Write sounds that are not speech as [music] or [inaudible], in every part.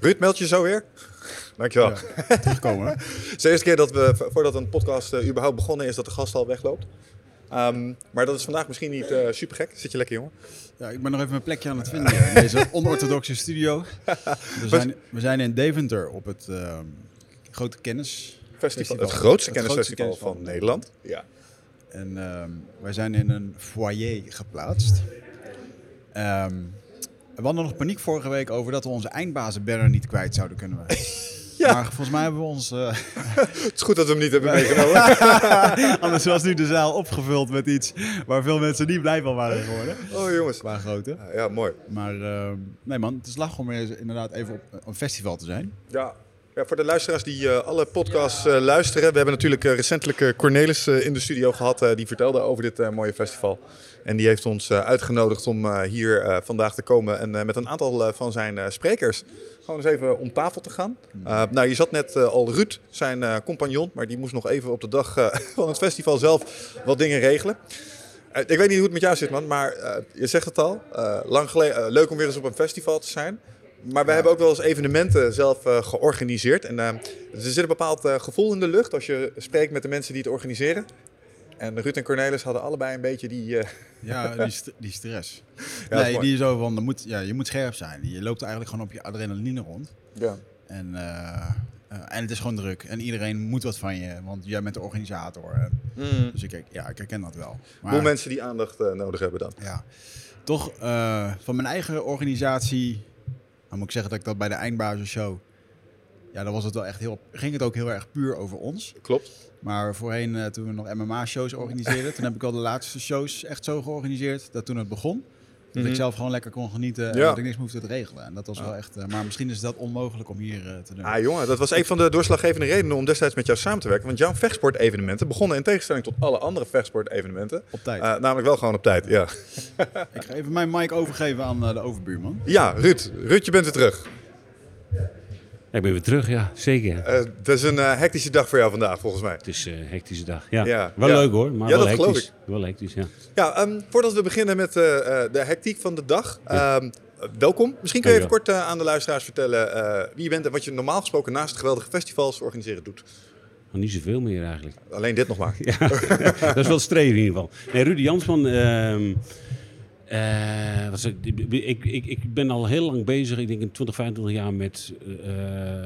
Ruud, meld je zo weer. Dankjewel. terugkomen. hè? [laughs] Het is de eerste keer dat we, voordat een podcast eh, überhaupt begonnen is, dat de gast al wegloopt. Ehm, maar dat is vandaag misschien niet eh super gek. Zit je lekker, jongen? Ja, ik ben nog even mijn plekje aan het vinden in deze onorthodoxe studio. We zijn, we zijn in Deventer op het ehm, grote kennis. Festival, het grootste kennisfestival van, Nederland. Ja. En ehm, wij zijn in een foyer geplaatst. Ehm, we hadden nog paniek vorige week over dat we onze eindbazenbanner niet kwijt zouden kunnen. [laughs] Ja. Maar volgens mij hebben we ons... eh, [laughs] Het is goed dat we hem niet hebben meegenomen. [laughs] anders was nu de zaal opgevuld met iets waar veel mensen niet blij van waren geworden. Oh, jongens. Qua grootte. Ja, mooi. Maar ehm, nee man, het is lach om inderdaad even op een festival te zijn. Ja. Ja, voor de luisteraars die eh, alle podcasts eh, luisteren. We hebben natuurlijk recentelijk Cornelis in de studio gehad. eh, die vertelde over dit mooie festival. En die heeft ons eh, uitgenodigd om eh, hier eh, vandaag te komen. En met een aantal van zijn sprekers gewoon eens even om tafel te gaan. Eh, nou, je zat net al Ruud, zijn compagnon. Maar die moest nog even op de dag [laughs] van het festival zelf wat dingen regelen. Ik weet niet hoe het met jou zit, man. Maar je zegt het al. lang geleden, leuk om weer eens op een festival te zijn. Maar wij hebben ook wel eens evenementen zelf georganiseerd. En er zit een bepaald gevoel in de lucht als je spreekt met de mensen die het organiseren. En Ruud en Cornelis hadden allebei een beetje die... eh, Ja, [laughs] die, st- die stress. is nee, die is zo van, moet, ja, je moet scherp zijn. Je loopt eigenlijk gewoon op je adrenaline rond. ja. En, eh, eh, en het is gewoon druk. En iedereen moet wat van je, want jij bent de organisator. Mm. Dus ik, ja, ik herken dat wel. Maar, Hoe mensen die aandacht nodig hebben dan. ja, toch van mijn eigen organisatie, dan moet ik zeggen dat ik dat bij de Eindbazen show, ja, dan was het wel echt heel, ging het ook heel erg puur over ons. Klopt. Maar voorheen, eh, toen we nog MMA-shows organiseerden, toen heb ik al de laatste shows echt zo georganiseerd dat toen het begon, dat Mhm. ik zelf gewoon lekker kon genieten en dat ik niks hoefde te regelen. En dat was wel echt, eh, maar misschien is dat onmogelijk om hier eh, te doen. Ah jongen, dat was een van de doorslaggevende redenen om destijds met jou samen te werken. Want jouw vechtsportevenementen begonnen in tegenstelling tot alle andere vechtsportevenementen. Op tijd. namelijk wel gewoon op tijd, ja. ik ga even mijn mic overgeven aan de overbuurman. Ja, Ruud. Ruud, je bent weer terug. Ik ben weer terug, ja, zeker. Eh, Het is een eh, hectische dag voor jou vandaag, volgens mij. Het is een hectische dag. Ja, Ja, wel ja. leuk hoor, maar Ja, wel dat geloof hectisch. Wel hectisch, ja. Ja, ehm, voordat we beginnen met eh, eh, de hectiek van de dag. ehm, eh, welkom. Misschien kun je even kort eh, aan de luisteraars vertellen eh, wie je bent en wat je normaal gesproken naast het geweldige festivals organiseren doet. Maar niet zoveel meer eigenlijk. Alleen dit nog maar. [laughs] Ja, [laughs] dat is wel streven in ieder geval. Nee, Rudy Jansman, ehm, eh, ik, ik, ik, ben al heel lang bezig, ik denk in 20, 25 jaar, met eh,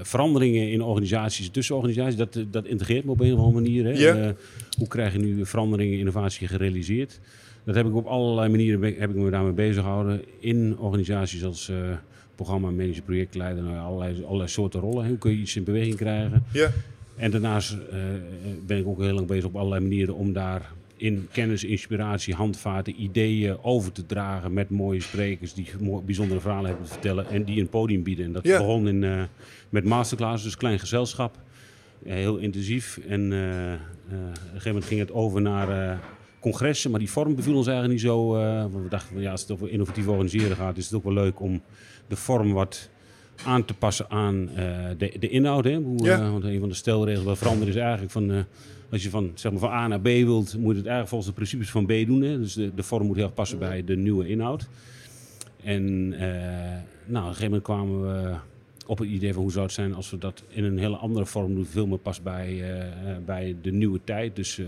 veranderingen in organisaties, tussen organisaties. Dat, eh, dat integreert me op een of andere manier. Hè. Hoe krijg je nu veranderingen, innovatie gerealiseerd? Dat heb ik op allerlei manieren heb ik me daarmee bezig gehouden. In organisaties als programma, manager, projectleider, nou, allerlei, allerlei soorten rollen. Hoe kun je iets in beweging krijgen? Ja, En daarnaast ben ik ook heel lang bezig op allerlei manieren om daar in kennis, inspiratie, handvaten, ideeën over te dragen met mooie sprekers die bijzondere verhalen hebben te vertellen en die een podium bieden. En dat Ja. begon in, eh, met masterclasses, dus klein gezelschap, Eh, heel intensief. En eh, op een gegeven moment ging het over naar congressen, maar die vorm beviel ons eigenlijk niet zo. want we dachten, ja, als het over innovatief organiseren gaat, is het ook wel leuk om de vorm wat aan te passen aan de, de inhoud. Hè? Hoe, Ja. want een van de stelregels wel veranderen is eigenlijk van... als je van, zeg maar, van A naar B wilt, moet je het eigenlijk volgens de principes van B doen. Hè? Dus de, de vorm moet heel passen bij de nieuwe inhoud. En eh, nou, op een gegeven moment kwamen we op het idee van hoe zou het zijn als we dat in een hele andere vorm doen. Veel meer past bij, eh, eh, bij de nieuwe tijd. Dus eh,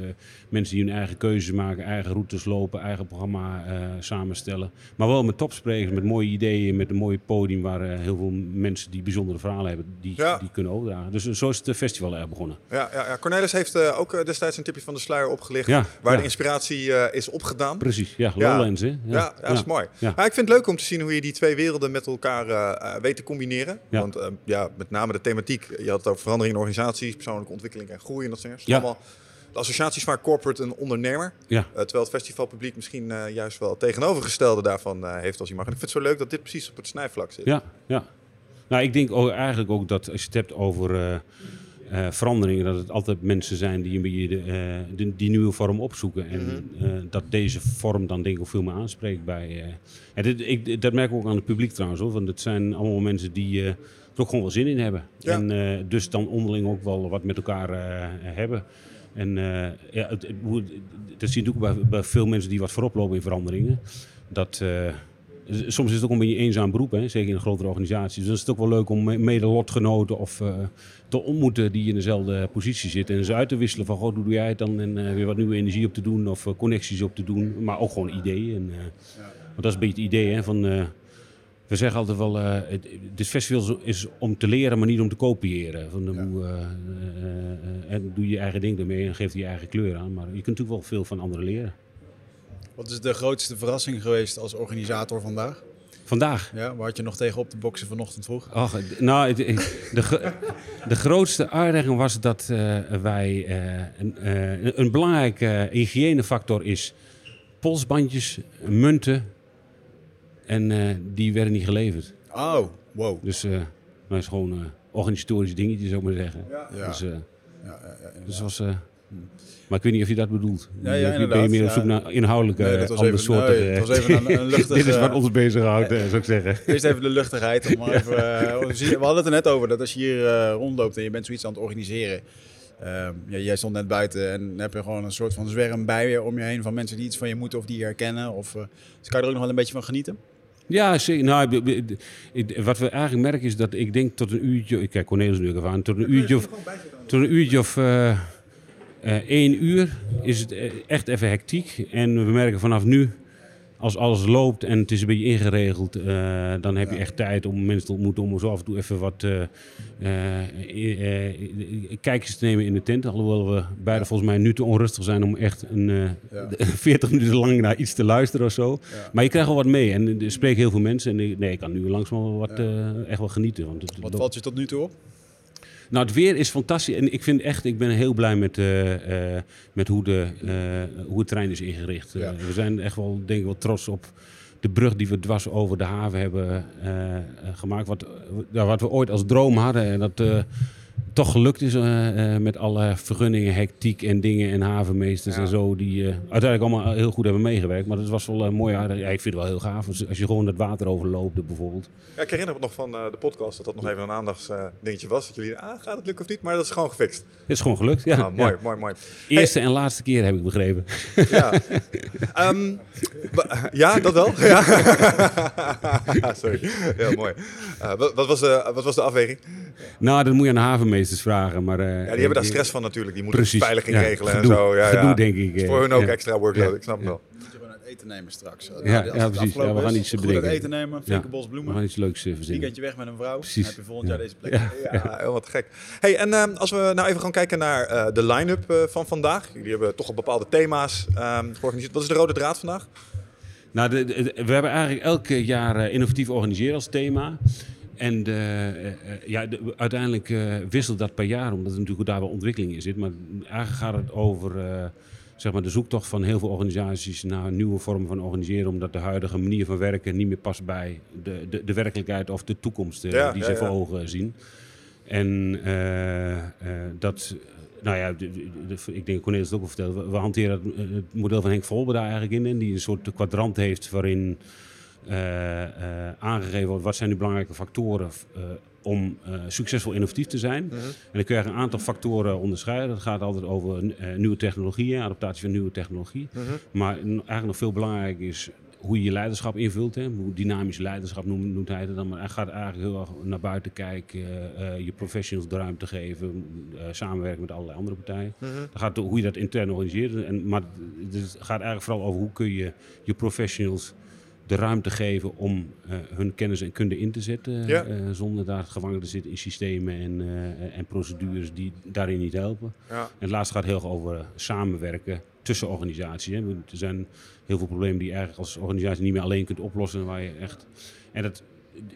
mensen die hun eigen keuzes maken, eigen routes lopen, eigen programma samenstellen. Maar wel met topsprekers, met mooie ideeën, met een mooi podium waar heel veel mensen die bijzondere verhalen hebben, die, Ja. die kunnen overdragen. Dus zo is het festival erg begonnen. ja, ja, ja. Cornelis heeft ook destijds een tipje van de sluier opgelicht. Ja, waar de inspiratie is opgedaan. Precies, ja, Ja. Lowlands hè. Ja, ja, dat is mooi. Ja. Maar ik vind het leuk om te zien hoe je die twee werelden met elkaar weet te combineren. Want eh, ja, met name de thematiek. Je had het over verandering in organisaties, persoonlijke ontwikkeling en groei en dat soort dingen. Ja. Allemaal de associatie is vaak corporate en ondernemer. Ja. Eh, terwijl het festivalpubliek misschien eh, juist wel het tegenovergestelde daarvan eh, heeft als je mag. En ik vind het zo leuk dat dit precies op het snijvlak zit. Ja, ja. Nou, ik denk ook, eigenlijk ook dat als je het hebt over eh, veranderingen, dat het altijd mensen zijn die een beetje de, eh, de- die nieuwe vorm opzoeken. En eh, dat deze vorm dan denk ik ook veel meer aanspreekt bij. en dit, ik, dat merk ik ook aan het publiek trouwens, hoor, want het zijn allemaal mensen die er ook gewoon wel zin in hebben. Ja. En dus dan onderling ook wel wat met elkaar hebben. En ja, het, het- dat zie je ook bij, bij veel mensen die wat voorop lopen in veranderingen. Dat, soms is het ook een beetje een eenzaam beroep, hè? zeker in een grotere organisatie. Dus dan is het ook wel leuk om me- mede lotgenoten of eh, te ontmoeten die in dezelfde positie zitten. En ze uit te wisselen van, goh, hoe doe jij het dan? En eh, weer wat nieuwe energie op te doen of eh, connecties op te doen. Maar ook gewoon ideeën. En, Want dat is een beetje het idee, hè, van... we zeggen altijd wel, het, dit festival is- om te leren, maar niet om te kopiëren. Van, hoe, en doe je eigen ding ermee en geef je eigen kleur aan. Maar je kunt natuurlijk wel veel van anderen leren. Wat is de grootste verrassing geweest als organisator vandaag? Vandaag. Ja, waar had je nog tegen op de boksen vanochtend vroeg? Ach, nou, de, de grootste uitdaging was dat eh, wij eh, een, eh, een belangrijke hygiënefactor is polsbandjes, munten en die werden niet geleverd. Oh, wow. Dus dat is gewoon organisatorische dingetjes, zou ik maar zeggen. Ja. Dus, Ja, ja, ja, dus was, maar ik weet niet of je dat bedoelt. Ja, ja, ben je meer op ja. zoek naar inhoudelijke, Nee, dat was andere even- soorten. nee, was even een- een [laughs] luchtig, Dit is wat ons bezighoudt, eh, zou ik zeggen. [laughs] Eerst even de luchtigheid. Om [laughs] even, eh, we hadden het er net over dat als je hier eh, rondloopt en je bent zoiets aan het organiseren. ehm, ja, jij stond net buiten en dan heb je gewoon een soort van zwerm bij je om je heen van mensen die iets van je moeten of die je herkennen. Of, eh, dus kan je er ook nog wel een beetje van genieten? Ja, zeker. Nou, wat we eigenlijk merken is dat ik denk tot een uurtje... Ik kijk Cornelis nu even aan. Tot een uurtje of, tot een uurtje of eh, één uur is het eh, echt even hectiek. En we merken vanaf nu, als alles loopt en het is een beetje ingeregeld... eh, dan heb je echt tijd om mensen te ontmoeten... om zo af en toe even wat eh, eh, eh, eh, kijkjes te nemen in de tent. Alhoewel we beide volgens mij nu te onrustig zijn... om echt een, eh, Ja. [laughs] 40 minuten lang naar iets te luisteren of zo. Ja. Maar je krijgt wel wat mee en er spreken heel veel mensen. En ik- nee, ik kan nu langzaam wel wat, eh, echt wel genieten. Want het, Wat valt je tot nu toe op? Nou, het weer is fantastisch. En ik vind echt, ik ben heel blij met, eh, eh, met hoe, de, eh, hoe het terrein is ingericht. Ja. We zijn echt wel, denk ik wel trots op de brug die we dwars over de haven hebben gemaakt. Wat, wat we ooit als droom hadden. En dat toch gelukt is eh, eh, met alle vergunningen, hectiek en dingen en havenmeesters Ja. en zo. Die eh, uiteindelijk allemaal heel goed hebben meegewerkt. Maar dat was wel een mooie aardig. Ja, ik vind het wel heel gaaf. Als, als je gewoon het water overloopt bijvoorbeeld. Ja, ik herinner me nog van de podcast dat dat nog even een aandachtsdingetje was. Dat jullie, ah, gaat het lukken of niet? Maar dat is gewoon gefixt. Het is gewoon gelukt. Ja, Ah, mooi, ja. mooi, mooi. Eerste en laatste keer heb ik begrepen. Ja, Ehm, ja dat wel. Ja. [laughs] Sorry, heel mooi. Wat, was de, wat was de afweging? Nou, dat moet je aan de vragen. Maar, eh, Ja, die hebben daar stress van natuurlijk. Die moeten Precies. veiliging Ja, regelen gedoe, en zo. Ja, gedoe, ja. denk ik. Is eh, voor hun ook ja. extra workload, Ja. ik snap het wel. Moet je gewoon uit eten nemen straks. Ja, als ja, precies. Ja, we gaan iets goed bedenken. uit eten nemen, flinke Ja. bos We bloemen. gaan iets leuks eh, verzinnen. Weekendje weg met een vrouw. Precies. Dan heb je volgend Ja. jaar deze plek. Ja. Ja, heel wat gek. Hey, en ehm, als we nou even gaan kijken naar eh, de line-up eh, van vandaag. Jullie hebben toch al bepaalde thema's ehm, georganiseerd. Wat is de rode draad vandaag? Nou, de, de- we hebben eigenlijk elk jaar eh, innovatief organiseren als thema. En de, eh, eh, ja, de- uiteindelijk eh, wisselt dat per jaar, omdat er natuurlijk daar wel ontwikkeling in zit. Maar eigenlijk gaat het over zeg maar de zoektocht van heel veel organisaties naar nieuwe vormen van organiseren. Omdat de huidige manier van werken niet meer past bij de, de, de werkelijkheid of de toekomst Ja, die ja, ze voor ogen zien. En dat, nou ja, ik denk Cornelis het ook al verteld. We, hanteren het, het model van Henk Volber daar eigenlijk in. En die een soort kwadrant heeft waarin aangegeven wordt wat zijn nu belangrijke factoren eh, om eh, succesvol innovatief te zijn. Mhm. En dan kun je een aantal factoren onderscheiden. Dat gaat altijd over eh, nieuwe technologieën, adaptatie van nieuwe technologie. Mhm. Maar eigenlijk nog veel belangrijker is hoe je je leiderschap invult. Hè. Hoe dynamisch leiderschap noemt, noemt hij het dan. Maar hij gaat eigenlijk heel erg naar buiten kijken, eh, eh, je professionals de ruimte geven, eh, samenwerken met allerlei andere partijen. Mhm. Dan gaat het hoe je dat intern organiseert. En, maar het gaat eigenlijk vooral over hoe kun je je professionals de ruimte geven om eh, hun kennis en kunde in te zetten. Ja. eh, zonder daar gevangen te zitten in systemen en, eh, en procedures die daarin niet helpen. Ja. En het laatste gaat heel erg over samenwerken tussen organisaties. Hè. Er zijn heel veel problemen die je eigenlijk als organisatie niet meer alleen kunt oplossen. Waar je echt, en dat,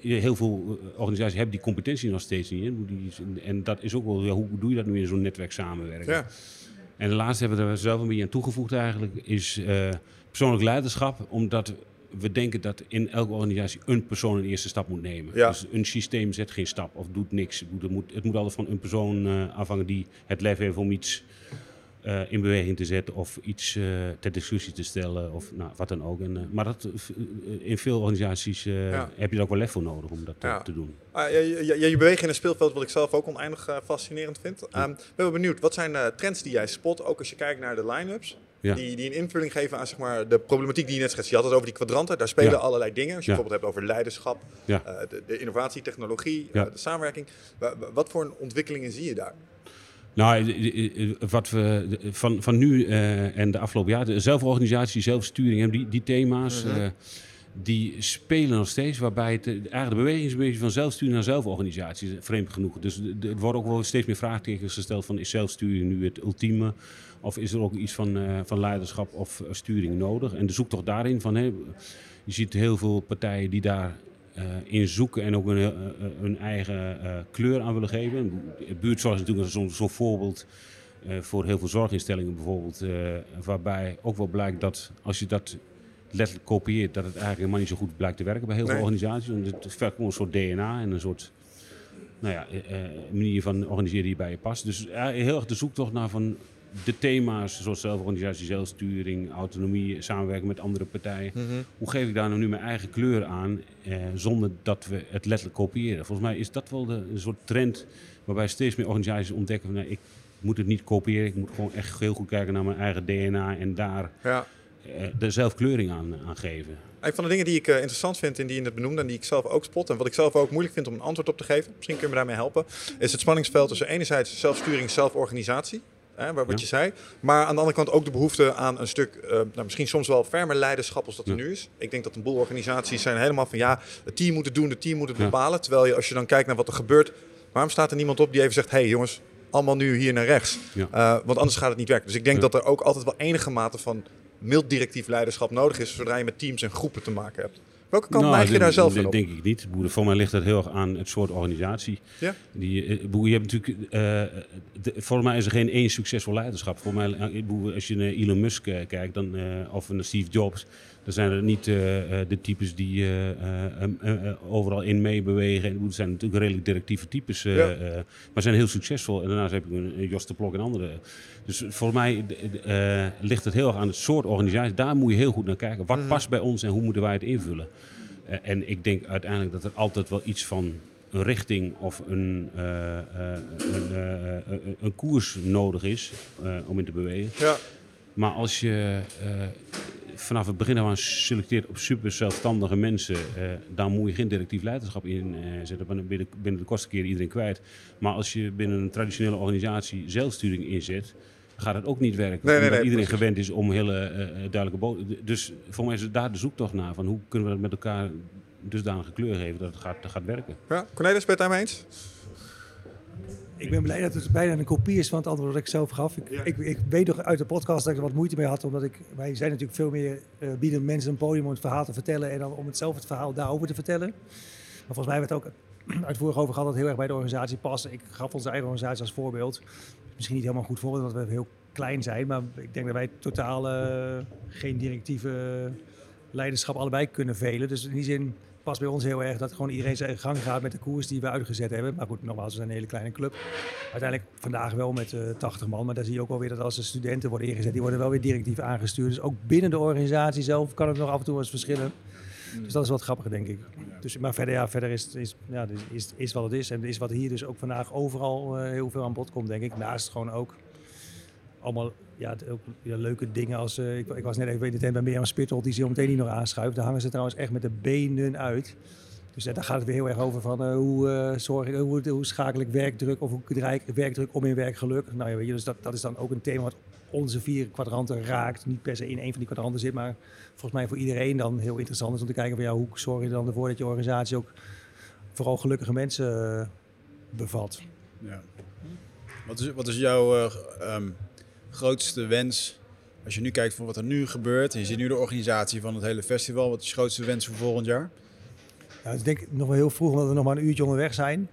heel veel organisaties hebben die competentie nog steeds niet. Hè. En dat is ook wel, ja, hoe doe je dat nu in zo'n netwerk samenwerken? Ja. En de laatste hebben we er zelf een beetje aan toegevoegd eigenlijk, is persoonlijk leiderschap. Omdat we denken dat in elke organisatie een persoon een eerste stap moet nemen. Ja. Dus een systeem zet geen stap of doet niks. Het moet, het moet, het moet altijd van een persoon eh, afhangen die het lef heeft om iets eh, in beweging te zetten of iets eh, ter discussie te stellen of nou, wat dan ook. En, maar dat, in veel organisaties Ja. heb je er ook wel lef voor nodig om dat Ja. te doen. Ah, je, je, je, in een speelveld wat ik zelf ook oneindig fascinerend vind. Ehm, ik ben wel benieuwd, wat zijn trends die jij spot, ook als je kijkt naar de line-ups? Ja. Die, die een invulling geven aan zeg maar, de problematiek die je net schetst. Je had het over die kwadranten, daar spelen Ja. allerlei dingen. Als je Ja. bijvoorbeeld hebt over leiderschap, eh, de, de innovatie, technologie, eh, de samenwerking. Wa- wa- wat voor ontwikkelingen zie je daar? Nou, eh, wat we van, van nu en de afgelopen jaren, zelforganisatie, zelfsturing, die, die thema's, Mhm. die spelen nog steeds. Waarbij het, eigenlijk de beweging is een beetje van zelfsturing naar zelforganisatie, vreemd genoeg. Dus er worden ook wel steeds meer vraagtekens gesteld van is zelfsturing nu het ultieme? Of is er ook iets van, eh, van leiderschap of eh, sturing nodig? En de zoektocht daarin van, hè, je ziet heel veel partijen die daar eh, in zoeken en ook eh, hun eigen kleur aan willen geven. Buurtzorg is natuurlijk zo'n zo'n voorbeeld voor heel veel zorginstellingen bijvoorbeeld. waarbij ook wel blijkt dat als je dat letterlijk kopieert, dat het eigenlijk helemaal niet zo goed blijkt te werken bij heel Nee. veel organisaties. Want het vergt gewoon een soort DNA en een soort nou ja, manier van organiseren die bij je past. Dus heel erg de zoektocht naar van de thema's, zoals zelforganisatie, zelfsturing, autonomie, samenwerken met andere partijen. Hoe geef ik daar nou nu mijn eigen kleur aan, eh, zonder dat we het letterlijk kopiëren? Volgens mij is dat wel de, een soort trend waarbij steeds meer organisaties ontdekken van, nou, ik moet het niet kopiëren, ik moet gewoon echt heel goed kijken naar mijn eigen DNA en daar Ja. eh, de zelfkleuring aan, aan geven. Een van de dingen die ik eh, interessant vind en die je net benoemde en die ik zelf ook spot en wat ik zelf ook moeilijk vind om een antwoord op te geven, misschien kun je me daarmee helpen, is het spanningsveld tussen enerzijds zelfsturing, zelforganisatie, hè, wat Ja. je zei, maar aan de andere kant ook de behoefte aan een stuk, eh, nou, misschien soms wel fermer leiderschap als dat er Ja. nu is. Ik denk dat een boel organisaties zijn helemaal van ja, het team moet het doen, het team moet het bepalen, terwijl je als je dan kijkt naar wat er gebeurt, waarom staat er niemand op die even zegt, hé hey, jongens, allemaal nu hier naar rechts, Ja. Eh, want anders gaat het niet werken. Dus ik denk Ja. dat er ook altijd wel enige mate van mild directief leiderschap nodig is, zodra je met teams en groepen te maken hebt. Welke kant Nou, je dat- daar zelf dat in op? denk ik niet. Voor mij ligt dat heel erg aan het soort organisatie. Ja? Die, eh, je hebt natuurlijk, eh, de, volgens mij is er geen één succesvol leiderschap. Voor mij, eh, als je naar Elon Musk kijkt dan, of naar Steve Jobs, dan zijn er niet de types die overal in meebewegen. En Het zijn natuurlijk redelijk directieve types, Ja. maar zijn heel succesvol. En daarnaast heb ik een, een Jos de Blok en andere. Dus volgens mij eh, ligt het heel erg aan het soort organisatie. Daar moet je heel goed naar kijken. Wat Mhm. past bij ons en hoe moeten wij het invullen? Eh, en ik denk uiteindelijk dat er altijd wel iets van een richting of een, eh, een, een koers nodig is om in te bewegen. Ja. Maar als je vanaf het begin af aan selecteert op super zelfstandige mensen, dan moet je geen directief leiderschap inzetten. Dan ben je binnen de kortste keer iedereen kwijt. Maar als je binnen een traditionele organisatie zelfsturing inzet, gaat het ook niet werken. Nee, omdat nee, iedereen precies. gewend is om hele eh, duidelijke boden. Dus voor mij is het daar de zoektocht naar van hoe kunnen we dat met elkaar dusdanige kleur geven dat het gaat, dat gaat werken. ja. Cornelis, ben je het daarmee eens? Ik ben blij dat het bijna een kopie is van het antwoord dat ik zelf gaf. Ik, ik, ik weet nog uit de podcast dat ik er wat moeite mee had, omdat ik, wij zijn natuurlijk veel meer, eh, bieden mensen een podium om het verhaal te vertellen en dan om het zelf het verhaal daarover te vertellen. Maar volgens mij werd ook [clears throat] uitvoerig over gehad dat het heel erg bij de organisatie past. Ik gaf onze eigen organisatie als voorbeeld. Misschien niet helemaal goed voorbeeld, omdat we heel klein zijn, maar ik denk dat wij totaal eh, geen directieve leiderschap allebei kunnen velen. Dus in die zin past bij ons heel erg dat gewoon iedereen zijn gang gaat met de koers die we uitgezet hebben. Maar goed, nogmaals, we zijn een hele kleine club. Uiteindelijk vandaag wel met eh 80 man, maar daar zie je ook wel weer dat als de studenten worden ingezet, die worden wel weer directief aangestuurd. Dus ook binnen de organisatie zelf kan het nog af en toe eens verschillen. Dus dat is wat grappiger, denk ik. Dus, maar verder, ja, verder is, is, ja, is, is, wat het is. En is wat hier dus ook vandaag overal eh, heel veel aan bod komt, denk ik. Naast gewoon ook allemaal ja, ook, ja, leuke dingen als... eh, ik, ik was net even tent bij Mirjam Spittel, die zo meteen niet nog aanschuift. Daar hangen ze trouwens echt met de benen uit. Dus eh, daar gaat het weer heel erg over van hoe, eh, zorg ik, hoe, hoe schakel ik werkdruk of hoe draai ik werkdruk om in werkgeluk. Nou ja, weet je, dus dat, dat is dan ook een thema wat onze vier kwadranten raakt. Niet per se in één van die kwadranten zit, maar volgens mij voor iedereen dan heel interessant is om te kijken van ja, hoe zorg je dan ervoor dat je organisatie ook vooral gelukkige mensen eh, bevat. Ja. Wat, is, wat is jouw eh, ehm, grootste wens als je nu kijkt van wat er nu gebeurt? En je ziet nu de organisatie van het hele festival. Wat is je grootste wens voor volgend jaar? Ja, ik denk nog wel heel vroeg, omdat we nog maar een uurtje onderweg zijn.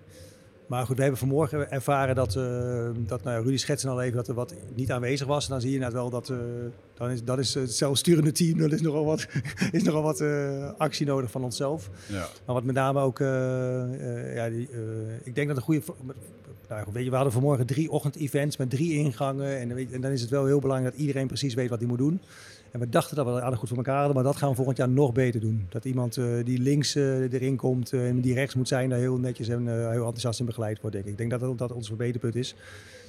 Maar goed, we hebben vanmorgen ervaren dat, uh, dat nou ja, Rudy schetsen al even dat er wat niet aanwezig was. En dan zie je net wel dat uh, dan is, dat is het zelfsturende team. Er is nogal wat, [laughs] is nogal wat uh, actie nodig van onszelf. Ja. Maar wat met name ook, ja, die, ik denk dat een goede. Nou, weet je, we hadden vanmorgen drie ochtend-events met drie ingangen. En, en dan is het wel heel belangrijk dat iedereen precies weet wat hij moet doen. En we dachten dat we dat aardig goed voor elkaar hadden, maar dat gaan we volgend jaar nog beter doen. Dat iemand uh, die links uh, erin komt uh, en die rechts moet zijn, daar heel netjes en heel enthousiast in begeleid wordt. Denk ik. ik denk dat dat, dat ons verbeterpunt is.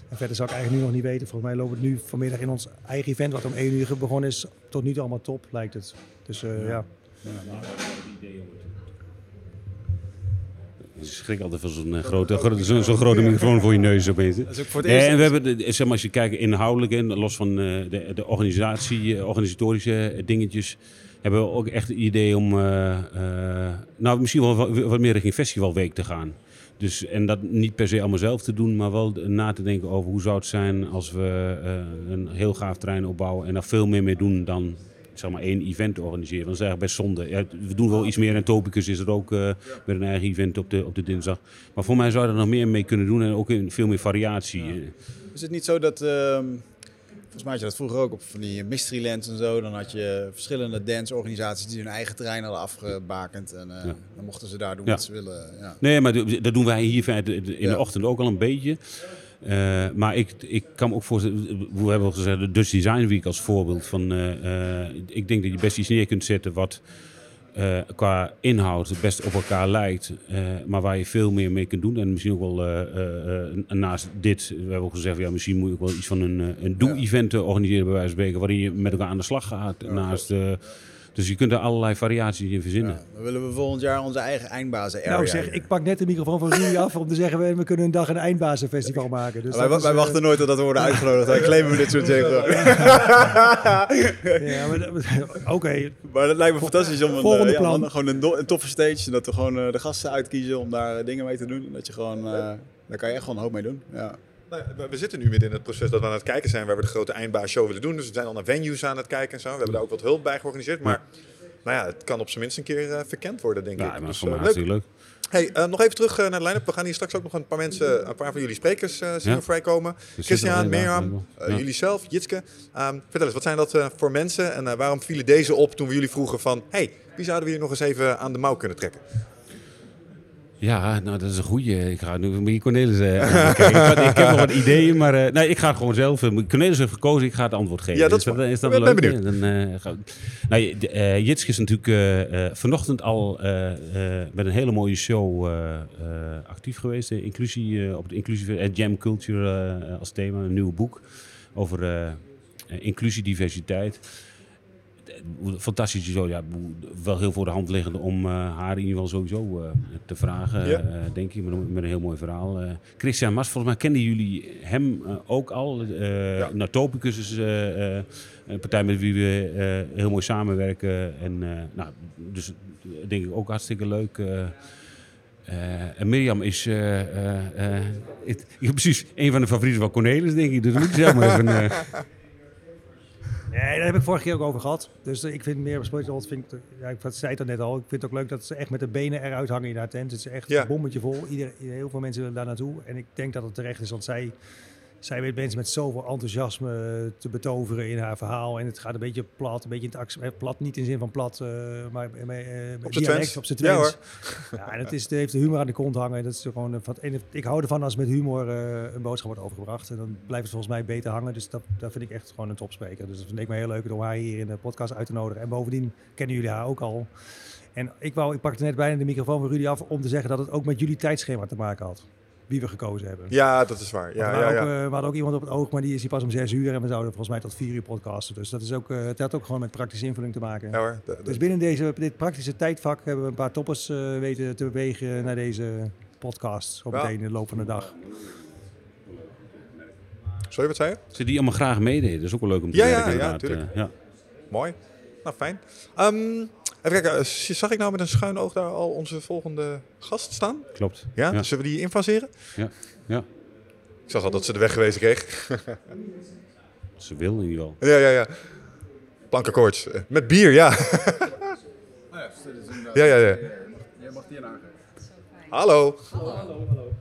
En verder zou ik eigenlijk nu nog niet weten. Volgens mij loopt het nu vanmiddag in ons eigen event, wat om 1 uur begonnen is, tot nu toe allemaal top, lijkt het. Dus ja. ja. ja. Ik schrik altijd van zo'n grote, zo'n zo grote microfoon voor je neus opeens. Dat is ook voor het eerst. En we hebben, zeg maar, als je kijkt inhoudelijk en los van de, de organisatie, organisatorische dingetjes, hebben we ook echt het idee om, nou misschien wel wat, wat meer richting festivalweek te gaan. Dus, en dat niet per se allemaal zelf te doen, maar wel na te denken over hoe zou het zijn als we uh, een heel gaaf terrein opbouwen en daar veel meer mee doen dan zeg maar één event te organiseren. Want dat is eigenlijk best zonde. Ja, we doen wel iets meer en Topicus is er ook uh, met een eigen event op de, op de dinsdag. Maar voor mij zou je er nog meer mee kunnen doen en ook in veel meer variatie. Ja. Is het niet zo dat... Uh, volgens mij had je dat vroeger ook op van die Mysterylands en zo. Dan had je verschillende danceorganisaties die hun eigen terrein hadden afgebakend. En uh, ja. dan mochten ze daar doen wat ze willen. Ja. Nee, maar dat doen wij hier in de ochtend ook al een beetje. Uh, maar ik, ik kan me ook voorstellen, we hebben al gezegd, de Dutch Design Week als voorbeeld van. Uh, uh, ik denk dat je best iets neer kunt zetten wat qua inhoud het best op elkaar lijkt, maar waar je veel meer mee kunt doen. En misschien ook wel naast dit, we hebben ook gezegd, ja, misschien moet je ook wel iets van een, een doe-event organiseren bij wijze van spreken, waarin je met elkaar aan de slag gaat. Naast dus je kunt er allerlei variaties in verzinnen. Ja, dan willen we volgend jaar onze eigen eindbazen area. Nou zeg, ik pak net de microfoon van Rudy af om te zeggen, we, we kunnen een dag een eindbazenfestival maken. Dus wij, wij is, wachten uh, nooit totdat we worden uitgenodigd. Wij [laughs] claimen we dit soort dingen. ja, maar [laughs] oké. Okay. Maar dat lijkt me fantastisch om een, Volgende uh, plan. Ja, gewoon een, een toffe stage. En dat we gewoon uh, de gasten uitkiezen om daar dingen mee te doen. Dat je gewoon, daar kan je echt gewoon een hoop mee doen. Ja. Nou, we zitten nu midden in het proces dat we aan het kijken zijn waar we de grote eindbaas-show willen doen. Dus we zijn al naar venues aan het kijken en zo. We hebben daar ook wat hulp bij georganiseerd. Maar nou ja, het kan op zijn minst een keer uh, verkend worden, denk ja, ik. Maar dus, uh, leuk. leuk. Hey, uh, nog even terug naar de line-up. We gaan hier straks ook nog een paar mensen, een paar van jullie sprekers zien ja. vrijkomen. Christian, Mirjam, ja. jullie zelf, Jitske. Um, vertel eens, wat zijn dat voor mensen en waarom vielen deze op toen we jullie vroegen van... hey, wie zouden we hier nog eens even aan de mouw kunnen trekken? Ja, nou dat is een goeie. Ik ga nu met Cornelis uh, ik, ik, heb nog wat ideeën, maar uh, nee, ik ga het gewoon zelf. Cornelis heeft gekozen, ik ga het antwoord geven. Ja, dat is, dat, is dat ben, leuk? Dan, uh, nou, uh, Jitske is natuurlijk vanochtend al met een hele mooie show actief geweest. inclusie, op het inclusieve Jam Culture als thema, een nieuw boek over inclusie, diversiteit fantastisch zo. Ja, wel heel voor de hand liggende om uh, haar in ieder geval sowieso uh, te vragen, ja. uh, denk ik, met een, met een, heel mooi verhaal. Christian Mas, volgens mij kennen jullie hem ook al. Ja. Natopicus is een partij met wie we heel mooi samenwerken. En nou, dus denk ik ook hartstikke leuk. en Mirjam is precies een van de favorieten van Cornelis, denk ik. Dus moet ik zeg maar even... Nee, daar heb ik vorige keer ook over gehad. Dus ik vind meer besproken, vind ik, ja, ik zei het net al, ik vind het ook leuk dat ze echt met de benen eruit hangen in haar tent. Het is echt ja. een bommetje vol. Ieder, heel veel mensen willen daar naartoe. En ik denk dat het terecht is, want zij zij weet mensen met zoveel enthousiasme te betoveren in haar verhaal. En het gaat een beetje plat, een beetje in het eh, plat, niet in zin van plat, uh, maar uh, op dialect, op zijn Ja, hoor. ja, en het, is, het heeft de humor aan de kont hangen. Dat is gewoon, en ik hou ervan als met humor uh, een boodschap wordt overgebracht. En dan blijft het volgens mij beter hangen. Dus dat, dat vind ik echt gewoon een topspreker. Dus dat vind ik me heel leuk om haar hier in de podcast uit te nodigen. En bovendien kennen jullie haar ook al. En ik, wou, ik pakte net bijna de microfoon van Rudy af om te zeggen dat het ook met jullie tijdschema te maken had wie we gekozen hebben. Ja, dat is waar. Ja, ja, ja. Ook, uh, we hadden ook iemand op het oog, maar die is hier pas om zes uur. En we zouden volgens mij tot vier uur podcasten. Dus dat, is ook, uh, het had ook gewoon met praktische invulling te maken. Ja, hoor, dus binnen deze, dit praktische tijdvak hebben we een paar toppers uh, weten te bewegen naar deze podcast. Op meteen in de loop van de dag. Sorry, wat zei je? Ze die allemaal graag meededen. Dat is ook wel leuk om te ja, merken. Ja, ja, natuurlijk. ja. Mooi. Nou, fijn. Um, Even kijken, zag ik nou met een schuin oog daar al onze volgende gast staan? Klopt. Ja? ja. Zullen we die infaseren? Ja. ja. Ik zag al dat ze de weg gewezen kreeg. [laughs] ze wil in ieder geval. Ja, ja, ja. Plankenkoorts. Met bier, ja. [laughs] ja, ja, ja. Jij mag hier aangeven. Hallo. Hallo, hallo, hallo.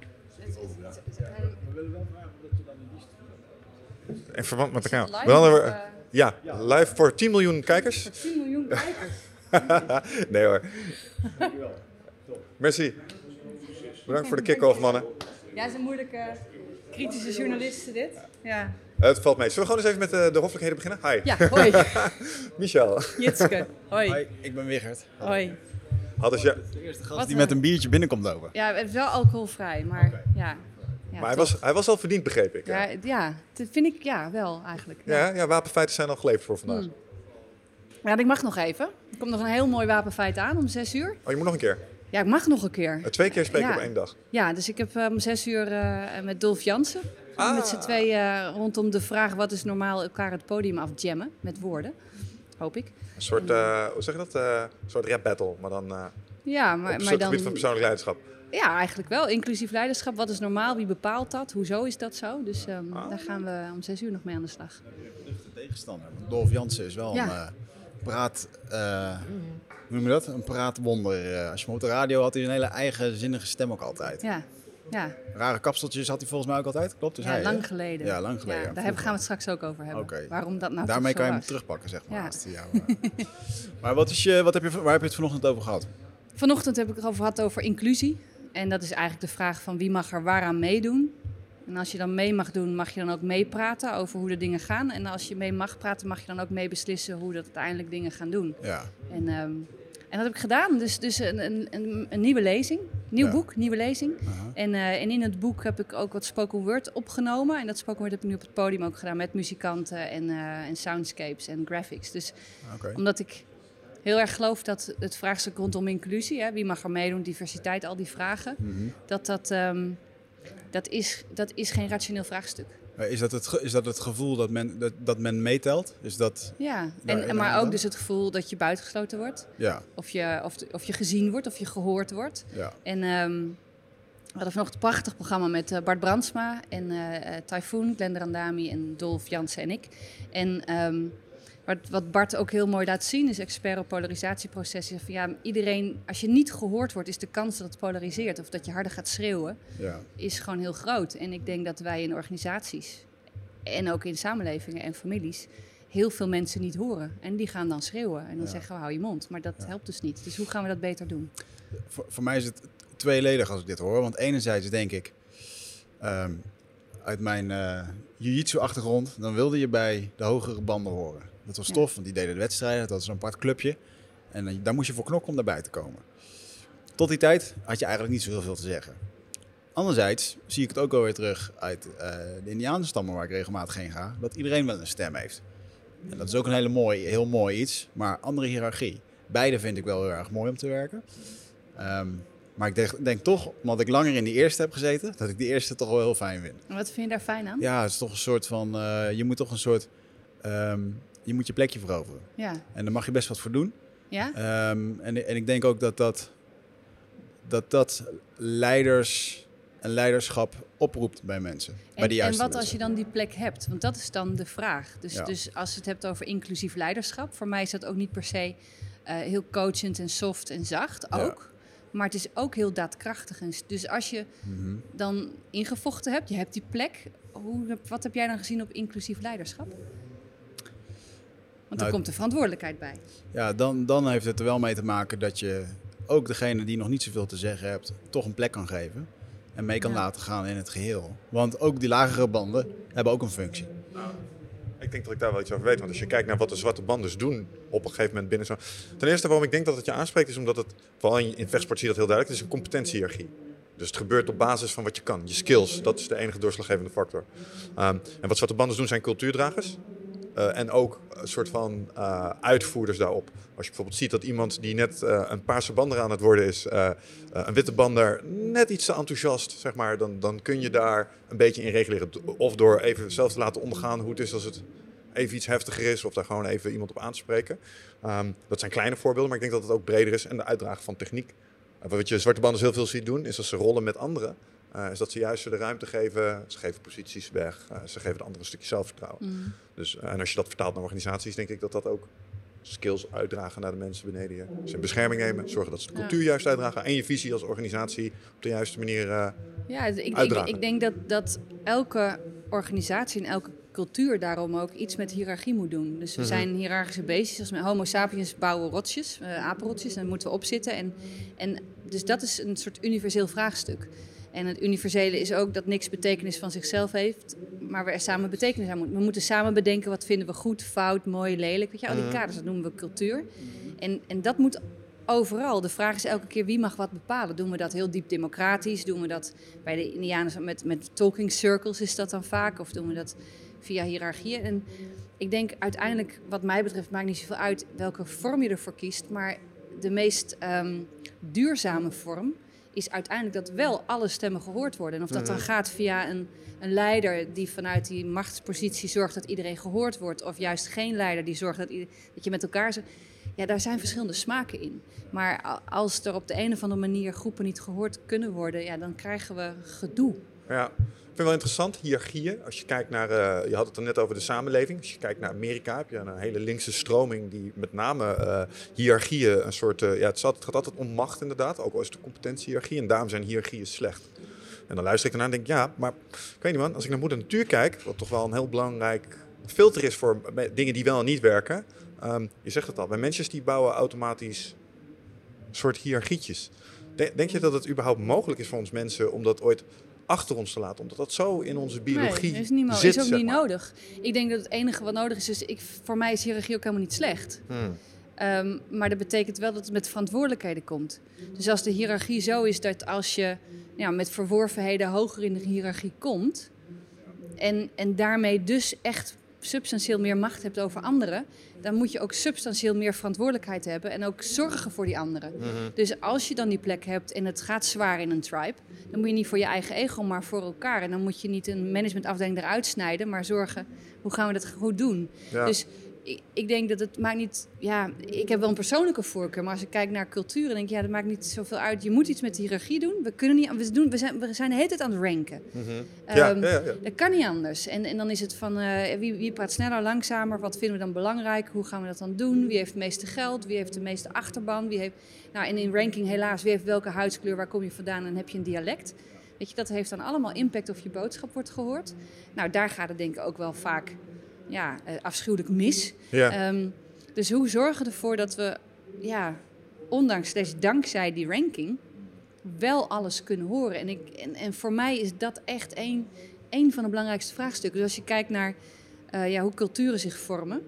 In verband met elkaar. Live Met andere of, woorden- eh, ja, live voor 10 miljoen kijkers. 10 miljoen kijkers. [laughs] nee hoor. Merci. Bedankt voor de kick-off, mannen. Ja, het is een moeilijke, kritische journalisten dit. Ja, Het valt mee. Zullen we gewoon eens even met eh, de hoffelijkheden beginnen? Hi. ja hoi. [laughs] Michel. Jitske. Hoi. Hoi, ik ben Wigert. Hoi. Hadden ze, De eerste gast Wat, die met eh, een biertje binnenkomt lopen. Ja, het is wel alcoholvrij, maar ja. ja maar hij was, hij was al verdiend, begreep ik. Ja, ja, dat vind ik ja, wel eigenlijk. Ja, ja, wapenfeiten zijn al geleverd voor vandaag. Hmm. Ja, ik mag nog even. Er komt nog een heel mooi wapenfeit aan om zes uur. Oh, je moet nog een keer. Ja, ik mag nog een keer. Eh, Twee keer spreken Ja. op één dag. Ja, dus ik heb eh, om zes uur eh, met Dolf Jansen. Ah. Met z'n twee eh, rondom de vraag wat is normaal elkaar het podium afjammen met woorden. Hoop ik. Een soort, eh, hoe zeg je dat? Eh, een soort rap battle, maar dan eh Ja, op maar, het maar gebied dan. van persoonlijk leiderschap. Ja, eigenlijk wel. Inclusief leiderschap. Wat is normaal? Wie bepaalt dat? Hoezo is dat zo? Dus ehm, Ah. daar gaan we om zes uur nog mee aan de slag. tegenstander. Dolf Jansen is wel Ja. een eh, praat... eh, hoe noem je dat? Een praatwonder. Eh, als je hem op de radio had, hij een hele eigenzinnige stem ook altijd. Ja, ja. Rare kapseltjes had hij volgens mij ook altijd. Klopt, dus ja hij, lang geleden. Ja, lang geleden, Ja, daar gaan we het straks ook over hebben. Oké. Waarom dat nou Daarmee kan je hem was. terugpakken, zeg maar. Ja. eh. [laughs] maar wat is je, wat heb je, waar heb je het vanochtend over gehad? Vanochtend heb ik het over gehad over inclusie. En dat is eigenlijk de vraag van wie mag er waaraan meedoen. En als je dan mee mag doen, mag je dan ook meepraten over hoe de dingen gaan. En als je mee mag praten, mag je dan ook mee beslissen hoe dat uiteindelijk dingen gaan doen. Ja, En, ehm, en dat heb ik gedaan. Dus, dus een, een, een, nieuwe lezing, nieuw Ja. boek, nieuwe lezing. En, eh, en in het boek heb ik ook wat spoken word opgenomen. En dat spoken word heb ik nu op het podium ook gedaan met muzikanten en, eh, en soundscapes en graphics. Dus omdat ik heel erg geloof dat het vraagstuk rondom inclusie, hè, wie mag er meedoen, diversiteit, al die vragen, Mhm. dat dat, ehm, dat, is, dat is geen rationeel vraagstuk. Is dat, het, is dat het gevoel dat men, dat, dat men meetelt? Is dat, Ja, en, maar dan? ook dus het gevoel dat je buitengesloten wordt, ja, of je, of, of je gezien wordt, of je gehoord wordt. ja. En ehm, we hadden vanochtend een prachtig programma met eh, Bart Brandsma en eh, Typhoon, Glenda Randami en Dolf Jansen en ik. En ehm, wat, wat Bart ook heel mooi laat zien is expert op polarisatieprocessen. Van, ja, iedereen, als je niet gehoord wordt, is de kans dat het polariseert of dat je harder gaat schreeuwen, ja. is gewoon heel groot. En ik denk dat wij in organisaties en ook in samenlevingen en families heel veel mensen niet horen. En die gaan dan schreeuwen en dan Ja. zeggen we hou je mond. Maar dat helpt dus niet. Dus hoe gaan we dat beter doen? Voor, voor mij is het tweeledig als ik dit hoor. Want enerzijds denk ik, ehm, uit mijn eh jiu-jitsu-achtergrond, dan wilde je bij de hogere banden horen. Dat was tof, want die deden de wedstrijden, dat was een apart clubje. En daar moest je voor knokken om daarbij te komen. Tot die tijd had je eigenlijk niet zo heel veel te zeggen. Anderzijds zie ik het ook alweer terug uit eh, de Indianenstammen waar ik regelmatig heen ga, dat iedereen wel een stem heeft. En dat is ook een hele mooi, heel mooi iets, maar andere hiërarchie. Beide vind ik wel heel erg mooi om te werken. Ehm, maar ik denk, denk toch, omdat ik langer in die eerste heb gezeten, dat ik die eerste toch wel heel fijn vind. En wat vind je daar fijn aan? Ja, het is toch een soort van, eh, je moet toch een soort, ehm, je moet je plekje veroveren. Ja. En daar mag je best wat voor doen. Ja? Ehm, en, en ik denk ook dat dat, dat, dat leiders en leiderschap oproept bij mensen. bij En, de en juiste wat als je dan die plek hebt? Want dat is dan de vraag. Dus, Ja. dus als je het hebt over inclusief leiderschap, voor mij is dat ook niet per se eh, heel coachend en soft en zacht, Ja. ook. Maar het is ook heel daadkrachtig. En dus als je Mhm. dan ingevochten hebt, je hebt die plek, hoe, wat heb jij dan gezien op inclusief leiderschap? Want er Nou, komt de verantwoordelijkheid bij. Ja, dan, dan heeft het er wel mee te maken dat je ook degene die nog niet zoveel te zeggen hebt, toch een plek kan geven. En mee kan Ja. laten gaan in het geheel. Want ook die lagere banden hebben ook een functie. Ik denk dat ik daar wel iets over weet. Want als je kijkt naar wat de zwarte banders doen op een gegeven moment binnen zo'n... Ten eerste waarom ik denk dat het je aanspreekt is omdat het... Vooral in, vechtsport zie je dat heel duidelijk. Het is een competentiehierarchie. Dus het gebeurt op basis van wat je kan. Je skills, dat is de enige doorslaggevende factor. Ehm, en wat zwarte banders doen zijn cultuurdragers. Eh, en ook een soort van eh, uitvoerders daarop. Als je bijvoorbeeld ziet dat iemand die net eh, een paarse bander aan het worden is, een witte bander, net iets te enthousiast, zeg maar, dan, dan kun je daar een beetje in reguleren. Of door even zelf te laten ondergaan hoe het is als het even iets heftiger is, of daar gewoon even iemand op aan te spreken. Ehm, dat zijn kleine voorbeelden, maar ik denk dat het ook breder is. En de uitdragen van techniek. Wat je zwarte banders heel veel ziet doen, is als ze rollen met anderen. Eh, is dat ze juist de ruimte geven, ze geven posities weg, eh, ze geven de anderen een stukje zelfvertrouwen. Mm. Dus, eh, en als je dat vertaalt naar organisaties, denk ik dat dat ook skills uitdragen naar de mensen beneden je. Ze in bescherming nemen, zorgen dat ze de Ja. cultuur juist uitdragen en je visie als organisatie op de juiste manier. Ja, ik, ik, ik denk dat, dat elke organisatie en elke cultuur daarom ook iets met hiërarchie moet doen. Dus we Mhm. zijn hiërarchische beestjes. Als met Homo sapiens bouwen rotsjes, apenrotsjes, en daar moeten we op zitten. En, en dus dat is een soort universeel vraagstuk. En het universele is ook dat niks betekenis van zichzelf heeft, maar we er samen betekenis aan moeten. We moeten samen bedenken wat vinden we goed, fout, mooi, lelijk. Weet je, al die kaders, dat noemen we cultuur. En, en dat moet overal. De vraag is elke keer wie mag wat bepalen. Doen we dat heel diep democratisch? Doen we dat bij de Indianen met, met talking circles is dat dan vaak? Of doen we dat via hiërarchieën? En ik denk uiteindelijk, wat mij betreft, maakt niet zoveel uit welke vorm je ervoor kiest. Maar de meest ehm, duurzame vorm is uiteindelijk dat wel alle stemmen gehoord worden. En of dat dan gaat via een, een leider die vanuit die machtspositie zorgt dat iedereen gehoord wordt. Of juist geen leider die zorgt dat, dat je met elkaar... zo- Ja, daar zijn verschillende smaken in. Maar als er op de een of andere manier groepen niet gehoord kunnen worden, ja, dan krijgen we gedoe. Ja, vind het wel interessant, hiërarchieën. Als je kijkt naar, eh, je had het er net over de samenleving. Als je kijkt naar Amerika, heb je een hele linkse stroming die met name eh hiërarchieën een soort, eh, ja, het, zat- het gaat altijd om macht inderdaad, ook al is het competentiehiërarchie en daarom zijn hiërarchieën slecht. En dan luister ik ernaar en denk ja, maar ik weet niet man, als ik naar moeder natuur kijk, wat toch wel een heel belangrijk filter is voor dingen die wel en niet werken. ehm, je zegt het al, bij mensen die bouwen automatisch soort hiërarchietjes. De- Denk je dat het überhaupt mogelijk is voor ons mensen om dat ooit achter ons te laten? Omdat dat zo in onze biologie nee, is, niet zit, is ook niet maar. nodig. Ik denk dat het enige wat nodig is, is ik, voor mij is hiërarchie ook helemaal niet slecht. Hmm. Ehm, maar dat betekent wel dat het met verantwoordelijkheden komt. Dus als de hiërarchie zo is dat als je ja, met verworvenheden hoger in de hiërarchie komt... En, en daarmee dus echt substantieel meer macht hebt over anderen... dan moet je ook substantieel meer verantwoordelijkheid hebben... en ook zorgen voor die anderen. Mhm. Dus als je dan die plek hebt en het gaat zwaar in een tribe... dan moet je niet voor je eigen ego, maar voor elkaar. En dan moet je niet een managementafdeling eruit snijden... maar zorgen, hoe gaan we dat goed doen? Ja. Dus ik, ik denk dat het maakt niet... Ja, ik heb wel een persoonlijke voorkeur, maar als ik kijk naar cultuur... dan denk ik, ja, dat maakt niet zoveel uit. Je moet iets met de hiërarchie doen. We, kunnen niet, we, doen, we, zijn, we zijn de hele tijd aan het ranken. Mhm. Ehm, ja, ja, ja. Dat kan niet anders. En, en dan is het van eh, wie, wie praat sneller, langzamer? Wat vinden we dan belangrijk? Hoe gaan we dat dan doen? Wie heeft het meeste geld? Wie heeft de meeste achterban? Wie heeft, nou, en in ranking helaas, wie heeft welke huidskleur? Waar kom je vandaan? En heb je een dialect. Weet je, dat heeft dan allemaal impact of je boodschap wordt gehoord. Nou, daar gaat het denk ik ook wel vaak ja, eh, afschuwelijk mis. Ja. Ehm, dus hoe zorgen we ervoor dat we, ja, ondanks, dus dankzij die ranking, wel alles kunnen horen? En, ik, en, en voor mij is dat echt een, een van de belangrijkste vraagstukken. Dus als je kijkt naar eh, ja, hoe culturen zich vormen,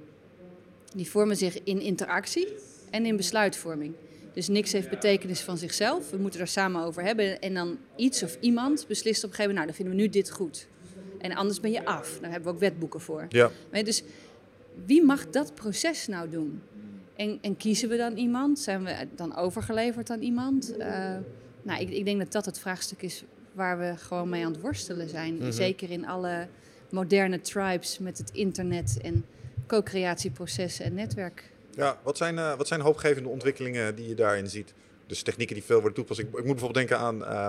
die vormen zich in interactie en in besluitvorming. Dus niks heeft betekenis van zichzelf. We moeten er samen over hebben. En dan iets of iemand beslist op een gegeven moment, nou, dan vinden we nu dit goed. En anders ben je af. Daar hebben we ook wetboeken voor. ja. Maar dus wie mag dat proces nou doen? En, en kiezen we dan iemand? Zijn we dan overgeleverd aan iemand? Eh, nou, ik, ik denk dat dat het vraagstuk is waar we gewoon mee aan het worstelen zijn. Mhm. Zeker in alle moderne tribes met het internet en co-creatieprocessen en netwerk. Ja, wat zijn, eh, wat zijn hoopgevende ontwikkelingen die je daarin ziet? Dus technieken die veel worden toegepast. Ik, ik moet bijvoorbeeld denken aan eh,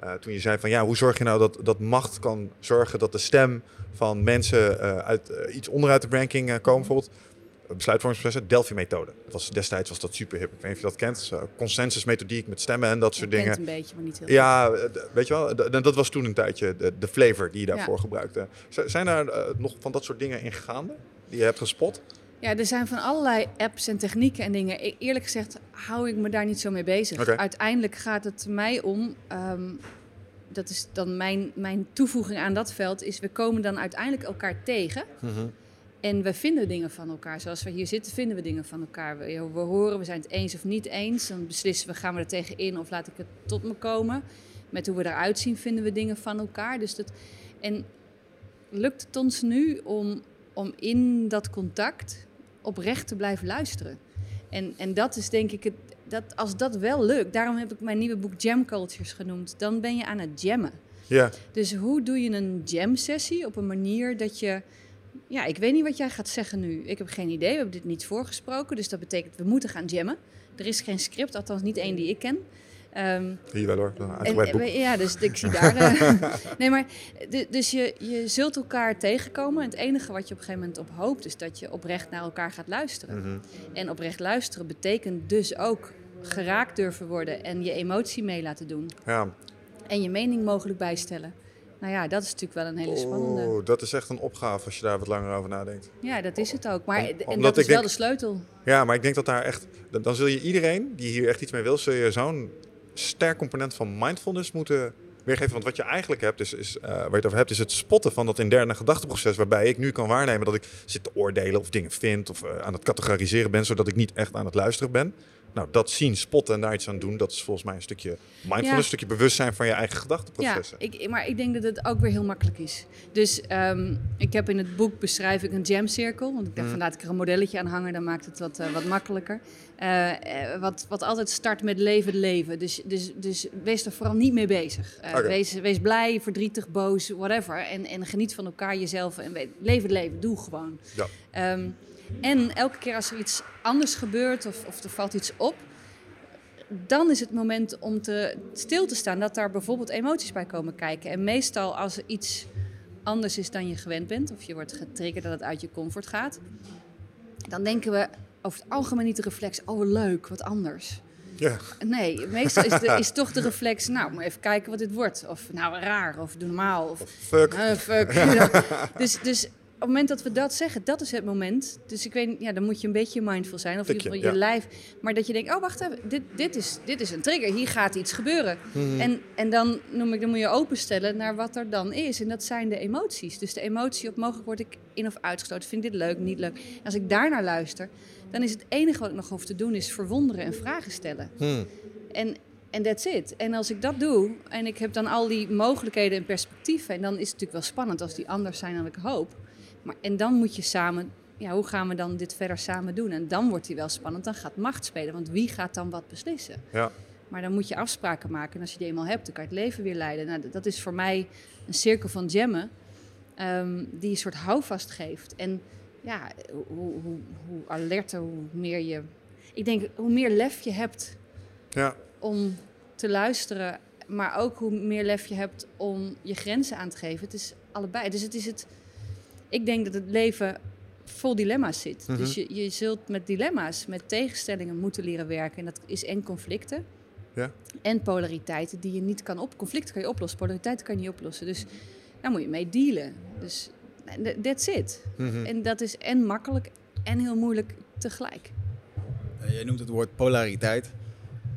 eh, toen je zei van ja, hoe zorg je nou dat, dat macht kan zorgen dat de stem van mensen eh, uit iets onderuit de ranking komen. Bijvoorbeeld besluitvormingsprocessen, Delphi-methode. Destijds was dat super hip. Ik weet niet of je dat kent. Uh, consensusmethodiek met stemmen en dat soort Ik dingen. een beetje, maar niet heel Ja, weet je wel, dat was toen een tijdje de, de flavor die je daarvoor Ja. gebruikte. Z- Zijn er nog van dat soort dingen in gaande die je hebt gespot? Ja, er zijn van allerlei apps en technieken en dingen. E- Eerlijk gezegd hou ik me daar niet zo mee bezig. Uiteindelijk gaat het mij om, ehm, dat is dan mijn, mijn toevoeging aan dat veld, is we komen dan uiteindelijk elkaar tegen. En we vinden dingen van elkaar. Zoals we hier zitten, vinden we dingen van elkaar. We, we horen, we zijn het eens of niet eens. Dan beslissen we, gaan we er tegen in of laat ik het tot me komen. Met hoe we eruit zien, vinden we dingen van elkaar. Dus dat, en lukt het ons nu om, om in dat contact oprecht te blijven luisteren? En, en dat is denk ik, het, dat, als dat wel lukt, daarom heb ik mijn nieuwe boek Jam Cultures genoemd. Dan ben je aan het jammen. Ja, Dus hoe doe je een jam-sessie op een manier dat je... Ja, ik weet niet wat jij gaat zeggen nu. Ik heb geen idee. We hebben dit niet voorgesproken. Dus dat betekent, we moeten gaan jammen. Er is geen script, althans niet één die ik ken. Ehm, Hier wel hoor, en, ja, dus ik zie daar. eh, [laughs] [laughs] nee, maar dus je, je zult elkaar tegenkomen. En het enige wat je op een gegeven moment op hoopt, is dat je oprecht naar elkaar gaat luisteren. Mhm. En oprecht luisteren betekent dus ook geraakt durven worden en je emotie mee laten doen. Ja, En je mening mogelijk bijstellen. Nou ja, dat is natuurlijk wel een hele spannende. oh, dat is echt een opgave als je daar wat langer over nadenkt. Ja, dat is het ook. Maar Om- en dat is wel de sleutel. Ja, maar ik denk dat daar echt... Dan, dan zul je iedereen die hier echt iets mee wil... zul je zo'n sterk component van mindfulness moeten weergeven. Want wat je eigenlijk hebt, is, is, eh, waar je het over hebt... is het spotten van dat interne gedachteproces... waarbij ik nu kan waarnemen dat ik zit te oordelen... of dingen vind of eh, aan het categoriseren ben... zodat ik niet echt aan het luisteren ben. Nou, dat zien, spotten en daar iets aan doen... dat is volgens mij een stukje mindfulness... Ja. een stukje bewustzijn van je eigen Ja, gedachteprocessen. ik, maar ik denk dat het ook weer heel makkelijk is. Dus ehm, ik heb in het boek beschrijf ik een jamcirkel. Want ik dacht van laat ik er een modelletje aan hangen, dan maakt het wat, eh, wat makkelijker. Eh, eh, wat, wat altijd start met leven leven. Dus, dus, dus wees er vooral niet mee bezig. Wees, wees blij, verdrietig, boos, whatever. En, en geniet van elkaar, jezelf. En we- leef het leven, doe gewoon. Ja. Ehm, en elke keer als er iets anders gebeurt of, of er valt iets op, dan is het moment om te, stil te staan dat daar bijvoorbeeld emoties bij komen kijken. En meestal als er iets anders is dan je gewend bent, of je wordt getriggerd dat het uit je comfort gaat, dan denken we over het algemeen niet de reflex, oh leuk, wat anders. Ja. Nee, meestal is, de, [laughs] is toch de reflex, nou, maar even kijken wat dit wordt. Of nou, raar, of doe normaal, of Fuck. fuck. [laughs] dus, dus het moment dat we dat zeggen, dat is het moment. Dus ik weet ja, dan moet je een beetje mindful zijn. Of in ieder Tikje, geval je ja. lijf. Maar dat je denkt, oh wacht even, dit, dit, is, dit is een trigger. Hier gaat iets gebeuren. Mhm. En, en dan, noem ik, dan moet je openstellen naar wat er dan is. En dat zijn de emoties. Dus de emotie op mogelijk word ik in of uitgestoten. Vind ik dit leuk, niet leuk. En als ik daarnaar luister, dan is het enige wat ik nog hoef te doen, is verwonderen en vragen stellen. Hmm. En en that's it. En als ik dat doe en ik heb dan al die mogelijkheden en perspectieven, en dan is het natuurlijk wel spannend als die anders zijn dan ik hoop. Maar, en dan moet je samen, ja, hoe gaan we dan dit verder samen doen? En dan wordt die wel spannend, dan gaat macht spelen, want wie gaat dan wat beslissen? Ja. Maar dan moet je afspraken maken en als je die eenmaal hebt, dan kan je het leven weer leiden. Nou, dat- is voor mij een cirkel van gemmen ehm, die een soort houvast geeft. En ja, hoe, hoe, hoe alerter, hoe meer je... Ik denk, hoe meer lef je hebt Ja. om te luisteren, maar ook hoe meer lef je hebt om je grenzen aan te geven. Het is allebei. Dus het is het. Ik denk dat het leven vol dilemma's zit. Mhm. Dus je, je zult met dilemma's, met tegenstellingen moeten leren werken. En dat is en conflicten. Ja. En polariteiten die je niet kan op. Conflicten kan je oplossen, polariteiten kan je niet oplossen. Dus daar moet je mee dealen. Dus that's it. Mhm. En dat is en makkelijk en heel moeilijk tegelijk. Eh, Jij noemt het woord polariteit.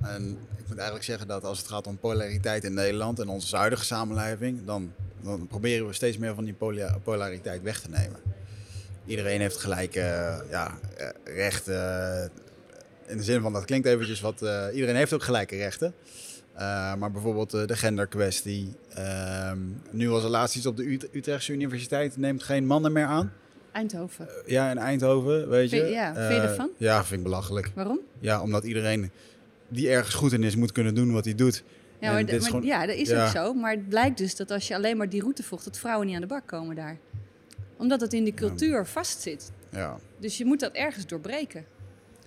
En ik moet eigenlijk zeggen dat als het gaat om polariteit in Nederland en onze huidige samenleving, dan, dan proberen we steeds meer van die polariteit weg te nemen. Iedereen heeft gelijke eh, ja, eh, rechten. In de zin van, dat klinkt eventjes wat... eh, iedereen heeft ook gelijke rechten. Maar bijvoorbeeld de genderkwestie. Ehm, nu als er laatst iets op de Ut- Utrechtse Universiteit neemt geen mannen meer aan. Eindhoven. Ja, in Eindhoven, weet je. Ja, vind je ervan? Ja, vind ik belachelijk. Waarom? Ja, omdat iedereen die ergens goed in is, moet kunnen doen wat hij doet. Ja, maar, maar- gewoon- ja, dat is ja. ook zo. Maar het blijkt dus dat als je alleen maar die route volgt, dat vrouwen niet aan de bak komen daar. Omdat het in die cultuur vastzit. Ja. Dus je moet dat ergens doorbreken.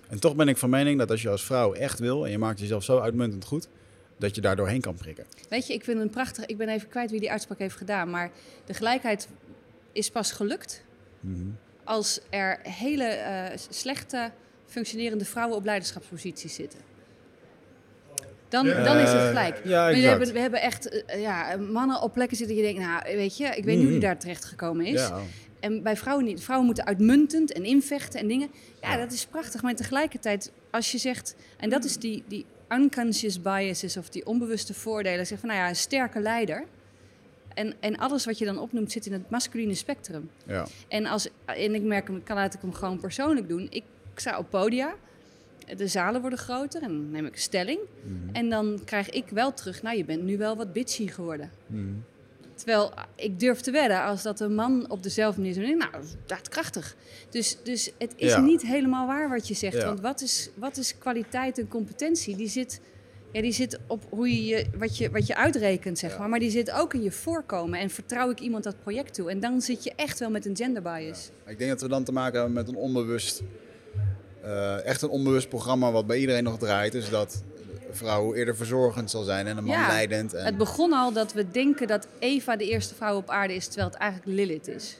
En toch ben ik van mening dat als je als vrouw echt wil en je maakt jezelf zo uitmuntend goed, dat je daar doorheen kan prikken. Weet je, ik vind een prachtig. Ik ben even kwijt wie die uitspraak heeft gedaan. Maar de gelijkheid is pas gelukt Mhm. als er hele eh, slechte functionerende vrouwen op leiderschapsposities zitten. Dan, dan is het gelijk. Ja, Maar we, hebben, we hebben echt eh, ja, mannen op plekken zitten. Je denkt, nou, weet je, ik weet niet hoe die daar terecht gekomen is. Ja. En bij vrouwen niet. Vrouwen moeten uitmuntend en invechten en dingen. Ja, dat is prachtig. Maar tegelijkertijd, als je zegt... En dat is die, die unconscious biases of die onbewuste voordelen. Zeg van, nou ja, een sterke leider. En, en alles wat je dan opnoemt zit in het masculine spectrum. Ja. En, als, en ik merk ik kan laat ik hem gewoon persoonlijk doen. Ik sta op podia. De zalen worden groter en dan neem ik een stelling. En dan krijg ik wel terug, nou je bent nu wel wat bitchy geworden. Mhm. Terwijl ah, ik durf te wedden, als dat een man op dezelfde manier zou nou, dat krachtig. Dus, dus het is Ja. niet helemaal waar wat je zegt. Ja. Want wat is, wat is kwaliteit en competentie? Die zit, ja, die zit op hoe je, je, wat, je wat je uitrekent, zeg Ja. maar. Maar die zit ook in je voorkomen. En vertrouw ik iemand dat project toe? En dan zit je echt wel met een gender bias. Ik denk dat we dan te maken hebben met een onbewust, eh, echt een onbewust programma wat bij iedereen nog draait. Dus dat vrouw eerder verzorgend zal zijn en een man Ja, leidend. En... Het begon al dat we denken dat Eva de eerste vrouw op aarde is, terwijl het eigenlijk Lilith is.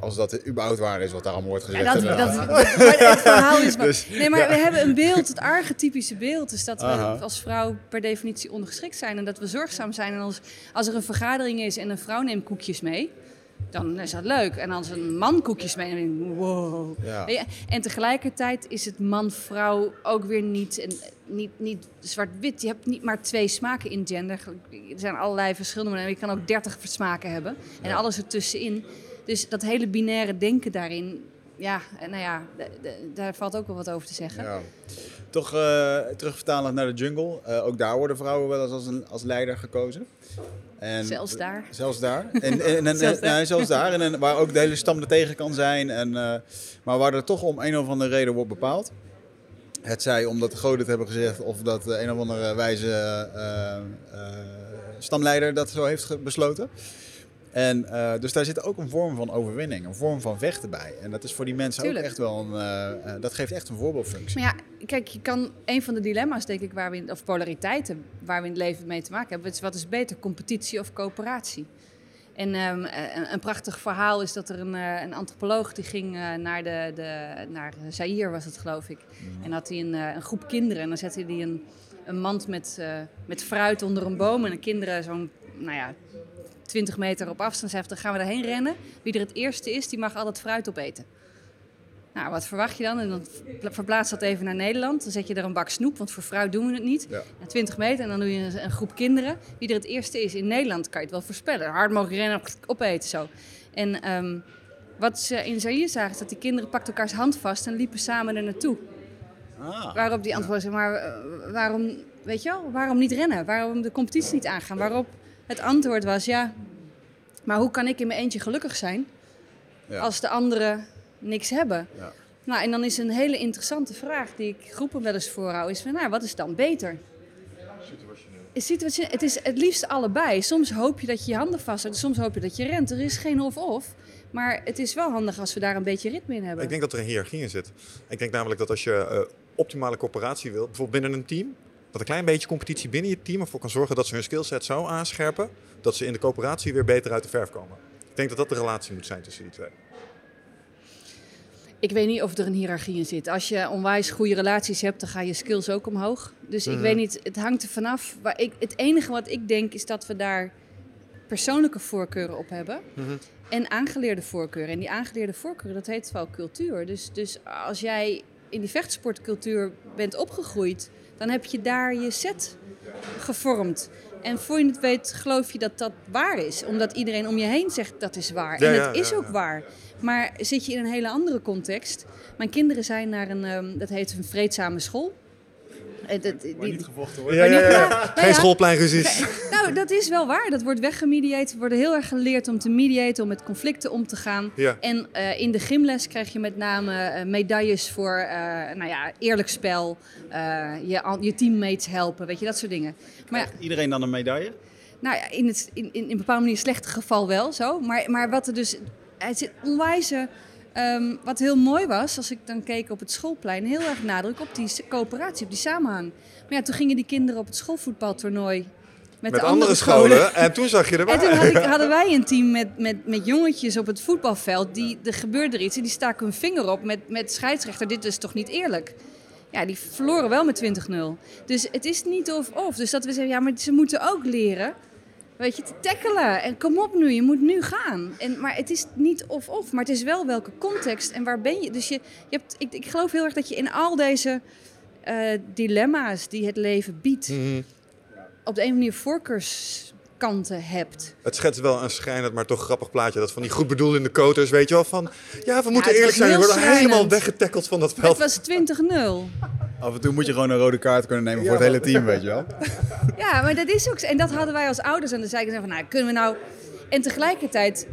Als dat überhaupt waar is wat daar allemaal wordt gezegd. Ja, dat, dat, maar het verhaal is... Dus, nee, maar we hebben een beeld, het archetypische beeld. is dat we Aha. als vrouw per definitie ondergeschikt zijn. En dat we zorgzaam zijn. En als, als er een vergadering is en een vrouw neemt koekjes mee... dan is dat leuk. En als een man koekjes mee, dan denk ik, wow. Ja. En tegelijkertijd is het man-vrouw ook weer niet, en, niet, niet zwart-wit. Je hebt niet maar twee smaken in gender. Er zijn allerlei verschillende manieren. Je kan ook dertig smaken hebben. En alles ertussenin. Dus dat hele binaire denken daarin... Ja, nou ja, daar valt ook wel wat over te zeggen. Ja. Toch eh terugvertalend naar de jungle. Eh, ook daar worden vrouwen wel eens als, een, als leider gekozen. En, Zelfs daar. Zelfs daar. En, en, [laughs] en, Zelfs daar. nee, zelfs daar. En, en waar ook de hele stam er tegen kan zijn. En, eh, maar waar er toch om een of andere reden wordt bepaald. Het zij omdat de goden het hebben gezegd of dat de een of andere wijze eh, eh, stamleider dat zo heeft besloten. En, eh, dus daar zit ook een vorm van overwinning, een vorm van vechten bij. En dat is voor die mensen Tuurlijk. ook echt wel een, eh, eh, dat geeft echt een voorbeeldfunctie. Maar ja, kijk, je kan een van de dilemma's, denk ik, waar we in, of polariteiten waar we in het leven mee te maken hebben, is wat is beter, competitie of coöperatie? En ehm, een, een prachtig verhaal is dat er een, een antropoloog die ging naar, de, de, naar Zaire, was het geloof ik. En had hij een, een groep kinderen en dan zette hij een, een mand met, met fruit onder een boom. En de kinderen zo'n, nou ja, 20 meter op afstand. Zei, dan gaan we daarheen rennen. Wie er het eerste is, die mag al het fruit opeten. Nou, wat verwacht je dan? En dan verplaatst dat even naar Nederland. Dan zet je er een bak snoep, want voor fruit doen we het niet. Ja. Na 20 meter en dan doe je een, groep kinderen. Wie er het eerste is in Nederland, kan je het wel voorspellen. Hard mogen rennen, opeten zo. En ehm, wat ze in Zaire zagen, is dat die kinderen pakten elkaars hand vast en liepen samen er naartoe. Ah. Waarop die antwoord zei, maar eh, waarom, weet je wel, waarom niet rennen? Waarom de competitie niet aangaan? Waarop het antwoord was, ja, maar hoe kan ik in mijn eentje gelukkig zijn Ja. als de anderen niks hebben? Ja. Nou, en dan is een hele interessante vraag die ik groepen wel eens voorhoud, is van, nou, wat is dan beter? Situationeel. Het is het liefst allebei. Soms hoop je dat je je handen vasthoudt, soms hoop je dat je rent. Er is geen of-of. Maar het is wel handig als we daar een beetje ritme in hebben. Ik denk dat er een hiërarchie in zit. Ik denk namelijk dat als je eh, optimale coöperatie wil, bijvoorbeeld binnen een team, dat een klein beetje competitie binnen je team ervoor kan zorgen dat ze hun skillset zo aanscherpen dat ze in de coöperatie weer beter uit de verf komen. Ik denk dat dat de relatie moet zijn tussen die twee. Ik weet niet of er een hiërarchie in zit. Als je onwijs goede relaties hebt, dan gaan je skills ook omhoog. Dus ik weet niet, het hangt er vanaf. Ik, het enige wat ik denk is dat we daar persoonlijke voorkeuren op hebben. En aangeleerde voorkeuren. En die aangeleerde voorkeuren, dat heet wel cultuur. Dus, dus als jij in die vechtsportcultuur bent opgegroeid, dan heb je daar je set gevormd. En voor je het weet, geloof je dat dat waar is. Omdat iedereen om je heen zegt dat is waar. Ja, en ja, het is ja, ook waar. Maar zit je in een hele andere context. Mijn kinderen zijn naar een, ehm, dat heet een vreedzame school. Eh, dat- die- Niet gevochten wordt. Ja, ja, ja. Nou Geen ja. schoolpleinruzies. nou, dat is wel waar. Dat wordt weggemediated. We worden heel erg geleerd om te mediaten, om met conflicten om te gaan. Ja. En eh, in de gymles krijg je met name eh, medailles voor eh, nou ja, eerlijk spel, eh, je, al- je teammates helpen, weet je, dat soort dingen. Maar ja, Iedereen dan een medaille? nou ja, in, het, in, in een bepaalde manier slechte geval wel zo. Maar, maar wat er dus... Het zit onwijze... ehm, wat heel mooi was, als ik dan keek op het schoolplein... heel erg nadruk op die coöperatie, op die samenhang. Maar ja, toen gingen die kinderen op het schoolvoetbaltoernooi... Met, Met de andere scholen. En toen zag je er En toen wel. had ik, [laughs] hadden wij een team met, met, met jongetjes op het voetbalveld. Die, er gebeurde er iets en die staken hun vinger op met, met scheidsrechter. Dit is toch niet eerlijk? Ja, die verloren wel met 20-0. Dus het is niet of-of. Dus dat we zeggen, ja, maar ze moeten ook leren... Weet je, te tackelen. En kom op nu, je moet nu gaan. En, maar het is niet of-of, maar het is wel welke context en waar ben je. Dus je, je hebt, ik, ik geloof heel erg dat je in al deze eh, dilemma's die het leven biedt... Mhm. op de een of andere manier voorkeurskanten hebt. Het schetst wel een schrijnend, maar toch grappig plaatje. Dat van die goed bedoelende koters, weet je wel. Van, ja, we moeten het eerlijk zijn. We worden helemaal weggetackeld van dat Het veld. was 20-0. Af en toe moet je gewoon een rode kaart kunnen nemen voor het hele team, weet je wel. [laughs] Ja, maar dat is ook. En dat hadden wij als ouders. En dan zei ik van, nou, kunnen we nou... En tegelijkertijd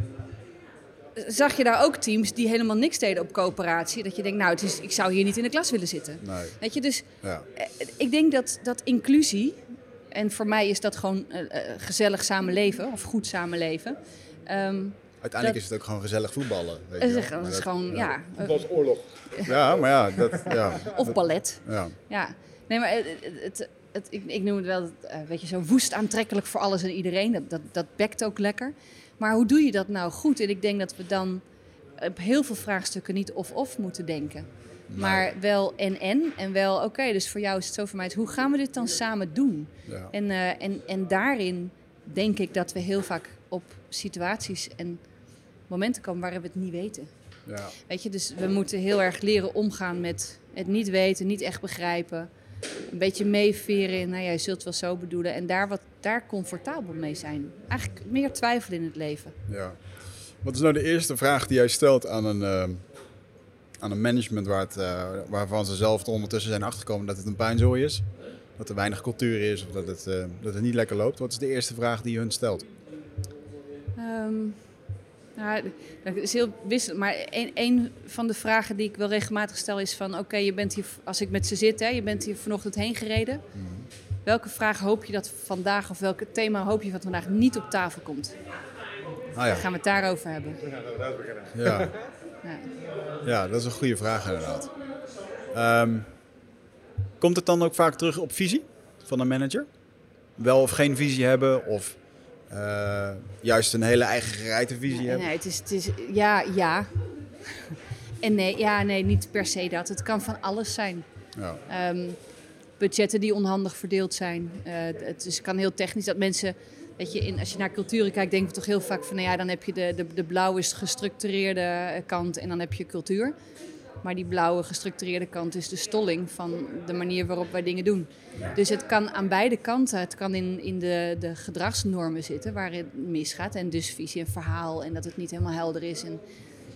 zag je daar ook teams die helemaal niks deden op coöperatie. Dat je denkt, nou, het is, ik zou hier niet in de klas willen zitten. Nee. Weet je, dus Ja. eh, ik denk dat, dat inclusie... En voor mij is dat gewoon eh, eh, gezellig samenleven. Of goed samenleven. Ehm, Uiteindelijk Dat- is het ook gewoon gezellig voetballen. Weet je het is Maar dat- gewoon, ja. was oorlog. Ja, maar ja, dat, ja, of ballet. ja. Ja, Nee, maar het, het, het- het- ik, ik noem het wel, eh, weet je, zo woest aantrekkelijk voor alles en iedereen. Dat, dat, dat bekt ook lekker. Maar hoe doe je dat nou goed? En ik denk dat we dan op heel veel vraagstukken niet of-of moeten denken. Maar wel en-en. En wel, oké, dus voor jou is het zo, voor mij hoe gaan we dit dan samen doen? Ja. En, eh, en, en daarin denk ik dat we heel vaak op situaties en momenten komen waarin we het niet weten. Ja. Weet je, dus we moeten heel erg leren omgaan met het niet weten, niet echt begrijpen. Een beetje meeveren in, nou ja, je zult het wel zo bedoelen. En daar, wat, daar comfortabel mee zijn. Eigenlijk meer twijfel in het leven. Ja. Wat is nou de eerste vraag die jij stelt aan een, eh, aan een management waar het, eh, waarvan ze zelf er ondertussen zijn achtergekomen dat het een puinzooi is? Dat er weinig cultuur is of dat het, eh, dat het niet lekker loopt? Wat is de eerste vraag die je hun stelt? Ehm, nou, dat is heel wisselend. Maar een, een van de vragen die ik wel regelmatig stel is van... Oké, je bent hier, als ik met ze zit, hè, je bent hier vanochtend heen gereden. Welke vraag hoop je dat vandaag, of welk thema hoop je dat vandaag niet op tafel komt? Ah ja. Dan gaan we het daarover hebben. Ja. Ja. [laughs] ja, dat is een goede vraag inderdaad. Ehm, komt het dan ook vaak terug op visie van een manager? Wel of geen visie hebben of eh, juist een hele eigen gerijte visie hebben? Nee, het is, het is ja, ja. [laughs] En nee, ja, nee, niet per se dat. Het kan van alles zijn. Ja. Ehm, budgetten die onhandig verdeeld zijn. Eh, het is, kan heel technisch dat mensen, weet je, in, als je naar culturen kijkt, denken we toch heel vaak van, nou ja, dan heb je de, de, de blauwe gestructureerde eh, kant en dan heb je cultuur. Maar die blauwe gestructureerde kant is de stolling van de manier waarop wij dingen doen. Dus het kan aan beide kanten. Het kan in, in de, de gedragsnormen zitten waar het misgaat. En dus visie en verhaal en dat het niet helemaal helder is. En,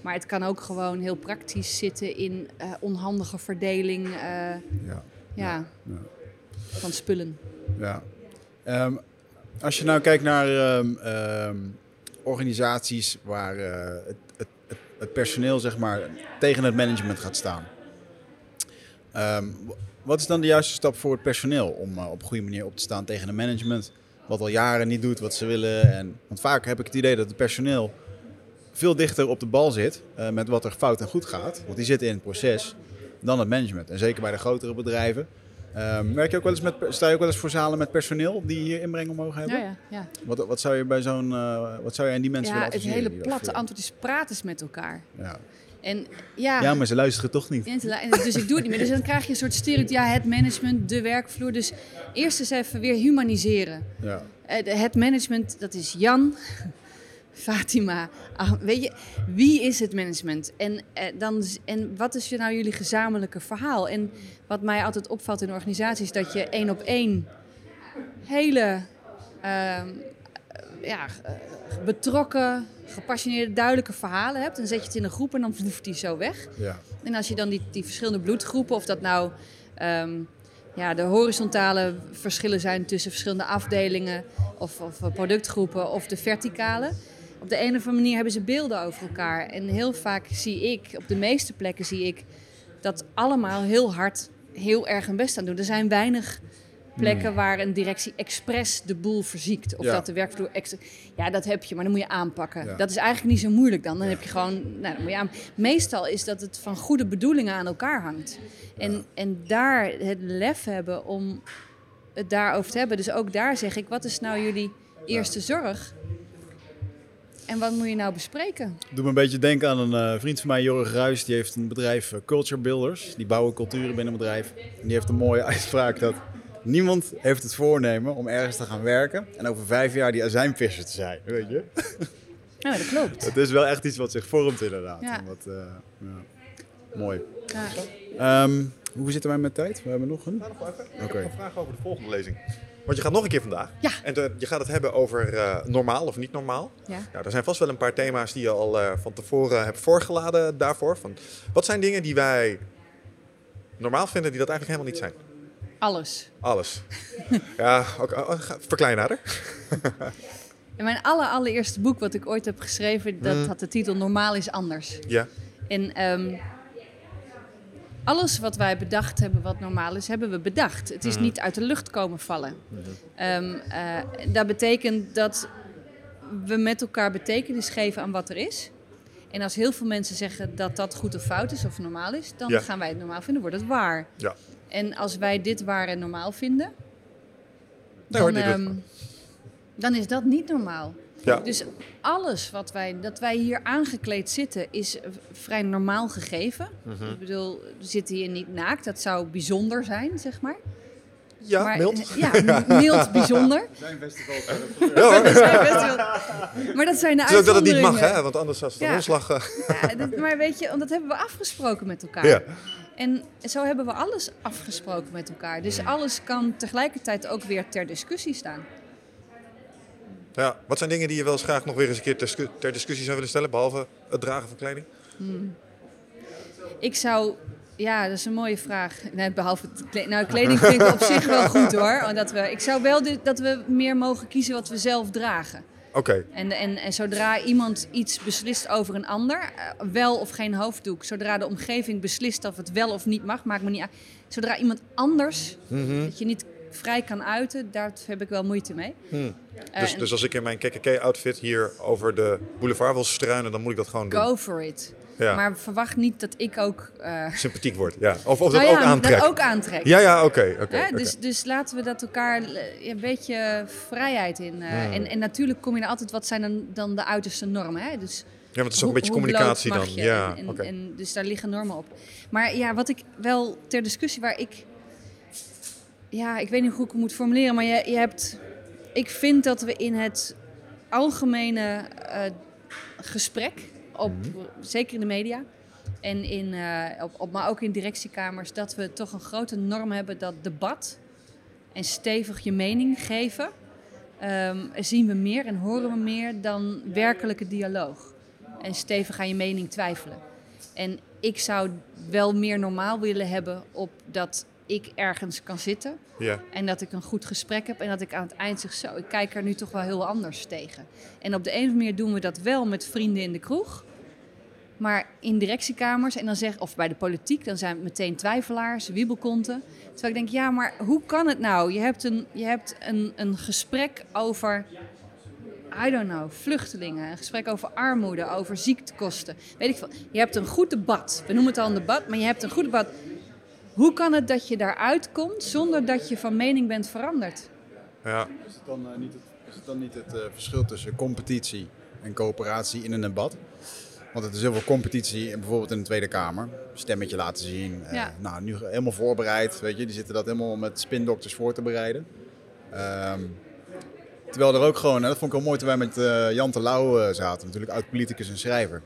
maar het kan ook gewoon heel praktisch zitten in eh, onhandige verdeling. eh, Ja. ja, van spullen. Ja. Ehm, als je nou kijkt naar ehm, ehm, organisaties waar eh, het, het, het, het personeel zeg maar, tegen het management gaat staan. Ehm, wat is dan de juiste stap voor het personeel om eh, op goede manier op te staan tegen een management wat al jaren niet doet wat ze willen? En, want vaak heb ik het idee dat het personeel veel dichter op de bal zit eh, met wat er fout en goed gaat. Want die zitten in het proces dan het management. En zeker bij de grotere bedrijven. Ehm, werk je ook wel eens met, sta je ook wel eens voor zalen met personeel die hier inbreng mogen hebben? Ja, ja, ja. Wat, wat zou je bij zo'n, eh, wat zou je aan die mensen ja willen het adviseren? hele die dat platte voeren? antwoord is praat eens met elkaar. Ja. En ja, ja, maar ze luisteren toch niet. En dus ik doe het niet meer. Dus dan krijg je een soort stereotype. Ja, het management, de werkvloer. Dus eerst eens even weer humaniseren. Ja. Eh, Het management, dat is Jan, Fatima. Ah, weet je, wie is het management? En, eh, dan, en wat is je nou jullie gezamenlijke verhaal? En wat mij altijd opvalt in organisaties, is dat je één op één hele ehm, ja, eh, betrokken, gepassioneerde, duidelijke verhalen hebt. Dan zet je het in een groep en dan [laughs] voeft die zo weg. Ja. En als je dan die, die verschillende bloedgroepen, of dat nou ehm, ja, de horizontale verschillen zijn tussen verschillende afdelingen of, of eh, productgroepen of de verticale. Op de een of andere manier hebben ze beelden over elkaar. En heel vaak zie ik, op de meeste plekken zie ik, dat allemaal heel hard heel erg hun best aan doen. Er zijn weinig plekken waar een directie expres de boel verziekt. Of Ja. dat de werkvloer extra... Ja, dat heb je, maar dan moet je aanpakken. Ja. Dat is eigenlijk niet zo moeilijk dan. Dan heb je gewoon... Nou, dan moet je aan... Meestal is dat het van goede bedoelingen aan elkaar hangt. En, en daar het lef hebben om het daarover te hebben. Dus ook daar zeg ik, wat is nou jullie eerste zorg? En wat moet je nou bespreken? Doe me een beetje denken aan een eh, vriend van mij, Jorg Ruijs. Die heeft een bedrijf, eh, Culture Builders. Die bouwen culturen binnen een bedrijf. En die heeft een mooie [laughs] uitspraak dat niemand heeft het voornemen om ergens te gaan werken. En over vijf jaar die azijnvisser te zijn, weet je. [laughs] Nou, dat klopt. Het is wel echt iets wat zich vormt inderdaad. Ja. En Wat, eh, ja. Mooi. Ja. Ehm, hoe zitten wij met tijd? We hebben nog een. Ik Oké. heb een vraag over de volgende lezing. Want je gaat nog een keer vandaag. Ja. En je gaat het hebben over eh, normaal of niet normaal. Ja. Nou, er zijn vast wel een paar thema's die je al eh, van tevoren hebt voorgeladen daarvoor. Van, wat zijn dingen die wij normaal vinden die dat eigenlijk helemaal niet zijn? Alles. Alles. [laughs] ja, ook, oh, ga- verklein nader. En [laughs] mijn aller, allereerste boek wat ik ooit heb geschreven, dat had de titel Normaal is anders. Ja. En ehm, alles wat wij bedacht hebben wat normaal is, hebben we bedacht. Het is niet uit de lucht komen vallen. Eh, dat betekent dat we met elkaar betekenis geven aan wat er is. En als heel veel mensen zeggen dat dat goed of fout is of normaal is, dan Ja. gaan wij het normaal vinden, wordt het waar. Ja. En als wij dit waar en normaal vinden, Nee, hoor, dan, ehm, dan is dat niet normaal. Ja. Dus alles wat wij, dat wij hier aangekleed zitten, is vrij normaal gegeven. Mhm. Ik bedoel, we zitten hier niet naakt. Dat zou bijzonder zijn, zeg maar. ja, maar, mild. Ja, [laughs] mild bijzonder. [laughs] Zijn festival. [laughs] Ja, hoor. Dat zijn best wel- maar dat zijn de ook dat het niet mag, uitzonderingen. hè? Want anders als het Ja. een omslag... eh, Ja, dat- maar weet je, want dat hebben we afgesproken met elkaar. Ja. En zo hebben we alles afgesproken met elkaar. Dus alles kan tegelijkertijd ook weer ter discussie staan. Ja, wat zijn dingen die je wel eens graag nog weer eens een keer ter, ter discussie zou willen stellen, behalve het dragen van kleding? Ik zou, ja, dat is een mooie vraag. Nee, behalve, het kle- nou, kleding vind ik op zich wel goed hoor. Dat we, ik zou wel dat we meer mogen kiezen wat we zelf dragen. Oké, En, en, en zodra iemand iets beslist over een ander, eh, wel of geen hoofddoek, zodra de omgeving beslist of het wel of niet mag, maakt me niet uit. Zodra iemand anders, Mhm. dat je niet vrij kan uiten, daar heb ik wel moeite mee. Hmm. Dus, dus als ik in mijn KKK-outfit hier over de boulevard wil struinen, dan moet ik dat gewoon doen. go for it. Ja. Maar verwacht niet dat ik ook, eh, Sympathiek wordt, ja. Of, of nou dat ook ja, aantrekt. dat ook aantrek. Ja, ja, oké. oké, dus, dus laten we dat elkaar eh, een beetje vrijheid in. eh, Hmm. en, en natuurlijk kom je er altijd, wat zijn dan, dan de uiterste normen? Hè? Dus Ja, want het is ook een hoe- beetje hoe communicatie dan. mag je? Ja, En, en, oké. en dus daar liggen normen op. Maar ja, wat ik wel ter discussie waar ik. Ja, ik weet niet hoe ik het moet formuleren, maar je, je hebt. Ik vind dat we in het algemene eh, gesprek, op, Mhm. zeker in de media en in, eh, op, op, maar ook in directiekamers, dat we toch een grote norm hebben dat debat en stevig je mening geven, ehm, zien we meer en horen we meer dan werkelijke dialoog. En stevig aan je mening twijfelen. En ik zou wel meer normaal willen hebben op dat ik ergens kan zitten Ja. en dat ik een goed gesprek heb en dat ik aan het eind zeg zo, ik kijk er nu toch wel heel anders tegen. En op de een of andere manier doen we dat wel met vrienden in de kroeg. Maar in directiekamers en dan zeg, of bij de politiek, dan zijn het meteen twijfelaars, wiebelkonten. Terwijl ik denk, ja, maar hoe kan het nou? Je hebt een, je hebt een, een gesprek over, I don't know, vluchtelingen. Een gesprek over armoede, over ziektekosten. Weet ik veel. Je hebt een goed debat. We noemen het al een debat, maar je hebt een goed debat. Hoe kan het dat je daaruit komt zonder dat je van mening bent veranderd? Ja. Is het dan, eh, niet het, is het, dan niet het eh, verschil tussen competitie en coöperatie in een debat? Want het is heel veel competitie, in- bijvoorbeeld in de Tweede Kamer. Stemmetje laten zien. eh, Ja. nou, nu helemaal voorbereid. Weet je, die zitten dat helemaal met spindokters voor te bereiden. Ehm, terwijl er ook gewoon, hè, dat vond ik wel mooi toen wij met eh, Jan Terlouw eh, zaten, natuurlijk oud-politicus en schrijver.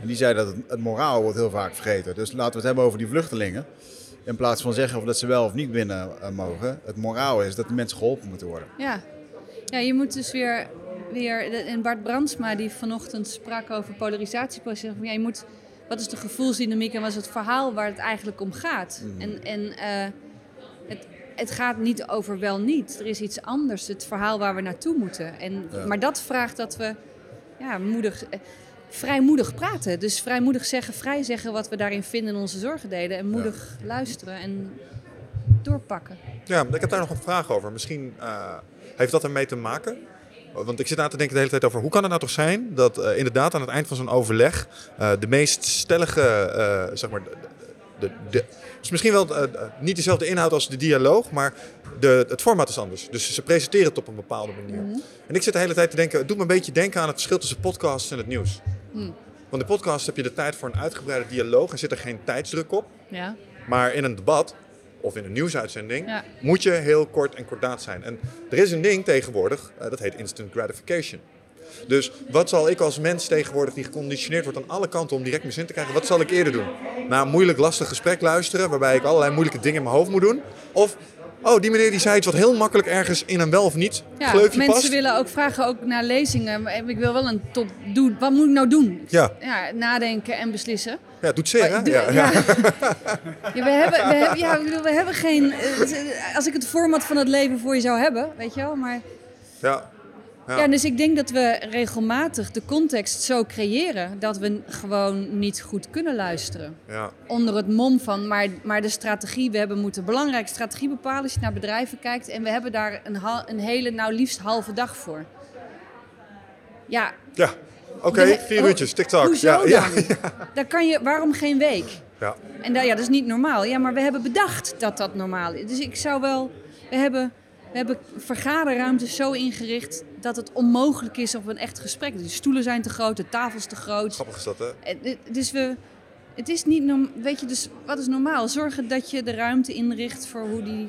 En die zei dat het, het moraal wordt heel vaak vergeten. Dus laten we het hebben over die vluchtelingen. In plaats van zeggen of dat ze wel of niet binnen eh, mogen. Het moraal is dat die mensen geholpen moeten worden. Ja, ja je moet dus weer, weer... En Bart Brandsma die vanochtend sprak over polarisatieproces. Ja, je moet, wat is de gevoelsdynamiek en wat is het verhaal waar het eigenlijk om gaat? En, en eh, het, het gaat niet over wel niet. Er is iets anders, het verhaal waar we naartoe moeten. En, Ja. Maar dat vraagt dat we ja, moedig, eh, vrijmoedig praten. Dus vrijmoedig zeggen, vrij zeggen wat we daarin vinden in onze zorgen delen. En moedig luisteren en doorpakken. ja, ik heb daar nog een vraag over. Misschien eh, heeft dat ermee te maken? Want ik zit na te denken de hele tijd over hoe kan het nou toch zijn dat eh, inderdaad aan het eind van zo'n overleg eh, de meest stellige, zeg maar, de, de, de, dus misschien wel eh, niet dezelfde inhoud als de dialoog, maar de, het format is anders. Dus ze presenteren het op een bepaalde manier. En ik zit de hele tijd te denken, het doet me een beetje denken aan het verschil tussen podcasts en het nieuws. Hm. Want in podcast heb je de tijd voor een uitgebreide dialoog en zit er geen tijdsdruk op. Ja, Maar in een debat of in een nieuwsuitzending Ja. moet je heel kort en kordaat zijn. En er is een ding tegenwoordig, eh, dat heet instant gratification. Dus wat zal ik als mens tegenwoordig die geconditioneerd wordt aan alle kanten om direct mijn zin te krijgen, wat zal ik eerder doen? Naar een moeilijk lastig gesprek luisteren waarbij ik allerlei moeilijke dingen in mijn hoofd moet doen? Of, oh die meneer die zei iets wat heel makkelijk ergens in een wel of niet Ja, gleufje mensen past? willen ook vragen ook naar lezingen. Ik wil wel een top doen. Wat moet ik nou doen? Ja. Ja, nadenken en beslissen. Ja, doet zeer hè? Ja, ja. ja. Ja, we hebben, we hebben, ja, ik bedoel, we hebben geen. eh, Als ik het format van het leven voor je zou hebben, weet je wel. Maar ja. Ja. ja. dus ik denk dat we regelmatig de context zo creëren dat we gewoon niet goed kunnen luisteren. ja. Onder het mom van, maar, maar de strategie, we hebben moeten belangrijke strategie bepalen als je naar bedrijven kijkt. En we hebben daar een, hal- een hele, nou liefst halve dag voor. Ja, Ja. Oké, vier uurtjes, TikTok. Ja, ja. [laughs] Daar kan je, waarom geen week? Ja. En da- ja, dat is niet normaal. Ja, maar we hebben bedacht dat dat normaal is. Dus ik zou wel... We hebben, we hebben vergaderruimtes zo ingericht dat het onmogelijk is op een echt gesprek. De stoelen zijn te groot, de tafels te groot. Grappig is dat, hè? Eh, Dus we... Het is niet Weet je, dus wat is normaal? Zorgen dat je de ruimte inricht voor hoe die...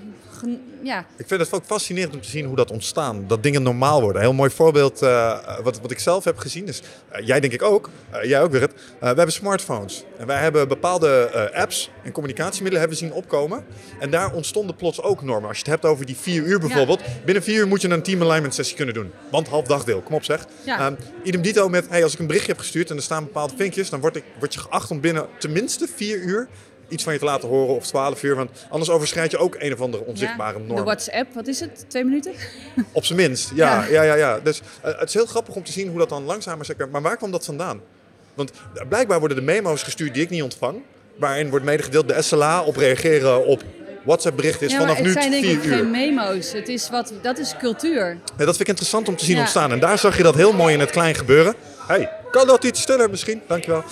Ja, Ik vind het ook fascinerend om te zien hoe dat ontstaan. Dat dingen normaal worden. Een heel mooi voorbeeld eh, wat, wat ik zelf heb gezien. Dus, eh, jij denk ik ook. eh, jij ook. Eh, we hebben smartphones. En wij hebben bepaalde apps en communicatiemiddelen hebben zien opkomen. En daar ontstonden plots ook normen. Als je het hebt over die vier uur bijvoorbeeld. Binnen vier uur moet je een team alignment sessie kunnen doen. Want half dagdeel. Kom op zeg. Ja. Ehm, idem dito met, hey, als ik een berichtje heb gestuurd en er staan bepaalde vinkjes. Dan word, ik, word je geacht om binnen tenminste vier uur iets van je te laten horen. Of twaalf uur. Want anders overschrijd je ook een of andere onzichtbare ja. norm. De WhatsApp, wat is het? Twee minuten? Op zijn minst, ja. Ja. ja. ja, ja, Dus eh, het is heel grappig om te zien hoe dat dan langzamer zeker. Maar waar kwam dat vandaan? Want eh, blijkbaar worden de memo's gestuurd die ik niet ontvang. Waarin wordt medegedeeld de SLA op reageren op WhatsApp berichten is ja, maar vanaf het nu zijn denk vier ik uur. geen memo's. Het is wat, dat is cultuur. Ja, dat vind ik interessant om te zien ontstaan. En daar zag je dat heel mooi in het klein gebeuren. Hey, kan dat iets stiller misschien? Dankjewel.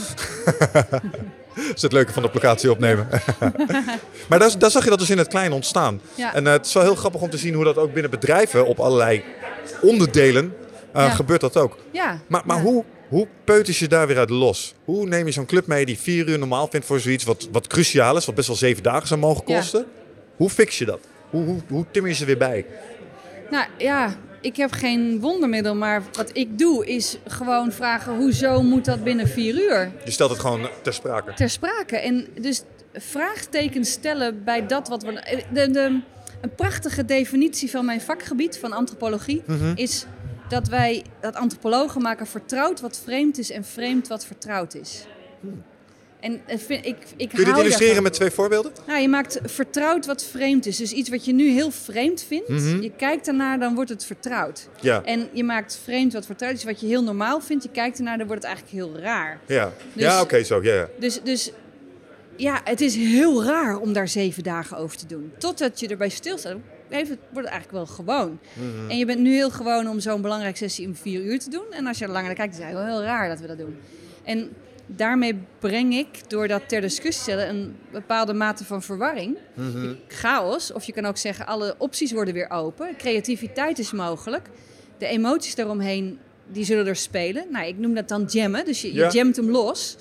[laughs] dat is het leuke van de locatie opnemen. [laughs] maar daar, daar zag je dat dus in het klein ontstaan. Ja. En eh, het is wel heel grappig om te zien hoe dat ook binnen bedrijven op allerlei onderdelen eh, Ja. gebeurt dat ook. Ja. Maar, maar ja. hoe, hoe peuters je daar weer uit los? Hoe neem je zo'n club mee die vier uur normaal vindt voor zoiets wat, wat cruciaal is, wat best wel zeven dagen zou mogen kosten? Hoe fix je dat? Hoe, hoe, hoe timmer je ze weer bij? Nou ja, ik heb geen wondermiddel, maar wat ik doe is gewoon vragen: hoezo moet dat binnen vier uur? Je stelt het gewoon ter sprake. Ter sprake. En dus vraagtekens stellen bij dat wat we. De, de, een prachtige definitie van mijn vakgebied, van antropologie, Mhm. is dat wij, dat antropologen maken vertrouwd wat vreemd is en vreemd wat vertrouwd is. En vind, ik, ik Kun je dit illustreren daarvan. met twee voorbeelden? Nou, je maakt vertrouwd wat vreemd is. Dus iets wat je nu heel vreemd vindt, Mhm. je kijkt ernaar, dan wordt het vertrouwd. Ja. En je maakt vreemd wat vertrouwd is, wat je heel normaal vindt. Je kijkt ernaar, dan wordt het eigenlijk heel raar. Ja, Dus- ja oké, zo. Ja. Dus, dus ja, het is heel raar om daar zeven dagen over te doen. Totdat je erbij stilstaat, heeft het, wordt het eigenlijk wel gewoon. Mhm. En je bent nu heel gewoon om zo'n belangrijke sessie om vier uur te doen. En als je er langer naar kijkt, is het eigenlijk wel heel raar dat we dat doen. En daarmee breng ik, door dat ter discussie te stellen, een bepaalde mate van verwarring. Mhm. Chaos, of je kan ook zeggen, alle opties worden weer open. Creativiteit is mogelijk. De emoties daaromheen, die zullen er spelen. Nou, ik noem dat dan jammen. Dus je, je Ja. jamt hem los.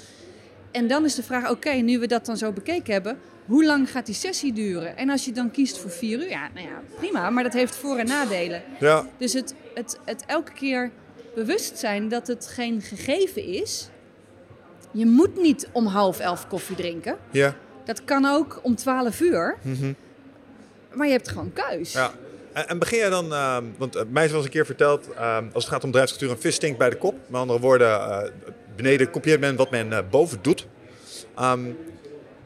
En dan is de vraag, oké, nu we dat dan zo bekeken hebben, hoe lang gaat die sessie duren? En als je dan kiest voor vier uur, ja, nou ja, prima, maar dat heeft voor- en nadelen. ja. Dus het, het, het elke keer bewust zijn dat het geen gegeven is. Je moet niet om half elf koffie drinken. ja. Dat kan ook om twaalf uur. Mhm. Maar je hebt gewoon keus. Ja. En, en begin jij dan, ehm, want eh, mij is wel eens een keer verteld, ehm, als het gaat om bedrijfscultuur, een vis stinkt bij de kop. Met andere woorden, eh, beneden kopieert men wat men eh, boven doet. Ehm,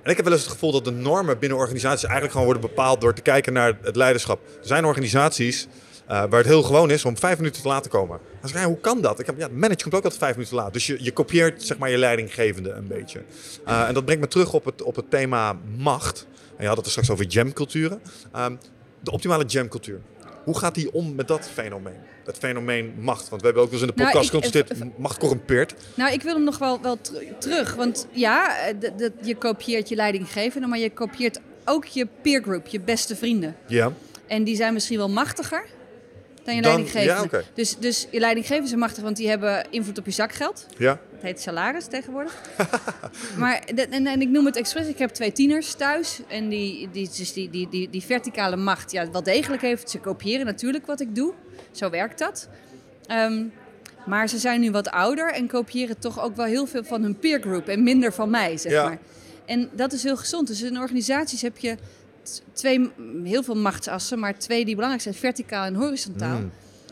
en ik heb wel eens het gevoel dat de normen binnen organisaties eigenlijk gewoon worden bepaald door te kijken naar het leiderschap. Er zijn organisaties eh, waar het heel gewoon is om vijf minuten te laat te komen. Dan zeg je, hoe kan dat? Ik heb, ja, de manager komt ook altijd vijf minuten te laat. Dus je, je kopieert zeg maar, je leidinggevende een beetje. Eh, en dat brengt me terug op het, op het thema macht. En je had het er straks over jamculturen. Ehm, de optimale jamcultuur. Hoe gaat die om met dat fenomeen? Het fenomeen macht. Want we hebben ook wel eens in de Nou, podcast ik- geconstateerd, macht corrumpeert. Nou, ik wil hem nog wel, wel ter- terug. Want ja, eh, je kopieert je leidinggevende, maar je kopieert ook je peergroup, je beste vrienden. Ja. En die zijn misschien wel machtiger dan je Dan- leidinggevende. ja, dus, dus je leidinggevenden zijn machtig, want die hebben invloed op je zakgeld. Ja. Het heet salaris tegenwoordig. [laughs] maar en, en ik noem het expres. Ik heb twee tieners thuis. En die, die, dus die, die, die, die verticale macht, ja, wel degelijk heeft. Ze kopiëren natuurlijk wat ik doe. Zo werkt dat. Ehm, maar ze zijn nu wat ouder en kopiëren toch ook wel heel veel van hun peergroup en minder van mij, zeg Ja. maar. En dat is heel gezond. Dus in organisaties heb je twee, heel veel machtsassen, maar twee die belangrijk zijn, verticaal en horizontaal. Mm.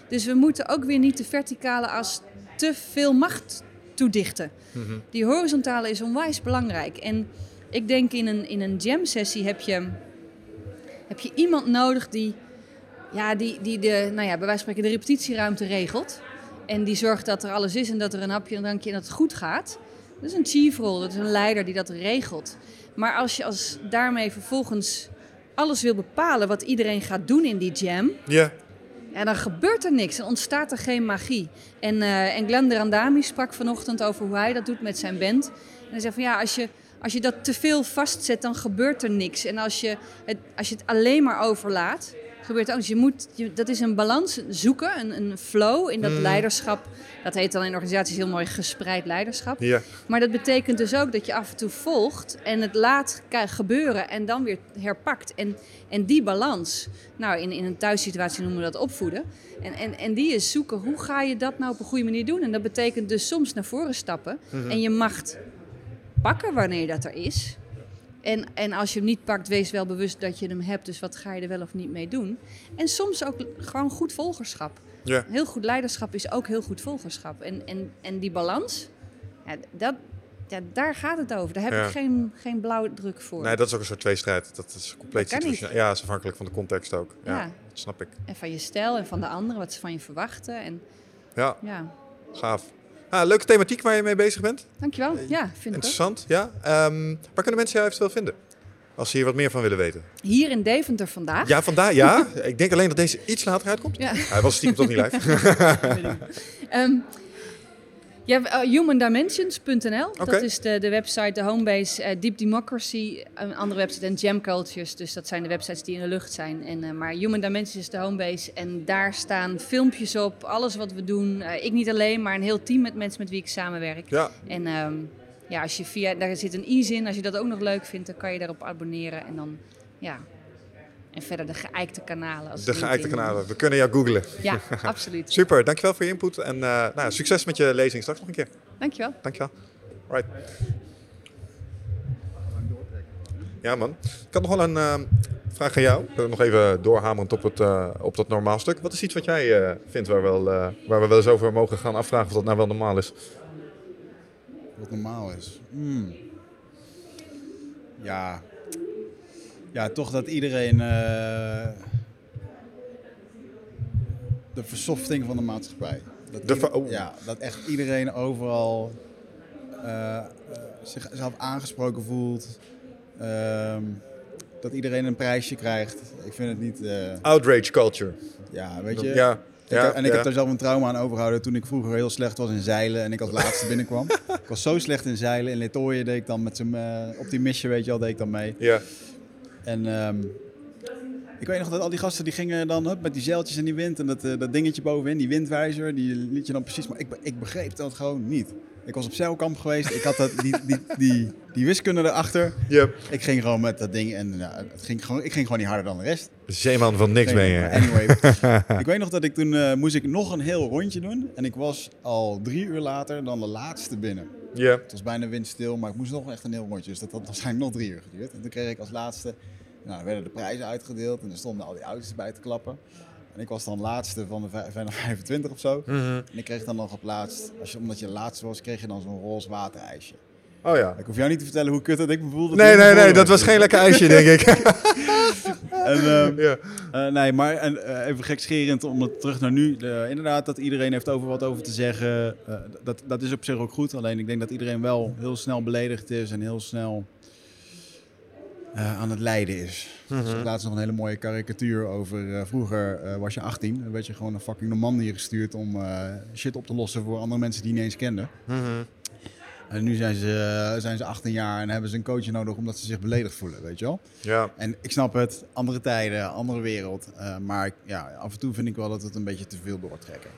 Dus we moeten ook weer niet de verticale as te veel macht toedichten. Mhm. Die horizontale is onwijs belangrijk. En ik denk in een, in een jam-sessie heb je, heb je iemand nodig die, ja, die, die de, nou ja, bij wijze van spreken de repetitieruimte regelt. En die zorgt dat er alles is en dat er een hapje en een drankje en dat het goed gaat. Dat is een chief role, dat is een leider die dat regelt. Maar als je als daarmee vervolgens alles wil bepalen wat iedereen gaat doen in die jam, Ja. ja, dan gebeurt er niks. Dan ontstaat er geen magie. En, eh en Glenn de Randami sprak vanochtend over hoe hij dat doet met zijn band. En hij zei van ja, als je, als je dat te veel vastzet, dan gebeurt er niks. En als je het, als je het alleen maar overlaat, gebeurt ook niks. Je moet, je, dat is een balans zoeken, een, een flow in dat leiderschap. Dat heet dan in organisaties heel mooi gespreid leiderschap. Ja. Maar dat betekent dus ook dat je af en toe volgt en het laat gebeuren en dan weer herpakt. En, en die balans, nou in, in een thuissituatie noemen we dat opvoeden. En, en, en die is zoeken, hoe ga je dat nou op een goede manier doen? En dat betekent dus soms naar voren stappen en je macht pakken wanneer dat er is. En, en als je hem niet pakt, wees wel bewust dat je hem hebt. Dus wat ga je er wel of niet mee doen? En soms ook gewoon goed volgerschap. Ja. Heel goed leiderschap is ook heel goed volgerschap. En, en, en die balans, ja, dat, ja, daar gaat het over. Daar heb ik geen, geen blauwdruk voor. Nee, dat is ook een soort tweestrijd. Dat is compleet situationeel. Ja, dat is afhankelijk van de context ook. Ja, Ja. dat snap ik. En van je stijl en van de anderen, wat ze van je verwachten. En Ja, ja, gaaf. Ah, leuke thematiek waar je mee bezig bent. dankjewel. Ja, vind ik. Interessant, ja. Ehm, waar kunnen mensen jou eventueel vinden? Als ze hier wat meer van willen weten. Hier in Deventer vandaag. Ja, vandaar, ja. ik denk alleen dat deze iets later uitkomt. Ja. Hij was stiekem toch niet live. [laughs] [laughs] Ehm, ja, eh, humandimensions.nl, dat is de, de website, de homebase. eh, Deep Democracy, een andere website, en Jam Cultures. Dus dat zijn de websites die in de lucht zijn. En, eh, maar Human Dimensions is de homebase. En daar staan filmpjes op, alles wat we doen. Ik niet alleen, maar een heel team met mensen met wie ik samenwerk. Ja, En ehm, ja, als je via, daar zit een ease in. Als je dat ook nog leuk vindt, dan kan je daarop abonneren. En dan, ja... En verder de geëikte kanalen. Als de geëikte kanalen. We kunnen jou googlen. Ja, [laughs] absoluut. Super, dankjewel voor je input. En eh, nou, succes met je lezing straks nog een keer. Dankjewel. Dankjewel. Right. Ja man. Ik had nog wel een eh, vraag aan jou. Ik wil nog even doorhamerend op, het, eh, op dat normaal stuk. Wat is iets wat jij eh, vindt waar, wel, eh, waar we wel eens over mogen gaan afvragen of dat nou wel normaal is? Wat normaal is. Hmm. Ja. Ja, toch dat iedereen. eh, de versofting van de maatschappij. Dat De ieder- ver- oh. Ja, dat echt iedereen overal eh, zichzelf aangesproken voelt. Ehm, dat iedereen een prijsje krijgt. Ik vind het niet. eh, Outrage culture. ja, weet je. Ja. Ik ja, heb- en ik ja. heb daar zelf een trauma aan overgehouden toen ik vroeger heel slecht was in zeilen en ik als laatste [laughs] binnenkwam. ik was zo slecht in zeilen. In Letooien deed ik dan met zijn eh, op die missie, weet je wel, deed ik dan mee. Ja. En ehm, ik weet nog dat al die gasten die gingen dan hup, met die zeiltjes in die wind en dat, eh, dat dingetje bovenin, die windwijzer, die liet je dan precies. Maar ik, ik begreep dat gewoon niet. Ik was op zeilkamp geweest, ik had dat, die, die, die, die wiskunde erachter. Yep. Ik ging gewoon met dat ding en nou, het ging gewoon, ik ging gewoon niet harder dan de rest. Zeeman van niks hè. maar Anyway, [laughs] ik weet nog dat ik toen eh, moest ik nog een heel rondje doen. En ik was al drie uur later dan de laatste binnen. Ja. Het was bijna windstil, maar ik moest nog echt een heel rondje. Dus dat had waarschijnlijk nog drie uur geduurd. En toen kreeg ik als laatste, nou, werden de prijzen uitgedeeld. En er stonden al die auto's bij te klappen. En ik was dan laatste van de vij- van de [laughs] 25 of zo. Mhm. En ik kreeg dan nog op laatst, als je, omdat je laatste was, kreeg je dan zo'n roze waterijsje. Oh ja. Ik hoef jou niet te vertellen hoe kut dat ik me voelde. Nee, nee, nee, dat was geen lekker ijsje, denk ik. [laughs] En, ehm, ja. Eh, nee, maar en, eh, even gekscherend om het terug naar nu. De- inderdaad, dat iedereen heeft over wat over te zeggen. Eh, dat, dat is op zich ook goed. Alleen ik denk dat iedereen wel heel snel beledigd is en heel snel eh, aan het lijden is. Mhm. Dus laatst nog een hele mooie karikatuur over. eh, vroeger eh, was je 18, dan werd je gewoon een fucking Normandië gestuurd om shit op te lossen voor andere mensen die je niet eens kenden. Mhm. En nu zijn ze, zijn ze 18 jaar en hebben ze een coach nodig omdat ze zich beledigd voelen, weet je wel. Ja. En ik snap het, andere tijden, andere wereld. maar ja, af en toe vind ik wel dat het een beetje te veel doortrekken.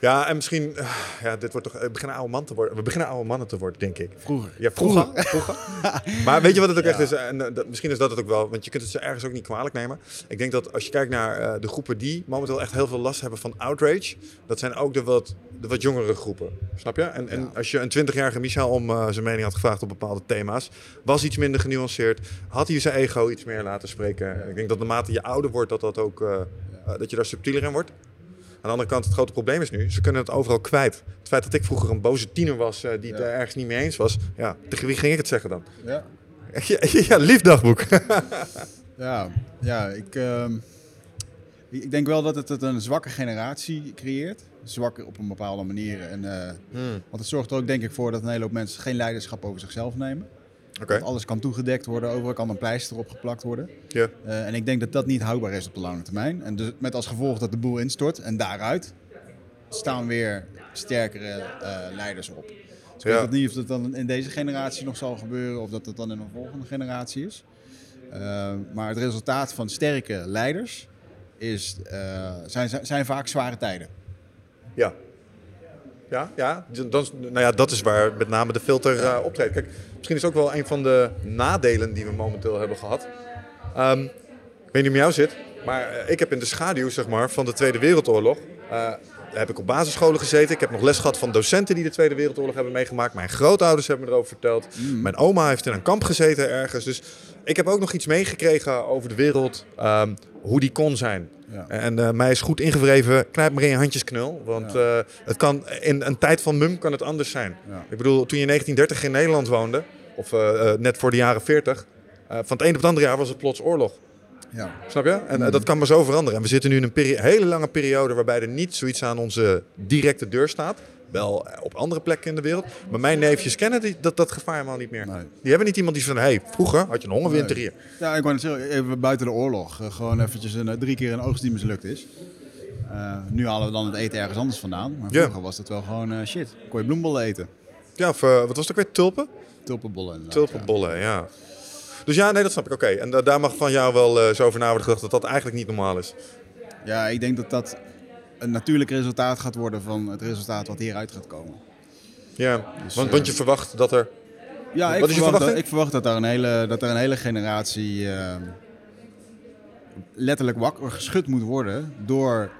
Ja, en misschien, eh, ja, dit wordt toch, we beginnen oude man te worden. We beginnen oude mannen te worden, denk ik. Vroeger. Ja, vroeger. vroeger. [laughs] maar weet je wat het ook echt is? En, eh, dat, misschien is dat het ook wel, want je kunt het ze ergens ook niet kwalijk nemen. Ik denk dat als je kijkt naar eh, de groepen die momenteel echt heel veel last hebben van outrage, dat zijn ook de wat, de wat jongere groepen. Snap je? En, en als je een 20-jarige Michel om eh, zijn mening had gevraagd op bepaalde thema's, was iets minder genuanceerd, had hij zijn ego iets meer laten spreken. Ik denk dat naarmate je ouder wordt, dat, dat, ook, eh, eh, dat je daar subtieler in wordt. Aan de andere kant, het grote probleem is nu, ze kunnen het overal kwijt. Het feit dat ik vroeger een boze tiener was, eh, die het Ja. er ergens niet mee eens was, ja, tegen wie ging ik het zeggen dan? Ja, [laughs] Ja, ja liefdagboek. [laughs] ja, ja ik, ehm, ik ik denk wel dat het het een zwakke generatie creëert. Zwakker op een bepaalde manier. En, eh, Hmm, want het zorgt er ook denk ik voor dat een hele hoop mensen geen leiderschap over zichzelf nemen. Dat alles kan toegedekt worden, overal kan een pleister op geplakt worden. ja. Eh, en ik denk dat dat niet houdbaar is op de lange termijn. En dus met als gevolg dat de boel instort. En daaruit staan weer sterkere eh, leiders op. Dus Ik weet Ja. het niet of dat dan in deze generatie nog zal gebeuren of dat het dan in een volgende generatie is. Eh, maar het resultaat van sterke leiders is, zijn, zijn vaak zware tijden. Ja. Ja, ja. Dan, nou ja, dat is waar met name de filter optreedt. Kijk, misschien is ook wel een van de nadelen die we momenteel hebben gehad. Ehm, ik weet niet hoe jou zit, maar eh, ik heb in de schaduw zeg maar, van de Tweede Wereldoorlog... heb ik op basisscholen gezeten. Ik heb nog les gehad van docenten die de Tweede Wereldoorlog hebben meegemaakt. Mijn grootouders hebben me erover verteld. Mijn oma heeft in een kamp gezeten ergens. Dus ik heb ook nog iets meegekregen over de wereld, ehm, hoe die kon zijn. Ja. En eh, mij is goed ingewreven, knijp maar in je handjes knul. Want eh, het kan, in een tijd van mum kan het anders zijn. Ja. Ik bedoel, toen je in 1930 in Nederland woonde, of eh, net voor de jaren 40, eh, van het een op het andere jaar was het plots oorlog. Ja. Snap je? En eh, dat kan maar zo veranderen. En we zitten nu in een peri- hele lange periode waarbij er niet zoiets aan onze directe deur staat. Wel eh, op andere plekken in de wereld. Maar mijn neefjes kennen die, dat, dat gevaar helemaal niet meer. Nee. Die hebben niet iemand die van, hey, vroeger had je een hongerwinter Nee. hier. Ja, ik wou net zeggen, even buiten de oorlog. eh, gewoon eventjes een, drie keer een oogst die mislukt is. Nu halen we dan het eten ergens anders vandaan. Maar Ja. vroeger was dat wel gewoon shit. Kon je bloembollen eten. Ja, of wat was het ook weer? Tulpen? Tulpenbollen Tulpenbollen, ja. Dus ja, nee, dat snap ik. Oké, en da- daar mag van jou wel eh, zo over na worden gedacht dat dat eigenlijk niet normaal is. Ja. ik denk dat dat een natuurlijk resultaat gaat worden van het resultaat wat hieruit gaat komen. Ja, Dus, want, eh, want je verwacht dat er... Ja, ik verwacht, dat, verwachting? ik verwacht dat daar een hele, dat er een hele generatie eh, letterlijk wakker geschud moet worden door,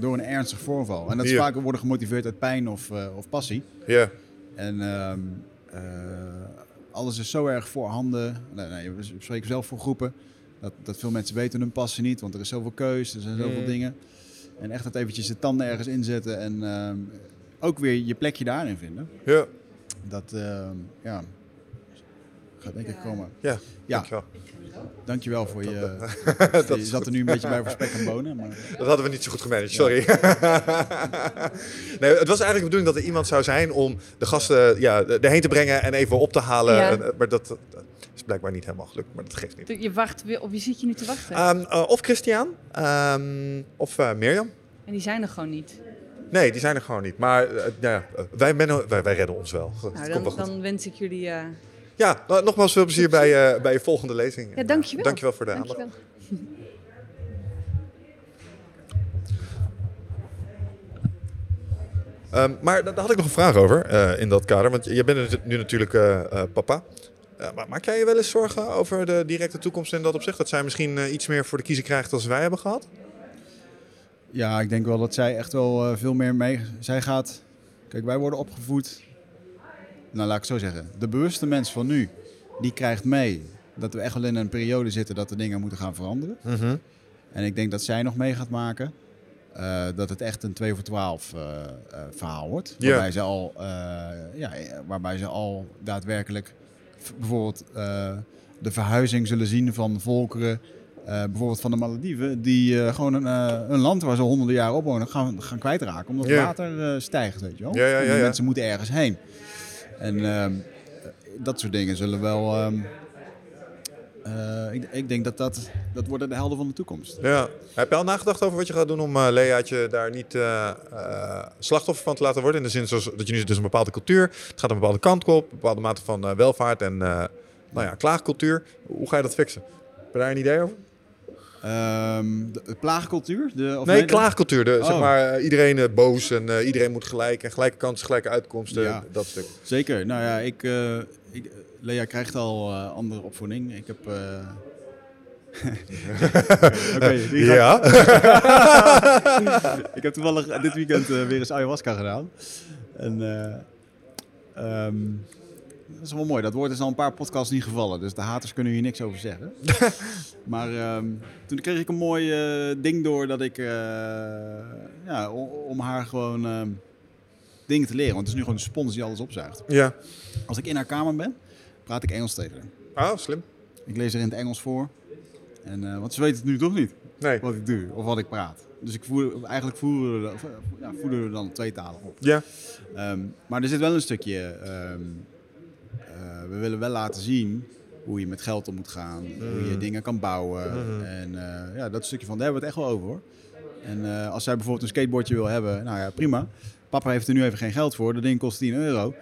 door een ernstig voorval. En dat is Hier. vaak worden gemotiveerd uit pijn of, of passie. Ja, En ehm, eh, alles is zo erg voorhanden. Nee, nee, we spreken zelf voor groepen. Dat, dat veel mensen weten hun passie niet, want er is zoveel keus, er zijn zoveel Mm. dingen. En echt dat eventjes de tanden ergens inzetten en ehm, ook weer je plekje daarin vinden. ja, Dat ehm, ja, gaat denk ik komen. ja. Ja, dankjewel. voor je... Dat [laughs] [laughs] je is zat er nu een beetje bij voor spek en bonen. Maar, [laughs] Dat hadden we niet zo goed gemanaged, sorry. nee, het was eigenlijk de bedoeling dat er iemand zou zijn om de gasten ja, erheen te brengen en even op te halen. Ja. Eh, Maar dat, dat is blijkbaar niet helemaal gelukt, maar dat geeft niet. Je wacht weer op wie zit je nu te wachten? Ehm, eh, of Christian, ehm, of eh, Mirjam. En die zijn er gewoon niet. Nee, die zijn er gewoon niet. Maar nou ja, wij, wij, wij redden ons wel. Nou, komt wel dan wens ik jullie... eh, Ja, nou, nogmaals veel plezier bij, eh, bij je volgende lezing. Ja, dankjewel. Dankjewel voor de aandacht. dankjewel. [laughs] Ehm, maar daar had ik nog een vraag over eh, in dat kader. Want je bent nu- natuurlijk eh, eh, papa. Eh, maar maak jij je wel eens zorgen over de directe toekomst in dat opzicht? Dat zij misschien eh, iets meer voor de kiezer krijgt als wij hebben gehad? ja, ik denk wel dat zij echt wel eh, veel meer mee... Zij gaat... Kijk, wij worden opgevoed... Nou, laat ik het zo zeggen. De bewuste mens van nu, die krijgt mee dat we echt wel in een periode zitten dat de dingen moeten gaan veranderen. En ik denk dat zij nog mee gaat maken. eh, dat het echt een 2 voor 12 eh, eh, verhaal wordt. Waarbij, ze al, ja, waarbij ze al daadwerkelijk bijvoorbeeld de verhuizing zullen zien van volkeren. bijvoorbeeld van de Malediven, die gewoon een, een land waar ze honderden jaren op wonen gaan, gaan kwijtraken. Omdat het water stijgt, weet je wel. Ja, ja, ja. mensen moeten ergens heen. En ehm, dat soort dingen zullen wel... ehm, eh, ik, ik denk dat dat, dat worden de helden van de toekomst. Ja. Heb je al nagedacht over wat je gaat doen om uh, Leaatje daar niet eh, slachtoffer van te laten worden? In de zin zoals, dat je nu dus een bepaalde cultuur, het gaat een bepaalde kant op, een bepaalde mate van welvaart en nou ja, klaagcultuur. Hoe ga je dat fixen? Heb je daar een idee over? Ehm, de, de plaagcultuur? De, of nee, de- klaagcultuur. De, Zeg Oh. maar, eh, iedereen eh, boos en eh, iedereen moet gelijk en gelijke kansen, gelijke uitkomsten. Ja. Dat stuk. Zeker. Nou ja, ik, ik, Lea krijgt al andere opvoeding. Ik heb... eh, [laughs] Oké, Ja. [laughs] ik heb toevallig dit weekend weer eens ayahuasca gedaan. En dat is wel mooi. Dat woord is al een paar podcasts niet gevallen. Dus de haters kunnen hier niks over zeggen. [laughs] maar ehm, toen kreeg ik een mooi eh, ding door dat ik... eh, ja, om, haar gewoon ehm, dingen te leren. Want het is nu gewoon een spons die alles opzuigt. ja. Als ik in haar kamer ben, praat ik Engels tegen haar. Oh, slim. Ik lees er in het Engels voor. En, eh, want ze weet het nu toch niet Nee. wat ik doe of wat ik praat. Dus ik voer, eigenlijk voeren we, ja, voeren we dan twee talen op. Ja. Ehm, maar er zit wel een stukje. We willen wel laten zien hoe je met geld om moet gaan, hoe je dingen kan bouwen. En eh, ja, dat stukje van daar hebben we het echt wel over hoor. En eh, als zij bijvoorbeeld een skateboardje wil hebben, nou ja, prima. Papa heeft er nu even geen geld voor, dat ding kost 10 euro.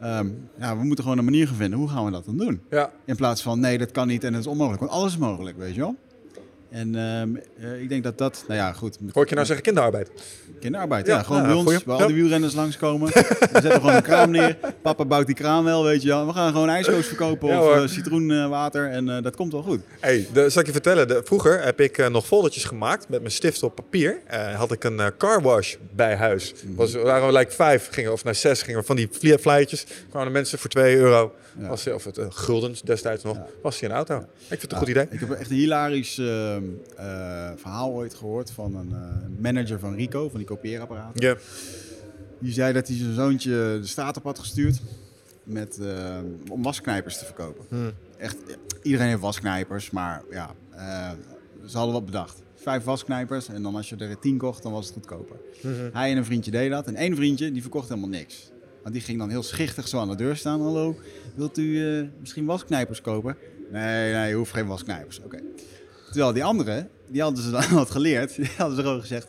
ehm, ja, we moeten gewoon een manier gaan vinden. Hoe gaan we dat dan doen? Ja. In plaats van nee, dat kan niet en het is onmogelijk. Want alles is mogelijk, weet je wel. En ehm, eh, ik denk dat dat, nou ja, goed. Hoor ik je nou zeggen kinderarbeid? Kinderarbeid, Ja, ja. gewoon bij ons, goeie. waar al die wielrenners langskomen. We zetten gewoon een kraam neer. Papa bouwt die kraam wel, weet je wel. We gaan gewoon ijskoos verkopen Ja, of eh, citroenwater en eh, dat komt wel goed. Hey, de, zal ik je vertellen, de, vroeger heb ik nog foldertjes gemaakt met mijn stift op papier. Had ik een car wash bij huis. Mhm. Was, waren we like vijf, gingen, of naar zes gingen van die flyertjes. kwamen de mensen voor 2 euro, Ja. was, of het guldens destijds nog, was hij een auto. Ik vind het een Ja, goed idee. Ik heb echt een hilarisch eh, verhaal ooit gehoord van een eh, manager van Rico, van die kopieerapparaten. Ja. Die zei dat hij zijn zoontje de straat op had gestuurd met, eh, om wasknijpers te verkopen. Hmm. Echt, iedereen heeft wasknijpers, maar ja, ze hadden wat bedacht. Vijf wasknijpers en dan als je er tien kocht, dan was het goedkoper. Mhm. Hij en een vriendje deden dat. En één vriendje, die verkocht helemaal niks. Want die ging dan heel schichtig zo aan de deur staan. Hallo, wilt u misschien wasknijpers kopen? Nee, nee, je hoeft geen wasknijpers. Oké. Terwijl die anderen, die hadden ze dan [laughs] wat geleerd. Die hadden ze gewoon gezegd.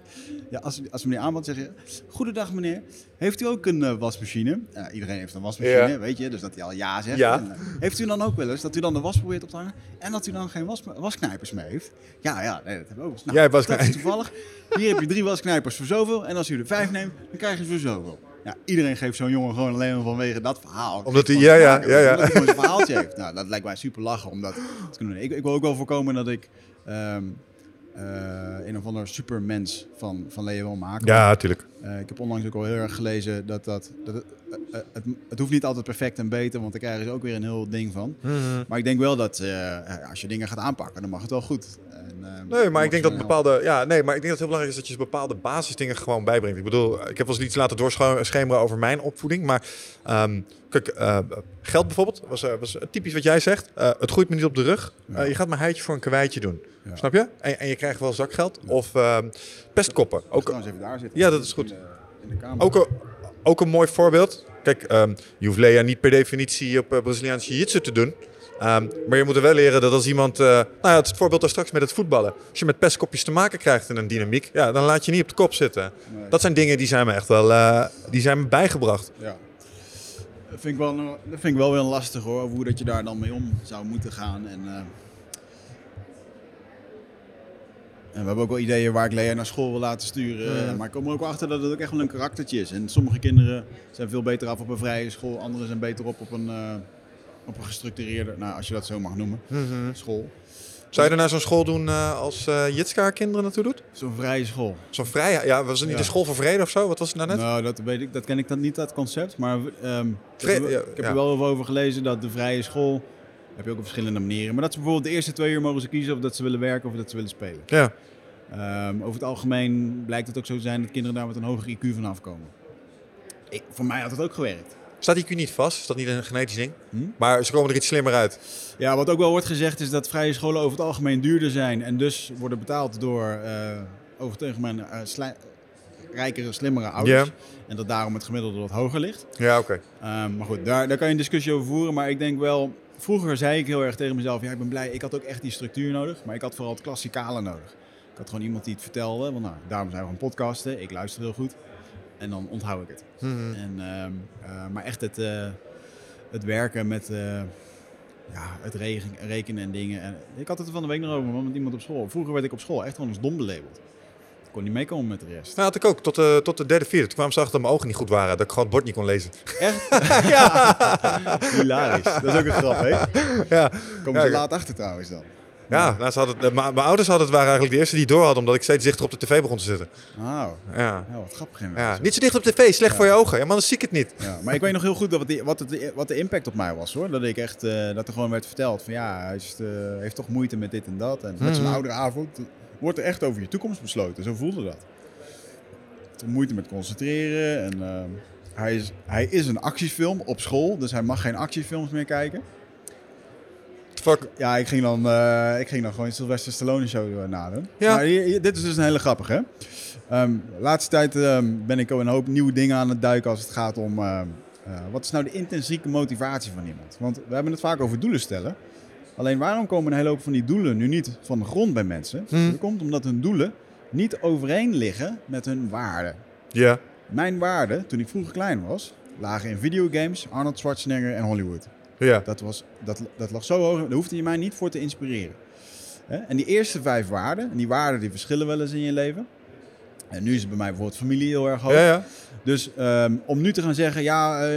Ja, als, als meneer aanbod zeg je, goedendag meneer, heeft u ook een eh, wasmachine? Iedereen heeft een wasmachine, Ja. weet je, dus dat hij al ja zegt. Ja. En, eh, heeft u dan ook wel eens dat u dan de was probeert op te hangen en dat u dan geen was, wasknijpers mee heeft? Ja, ja, nee, dat hebben we ook. eens. Nou, Jij toevallig. Hier heb je drie wasknijpers voor zoveel en als u er vijf neemt, dan krijg je ze voor zoveel. Ja, iedereen geeft zo'n jongen gewoon alleen maar vanwege dat verhaal. Omdat hij- ja, ja, ja, ja. Omdat hij gewoon zijn verhaaltje heeft. Nou, dat lijkt mij super lachen om dat te kunnen doen. Ik, ik wil ook wel voorkomen dat ik eh, een of ander supermens van, van Leo maken. Ja, natuurlijk. Eh, ik heb onlangs ook al heel erg gelezen dat, dat, dat het, eh, het, het hoeft niet altijd perfect en beter, want daar krijgen ze ook weer een heel ding van. Mhm. Maar ik denk wel dat eh, als je dingen gaat aanpakken, dan mag het wel goed. En, eh, Nee, maar ik denk dat bepaalde. Ja, nee, maar ik denk dat het heel belangrijk is dat je bepaalde basisdingen gewoon bijbrengt. Ik bedoel, ik heb wel eens iets laten doorschemeren over mijn opvoeding. Maar ehm, kijk, eh, geld bijvoorbeeld was, eh, was typisch wat jij zegt. Eh, het groeit me niet op de rug. Ja. Eh, je gaat mijn heitje voor een kwijtje doen. Ja. Snap je? En, en je krijgt wel zakgeld. Of ehm, pestkoppen. Ook, Trouwens even daar zitten. Ja, dat is goed. In de, in de kamer. ook, een, ook een mooi voorbeeld. Kijk, ehm, je hoeft Lea niet per definitie op uh, Braziliaanse jiu-jitsu te doen. Ehm, maar je moet er wel leren dat als iemand... eh, nou ja, het voorbeeld daar straks met het voetballen. Als je met pestkopjes te maken krijgt in een dynamiek... Ja, dan laat je niet op de kop zitten. Nee. Dat zijn dingen die zijn me echt wel eh, die zijn me bijgebracht. Ja. Dat vind, ik wel, dat vind ik wel weer lastig hoor, hoe dat je daar dan mee om zou moeten gaan. En, eh, en we hebben ook wel ideeën waar ik Lea naar school wil laten sturen. Mhm. Maar ik kom er ook achter dat het ook echt wel een karaktertje is. En sommige kinderen zijn veel beter af op een vrije school. Anderen zijn beter op op een, eh, op een gestructureerde, nou als je dat zo mag noemen, school. Zou je er naar zo'n school doen eh, als eh Jitska kinderen naartoe doet? Zo'n vrije school. Zo'n vrij... Ja, was het niet Ja. de school voor vrede of zo? Wat was het nou net? Nou, dat weet ik, dat ken ik dan niet, dat concept. Maar Vre- ik heb, ja, ik heb er wel over gelezen dat de vrije school, heb je ook op verschillende manieren. Maar dat ze bijvoorbeeld de eerste twee uur mogen ze kiezen of dat ze willen werken of dat ze willen spelen. Ja. Ehm, over het algemeen blijkt het ook zo te zijn dat kinderen daar met een hoger IQ vanaf komen. Ik, voor mij had het ook gewerkt. Staat die IQ niet vast? Is dat niet een genetisch ding? Hm? Maar ze komen er iets slimmer uit. Ja, wat ook wel wordt gezegd is dat vrije scholen over het algemeen duurder zijn en dus worden betaald door eh over het algemeen eh, rijkere, slimmere ouders. En dat daarom het gemiddelde wat hoger ligt. Ja, oké. Ehm, maar goed, daar, daar kan je een discussie over voeren. Maar ik denk wel, vroeger zei ik heel erg tegen mezelf, ja, ik ben blij, ik had ook echt die structuur nodig. Maar ik had vooral het klassikale nodig. Ik had gewoon iemand die het vertelde. Want nou, daarom zijn we gaan podcasten. Ik luister heel goed. En dan onthoud ik het. Mhm. En, ehm, eh, maar echt het, eh, het werken met eh, ja, het rekenen en dingen. En ik had het er van de week nog over met iemand op school. Vroeger werd ik op school echt gewoon als dom belabeld. Ik kon niet meekomen met de rest. Nou, had ik ook. Tot de, tot de derde, vierde. Toen kwamen ze achter dat mijn ogen niet goed waren. Dat ik gewoon het bord niet kon lezen. Echt? [laughs] Hilarisch. Dat is ook een grap, hè? Ja. Komen Ja, ze ja. laat achter trouwens dan. Ja, nou, ze hadden, het- mijn mijn ouders hadden het waren eigenlijk de eerste die door hadden, omdat ik steeds dichter op de tv begon te zitten. Oh, Ja. ja, wat grappig Ja. Niet zo dicht op de tv, slecht Ja. voor je ogen. Ja, man, dan zie ik het niet. Ja, maar ik weet nog heel goed dat wat, die, wat, het, wat de impact op mij was hoor. Dat ik echt, eh, dat er gewoon werd verteld van ja, hij is, eh, heeft toch moeite met dit en dat. En met zo'n Mhm. oudere avond wordt er echt over je toekomst besloten. Zo voelde dat. Moeite met concentreren. En ehm, hij, is, hij is een actiefilm op school, dus hij mag geen actiefilms meer kijken. Fuck. Ja, ik ging dan, eh, ik ging dan gewoon Sylvester Stallone show eh, nadoen. Ja. Maar hier- hier- dit is dus een hele grappige. Hè? De laatste tijd ehm, ben ik ook een hoop nieuwe dingen aan het duiken als het gaat om... ehm, eh, wat is nou de intrinsieke motivatie van iemand? Want we hebben het vaak over doelen stellen. Alleen waarom komen een hele hoop van die doelen nu niet van de grond bij mensen? Hmm. Dat komt omdat hun doelen niet overeen liggen met hun waarden. Ja. Mijn waarde, toen ik vroeger klein was, lagen in videogames, Arnold Schwarzenegger en Hollywood. Ja. Dat, was, dat, dat lag zo hoog, daar hoefde je mij niet voor te inspireren. En die eerste vijf waarden, en die waarden die verschillen wel eens in je leven. En nu is het bij mij bijvoorbeeld familie heel erg hoog. Ja, ja. Dus ehm, om nu te gaan zeggen, ja, eh,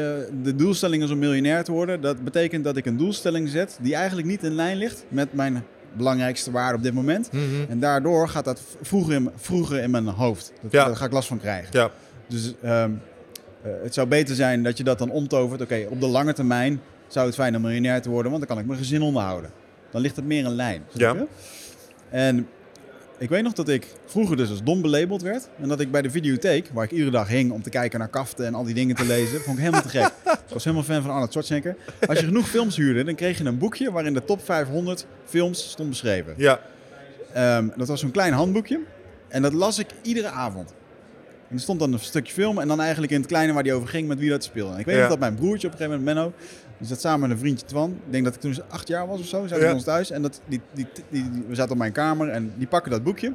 de doelstelling is om miljonair te worden, dat betekent dat ik een doelstelling zet die eigenlijk niet in lijn ligt met mijn belangrijkste waarde op dit moment. Mhm. En daardoor gaat dat vroeger in, vroeger in mijn hoofd. Dat, Ja. Daar ga ik last van krijgen. Ja. Dus ehm, eh, het zou beter zijn dat je dat dan omtovert. Oké, op de lange termijn zou het fijn om miljonair te worden, want dan kan ik mijn gezin onderhouden. Dan ligt het meer in lijn. Ja. je? En ik weet nog dat ik vroeger dus als dom belabeld werd. En dat ik bij de videotheek, waar ik iedere dag hing om te kijken naar kaften en al die dingen te lezen, vond ik helemaal te gek. [laughs] Ik was helemaal fan van Arnold Schwarzenegger. Als je genoeg films huurde, dan kreeg je een boekje waarin de top 500 films stond beschreven. Ja. Ehm, dat was zo'n klein handboekje. En dat las ik iedere avond. En er stond dan een stukje film en dan eigenlijk in het kleine waar die over ging met wie dat speelde. En ik weet Ja. nog dat mijn broertje op een gegeven moment, Menno, die zat samen met een vriendje Twan. Ik denk dat ik toen acht jaar was of zo, zaten we Ja. ons thuis. En dat, die, die, die, we zaten op mijn kamer en die pakken dat boekje.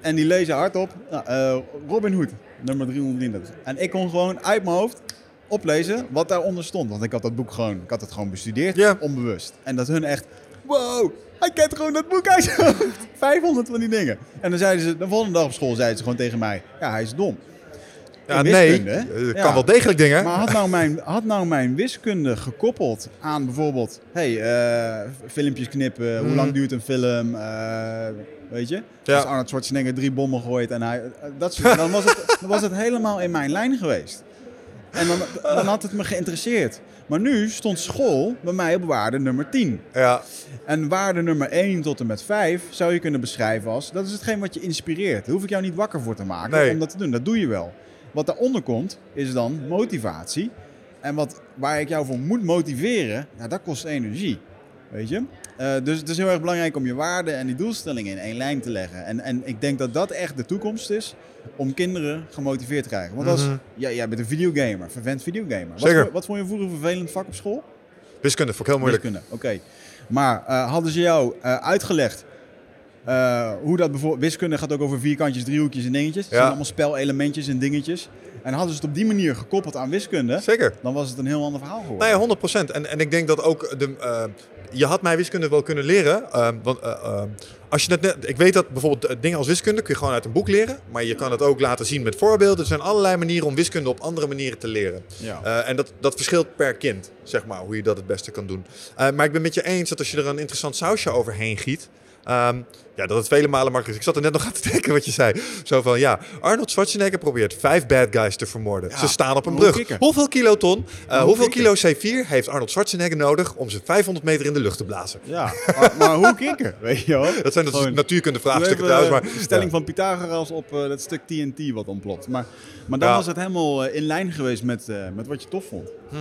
En die lezen hardop nou, eh, Robin Hood, nummer 333. En ik kon gewoon uit mijn hoofd oplezen wat daaronder stond. Want ik had dat boek gewoon, ik had het gewoon bestudeerd, onbewust. En dat hun echt, wow, hij kent gewoon dat boek uit zijn hoofd. [laughs] 500 van die dingen. En dan zeiden ze, de volgende dag op school zeiden ze gewoon tegen mij, ja, hij is dom. Ja, nee. hè? Het Ja. kan wel degelijk dingen. Maar had nou, mijn, had nou mijn wiskunde gekoppeld aan bijvoorbeeld, hey, eh, filmpjes knippen, hoe Mhm. lang duurt een film, eh, weet je? Ja. Als Arnold Schwarzenegger drie bommen gooit en hij, eh, dat soort, dan, was het, dan was het helemaal in mijn lijn geweest. En dan, dan had het me geïnteresseerd. Maar nu stond school bij mij op waarde nummer 10. Ja. En waarde nummer 1 tot en met 5 zou je kunnen beschrijven als... dat is hetgeen wat je inspireert. Daar hoef ik jou niet wakker voor te maken Nee. om dat te doen. Dat doe je wel. Wat daaronder komt, is dan motivatie. En wat, waar ik jou voor moet motiveren, ja, dat kost energie. Weet je? Eh, dus het is heel erg belangrijk om je waarden en die doelstellingen in één lijn te leggen. En, en ik denk dat dat echt de toekomst is om kinderen gemotiveerd te krijgen. Want als, Mhm. ja, jij bent een videogamer, vervent videogamer. Wat, Zeker. voor- wat vond je vroeger een vervelend vak op school? Wiskunde vond ik heel moeilijk. Wiskunde, oké. Maar eh, hadden ze jou eh, uitgelegd eh, hoe dat bijvoorbeeld... Wiskunde gaat ook over vierkantjes, driehoekjes en dingetjes. Het Ja. zijn allemaal spelelementjes en dingetjes. En hadden ze het op die manier gekoppeld aan wiskunde... Zeker. dan was het een heel ander verhaal geworden. Nou ja, 100 procent. En, en ik denk dat ook de. eh, je had mij wiskunde wel kunnen leren. eh, want eh, eh, als je net, ik weet dat bijvoorbeeld dingen als wiskunde kun je gewoon uit een boek leren. Maar je kan het ook laten zien met voorbeelden. Er zijn allerlei manieren om wiskunde op andere manieren te leren. Ja. En dat, dat verschilt per kind, zeg maar, hoe je dat het beste kan doen. Maar ik ben met je eens dat als je er een interessant sausje overheen giet. Ehm, ja, dat het vele malen makkelijker is. Ik zat er net nog aan te denken wat je zei. Zo van, ja, Arnold Schwarzenegger probeert vijf bad guys te vermoorden. Ja, Ze staan op een brug. kicken? Hoeveel kiloton, eh, hoe hoeveel kilo C4 heeft Arnold Schwarzenegger nodig om ze 500 meter in de lucht te blazen? Ja, maar, maar hoe kikken, [laughs] weet je wel? Dat zijn dus natuurkundevraagstukken Even, trouwens. Maar, eh, de stelling ja. van Pythagoras op eh, dat stuk TNT wat ontploft. Maar, maar dan Ja. was het helemaal eh, in lijn geweest met, eh, met wat je tof vond. Mhm.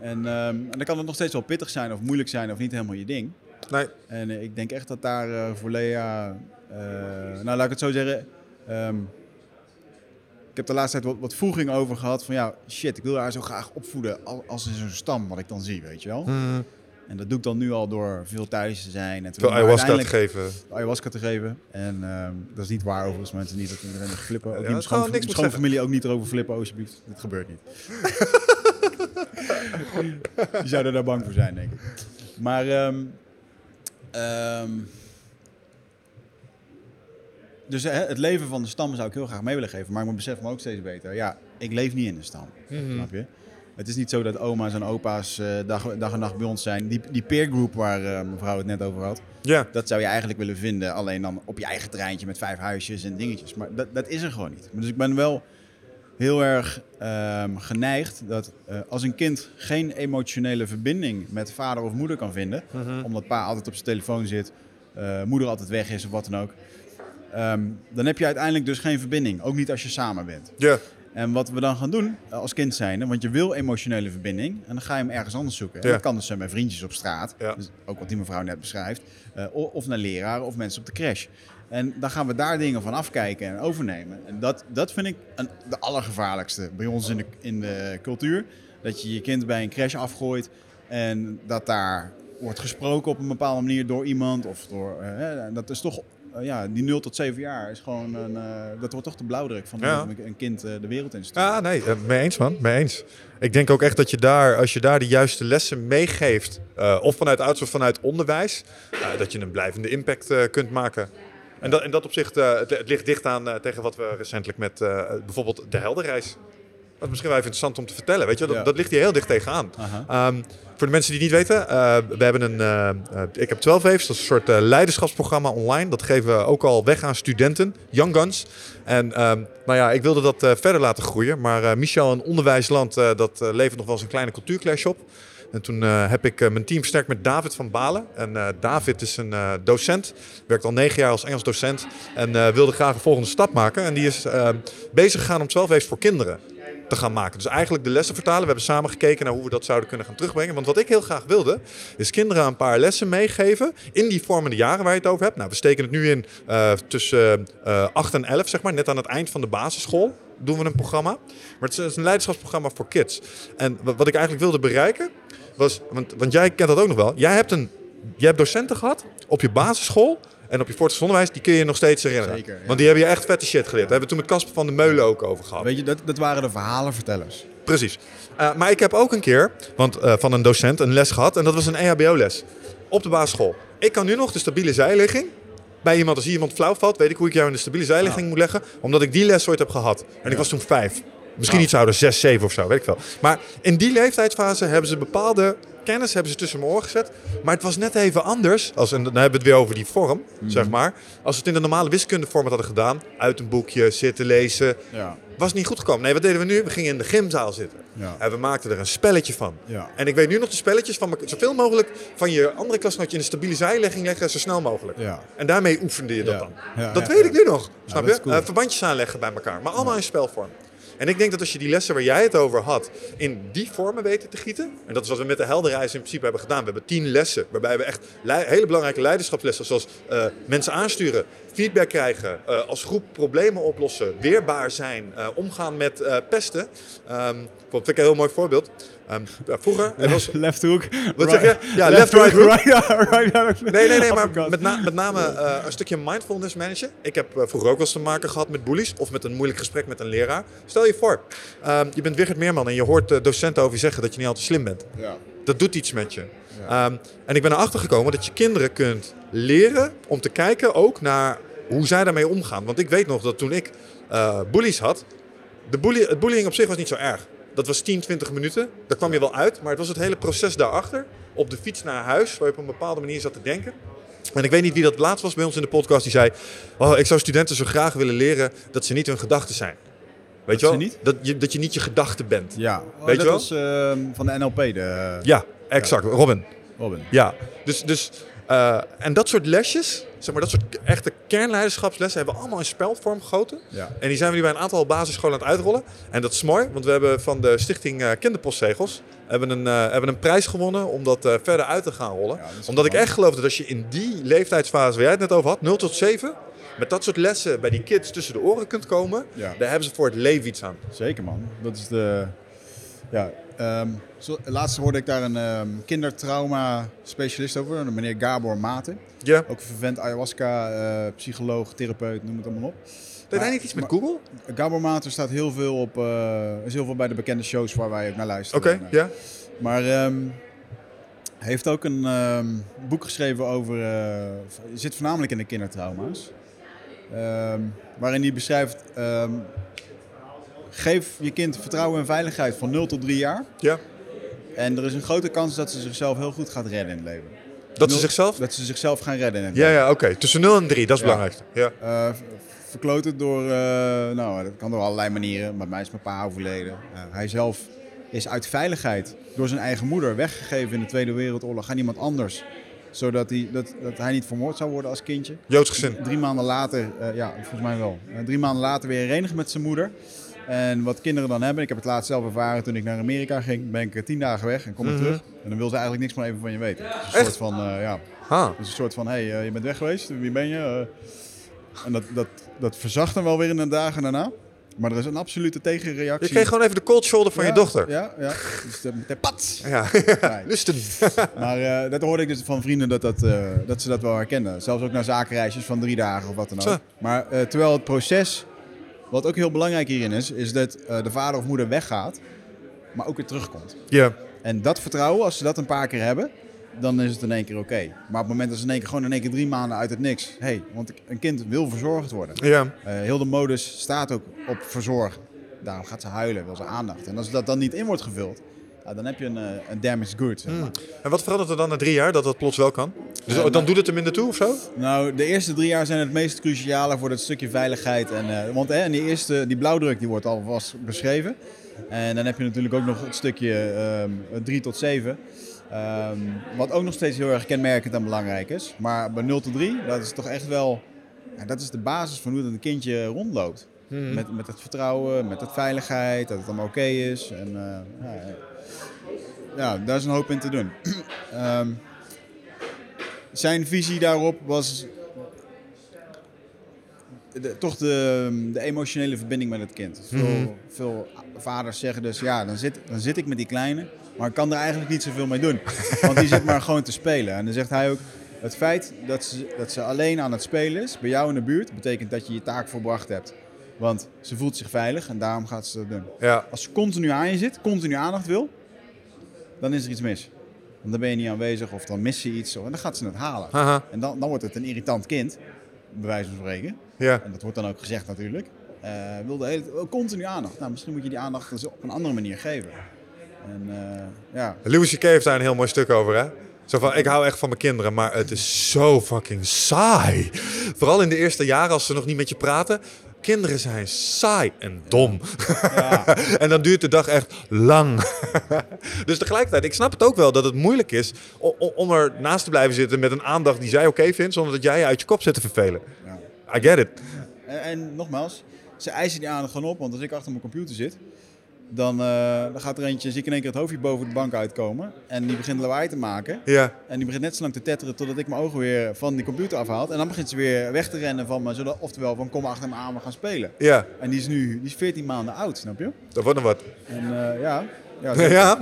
En, ehm, en dan kan het nog steeds wel pittig zijn of moeilijk zijn of niet helemaal je ding. Nee, En eh, ik denk echt dat daar eh, voor Lea, eh, nou laat ik het zo zeggen, ehm, ik heb de laatste tijd wat, wat voeging over gehad van ja, shit, ik wil haar zo graag opvoeden al- als in zo'n stam wat ik dan zie, weet je wel. Mhm. En dat doe ik dan nu al door veel thuis te zijn en te veel ayahuasca te geven. ayahuasca te geven. En ehm, dat is niet waar overigens, mensen niet dat iedereen er flippen. Ook Ja, niet schoon, niks schoonfamilie ook niet erover flippen, alsjeblieft. Dat gebeurt niet. [laughs] Die zouden daar bang voor zijn, denk ik. Maar ehm, ehm, dus hè, het leven van de stam zou ik heel graag mee willen geven. Maar ik besef me ook steeds beter. Ja, ik leef niet in de stam. Mhm. Snap je? Het is niet zo dat oma's en opa's eh, dag, dag en nacht bij ons zijn. Die, die peer group waar eh, mevrouw het net over had. Ja, Dat zou je eigenlijk willen vinden, alleen dan op je eigen treintje met vijf huisjes en dingetjes. Maar dat, dat is er gewoon niet. Dus ik ben wel heel erg ehm, geneigd dat eh, als een kind geen emotionele verbinding met vader of moeder kan vinden, omdat pa altijd op zijn telefoon zit, eh, moeder altijd weg is of wat dan ook, ehm, dan heb je uiteindelijk dus geen verbinding. Ook niet als je samen bent. ja. En wat we dan gaan doen eh, als kind zijn, want je wil emotionele verbinding en dan ga je hem ergens anders zoeken. Ja. dat kan dus zijn bij vriendjes op straat, Ja. dus ook wat die mevrouw net beschrijft, eh, of naar leraren of mensen op de crash. En dan gaan we daar dingen van afkijken en overnemen. En dat, dat vind ik een, de allergevaarlijkste bij ons in de, in de cultuur. Dat je je kind bij een crash afgooit en dat daar wordt gesproken op een bepaalde manier door iemand. Of door, eh, dat is toch eh, ja, die 0 tot 7 jaar is gewoon een, eh, dat wordt toch de blauwdruk van Ja. een kind de wereld in sturen. Ja, nee, mee eens man, mee eens. Ik denk ook echt dat je daar, als je daar de juiste lessen meegeeft, of vanuit ouds of vanuit onderwijs, dat je een blijvende impact kunt maken. En dat, in dat opzicht, eh, het, het ligt dicht aan eh, tegen wat we recentelijk met eh, bijvoorbeeld de Helderreis. Dat is misschien wel even interessant om te vertellen, weet je, dat, Ja. dat ligt hier heel dicht tegenaan. Aha. Ehm, voor de mensen die het niet weten, we hebben een, ik heb 12 Waves, dat is een soort leiderschapsprogramma online. Dat geven we ook al weg aan studenten, Young Guns. En ehm, nou ja, ik wilde dat verder laten groeien. Maar Michel, een onderwijsland, dat levert nog wel eens een kleine cultuurclash op. En toen eh, heb ik eh, mijn team versterkt met David van Balen. En eh, David is een docent, werkt al negen jaar als Engels docent. En wilde graag een volgende stap maken. En die is bezig gegaan om 12 Waves voor kinderen te gaan maken. Dus eigenlijk de lessen vertalen. We hebben samen gekeken naar hoe we dat zouden kunnen gaan terugbrengen. Want wat ik heel graag wilde, is kinderen een paar lessen meegeven in die vormende jaren waar je het over hebt. Nou, we steken het nu in tussen eh 8 en 11, zeg maar, net aan het eind van de basisschool doen we een programma. Maar het is een leiderschapsprogramma voor kids. En wa- wat ik eigenlijk wilde bereiken was, want, want jij kent dat ook nog wel. Jij hebt, een, jij hebt docenten gehad op je basisschool en op je voortgezet onderwijs, die kun je nog steeds herinneren. Zeker, ja. Want die hebben je echt vette shit geleerd. Daar hebben we toen met Casper van de Meulen ook over gehad. Weet je, dat, dat waren de verhalenvertellers. Precies. Eh, maar ik heb ook een keer want, eh, van een docent een les gehad. En dat was een EHBO-les. Op de basisschool. Ik kan nu nog de stabiele zijligging. Bij iemand, als iemand flauw valt, weet ik hoe ik jou in de stabiele zijligging moet leggen. Omdat ik die les ooit heb gehad. En ik was toen vijf. Misschien iets ouder, zes, zeven of zo, weet ik wel. Maar in die leeftijdsfase hebben ze bepaalde kennis hebben ze tussen mijn oren gezet. Maar het was net even anders. Als, en dan hebben we het weer over die vorm, zeg maar. Als we het in de normale wiskundeformat hadden gedaan. Uit een boekje, zitten lezen Ja. was niet goed gekomen. Nee, wat deden we nu? We gingen in de gymzaal zitten. Ja. En we maakten er een spelletje van. Ja. En ik weet nu nog de spelletjes van zoveel mogelijk van je andere klasgenootje in een stabiele zijlegging leggen, zo snel mogelijk. Ja. En daarmee oefende je dat dan. Ja, dat weet ik nu nog. Snap je? cool. Eh, verbandjes aanleggen bij elkaar. Maar allemaal in spelvorm. En ik denk dat als je die lessen waar jij het over had, in die vormen weten te gieten. En dat is wat we met de helderreis in principe hebben gedaan. We hebben tien lessen, waarbij we echt hele belangrijke leiderschapslessen, zoals eh, mensen aansturen, feedback krijgen, eh, als groep problemen oplossen, weerbaar zijn, eh, omgaan met eh, pesten. Ehm dat vind ik een heel mooi voorbeeld. Ehm, ja, vroeger, was, [laughs] Left hook. Wat zeg je? Ja, left, right hook. Right, ja, [laughs] right, ja. Nee, nee, nee, maar met, na- met name eh, een stukje mindfulness managen. Ik heb vroeger ook wel eens te maken gehad met bullies of met een moeilijk gesprek met een leraar. Stel je voor, ehm, je bent Wigert Meerman en je hoort docenten over je zeggen dat je niet altijd slim bent. Ja. Dat doet iets met je. Ehm, en ik ben erachter gekomen dat je kinderen kunt leren om te kijken ook naar hoe zij daarmee omgaan. Want ik weet nog dat toen ik eh bullies had, de bully, het bullying op zich was niet zo erg. Dat was 10, 20 minuten. Daar kwam je wel uit. Maar het was het hele proces daarachter. Op de fiets naar huis, waar je op een bepaalde manier zat te denken. En ik weet niet wie dat laatst was bij ons in de podcast. Die zei, oh, ik zou studenten zo graag willen leren dat ze niet hun gedachten zijn. Weet je wel? niet? Dat, je, dat je niet je gedachten bent. Ja. Oh, Weet je dat wel? was ehm, van de NLP, de Ja, exact. Robin. Robin. Ja, dus, dus eh, en dat soort lesjes, zeg maar, dat soort echte kernleiderschapslessen hebben we allemaal in spelvorm gegoten. Ja. En die zijn we nu bij een aantal basisscholen aan het uitrollen. En dat is mooi, want we hebben van de stichting eh, Kinderpostzegels hebben een, eh, hebben een prijs gewonnen om dat verder uit te gaan rollen. Ja, Omdat ik echt geloof dat als je in die leeftijdsfase waar jij het net over had, 0 tot 7, met dat soort lessen bij die kids tussen de oren kunt komen, Ja. daar hebben ze voor het leven iets aan. Zeker man. Dat is de. Ja, ehm, zo, laatst hoorde ik daar een ehm, kindertrauma specialist over, meneer Gabor Maten. Ja, Ook een vervent ayahuasca, eh, psycholoog, therapeut, noem het allemaal op. deed hij niet iets met maar- Google? Gabor Maten staat heel veel op, eh, is heel veel bij de bekende shows waar wij ook naar luisteren. Oké, ja. Maar ehm, hij heeft ook een ehm, boek geschreven over. je zit voornamelijk in de kindertrauma's. Ehm, waarin hij beschrijft. geef je kind vertrouwen en veiligheid van 0 tot 3 jaar. ja. En er is een grote kans dat ze zichzelf heel goed gaat redden in het leven. Dat ze zichzelf? Dat ze zichzelf gaan redden in het Ja, leven. ja, oké. Tussen 0 en 3, dat is het Ja. Eh, verkloten door, eh, nou dat kan door allerlei manieren. Bij mij is mijn pa overleden. Eh, hij zelf is uit veiligheid door zijn eigen moeder weggegeven in de Tweede Wereldoorlog aan iemand anders. Zodat hij, dat, dat hij niet vermoord zou worden als kindje. Joods gezin. Drie maanden later, ja volgens mij wel. Drie maanden later weer herenigd met zijn moeder. En wat kinderen dan hebben, ik heb het laatst zelf ervaren toen ik naar Amerika ging, ben ik eh, tien dagen weg en kom ik Mhm. terug. En dan wil ze eigenlijk niks meer even van je weten. Het is een Echt? soort van, eh, ja, Ah. dus een soort van, hé, hey, eh, je bent weg geweest, wie ben je? En dat, dat, dat verzacht hem wel weer in de dagen daarna. Maar er is een absolute tegenreactie. Je kreeg gewoon even de cold shoulder van Ja, je dochter. Ja, ja. Dus de, de pats. Ja, [laughs] lusten. [laughs] Maar dat hoorde ik dus van vrienden dat, dat, dat ze dat wel herkennen. Zelfs ook naar zakenreisjes van drie dagen of wat dan ook. Zo. Maar terwijl het proces, wat ook heel belangrijk hierin is, is dat eh, de vader of moeder weggaat, maar ook weer terugkomt. Ja, En dat vertrouwen, als ze dat een paar keer hebben, dan is het in één keer oké. Maar op het moment dat ze in één keer gewoon in één keer drie maanden uit het niks. hey, want een kind wil verzorgd worden. ja. Eh, heel de modus staat ook op verzorgen. Daarom gaat ze huilen, wil ze aandacht. En als dat dan niet in wordt gevuld, ja, dan heb je een, eh, een damaged good. Zeg maar. En wat verandert er dan na drie jaar dat dat plots wel kan? Dus Ja, dan nou- doet het er minder toe of zo? Nou, de eerste drie jaar zijn het meest cruciale voor dat stukje veiligheid. En, eh, want hè, en die eerste, die blauwdruk die wordt alvast beschreven. En dan heb je natuurlijk ook nog het stukje ehm 3 tot 7. ehm, wat ook nog steeds heel erg kenmerkend en belangrijk is. Maar bij 0 tot 3, dat is toch echt wel... Ja, dat is de basis van hoe dat een kindje rondloopt. Met, met het vertrouwen, met het veiligheid, dat het allemaal oké is. En, eh, ja, ja, daar is een hoop in te doen. [clears throat] Ehm, zijn visie daarop was de- toch de, de emotionele verbinding met het kind. Veel, veel vaders zeggen dus, ja, dan zit, dan zit ik met die kleine, maar ik kan er eigenlijk niet zoveel mee doen. Want die zit maar gewoon te spelen. En dan zegt hij ook, het feit dat ze, dat ze alleen aan het spelen is, bij jou in de buurt, betekent dat je je taak volbracht hebt. Want ze voelt zich veilig en daarom gaat ze dat doen. Ja. Als ze continu aan je zit, continu aandacht wil, dan is er iets mis. Want dan ben je niet aanwezig of dan mis je iets en dan gaat ze het halen. En dan, dan wordt het een irritant kind, bij wijze van spreken. Ja. En dat wordt dan ook gezegd natuurlijk. Wil de hele, wil continu aandacht. Nou, misschien moet je die aandacht dus op een andere manier geven. En eh, ja, Louis C.K. heeft daar een heel mooi stuk over, hè? Zo van, ik hou echt van mijn kinderen, maar het is zo fucking saai. Vooral in de eerste jaren als ze nog niet met je praten. Kinderen zijn saai en dom. [laughs] en dan duurt de dag echt lang. [laughs] dus tegelijkertijd, ik snap het ook wel dat het moeilijk is om, om er naast te blijven zitten met een aandacht die zij oké vindt, zonder dat jij je uit je kop zit te vervelen. ja. I get it. En, en nogmaals, ze eisen die aandacht gewoon op. Want als ik achter mijn computer zit, dan, eh, dan gaat er eentje, zie ik in één keer het hoofdje boven de bank uitkomen. En die begint lawaai te maken. Ja. En die begint net zo lang te tetteren totdat ik mijn ogen weer van die computer afhaal. En dan begint ze weer weg te rennen van me. Zodat, oftewel van kom achter me aan, we gaan spelen. Ja, En die is nu die is 14 maanden oud, snap je? dat wordt nog wat. En eh, ja, ja. [laughs] Ja,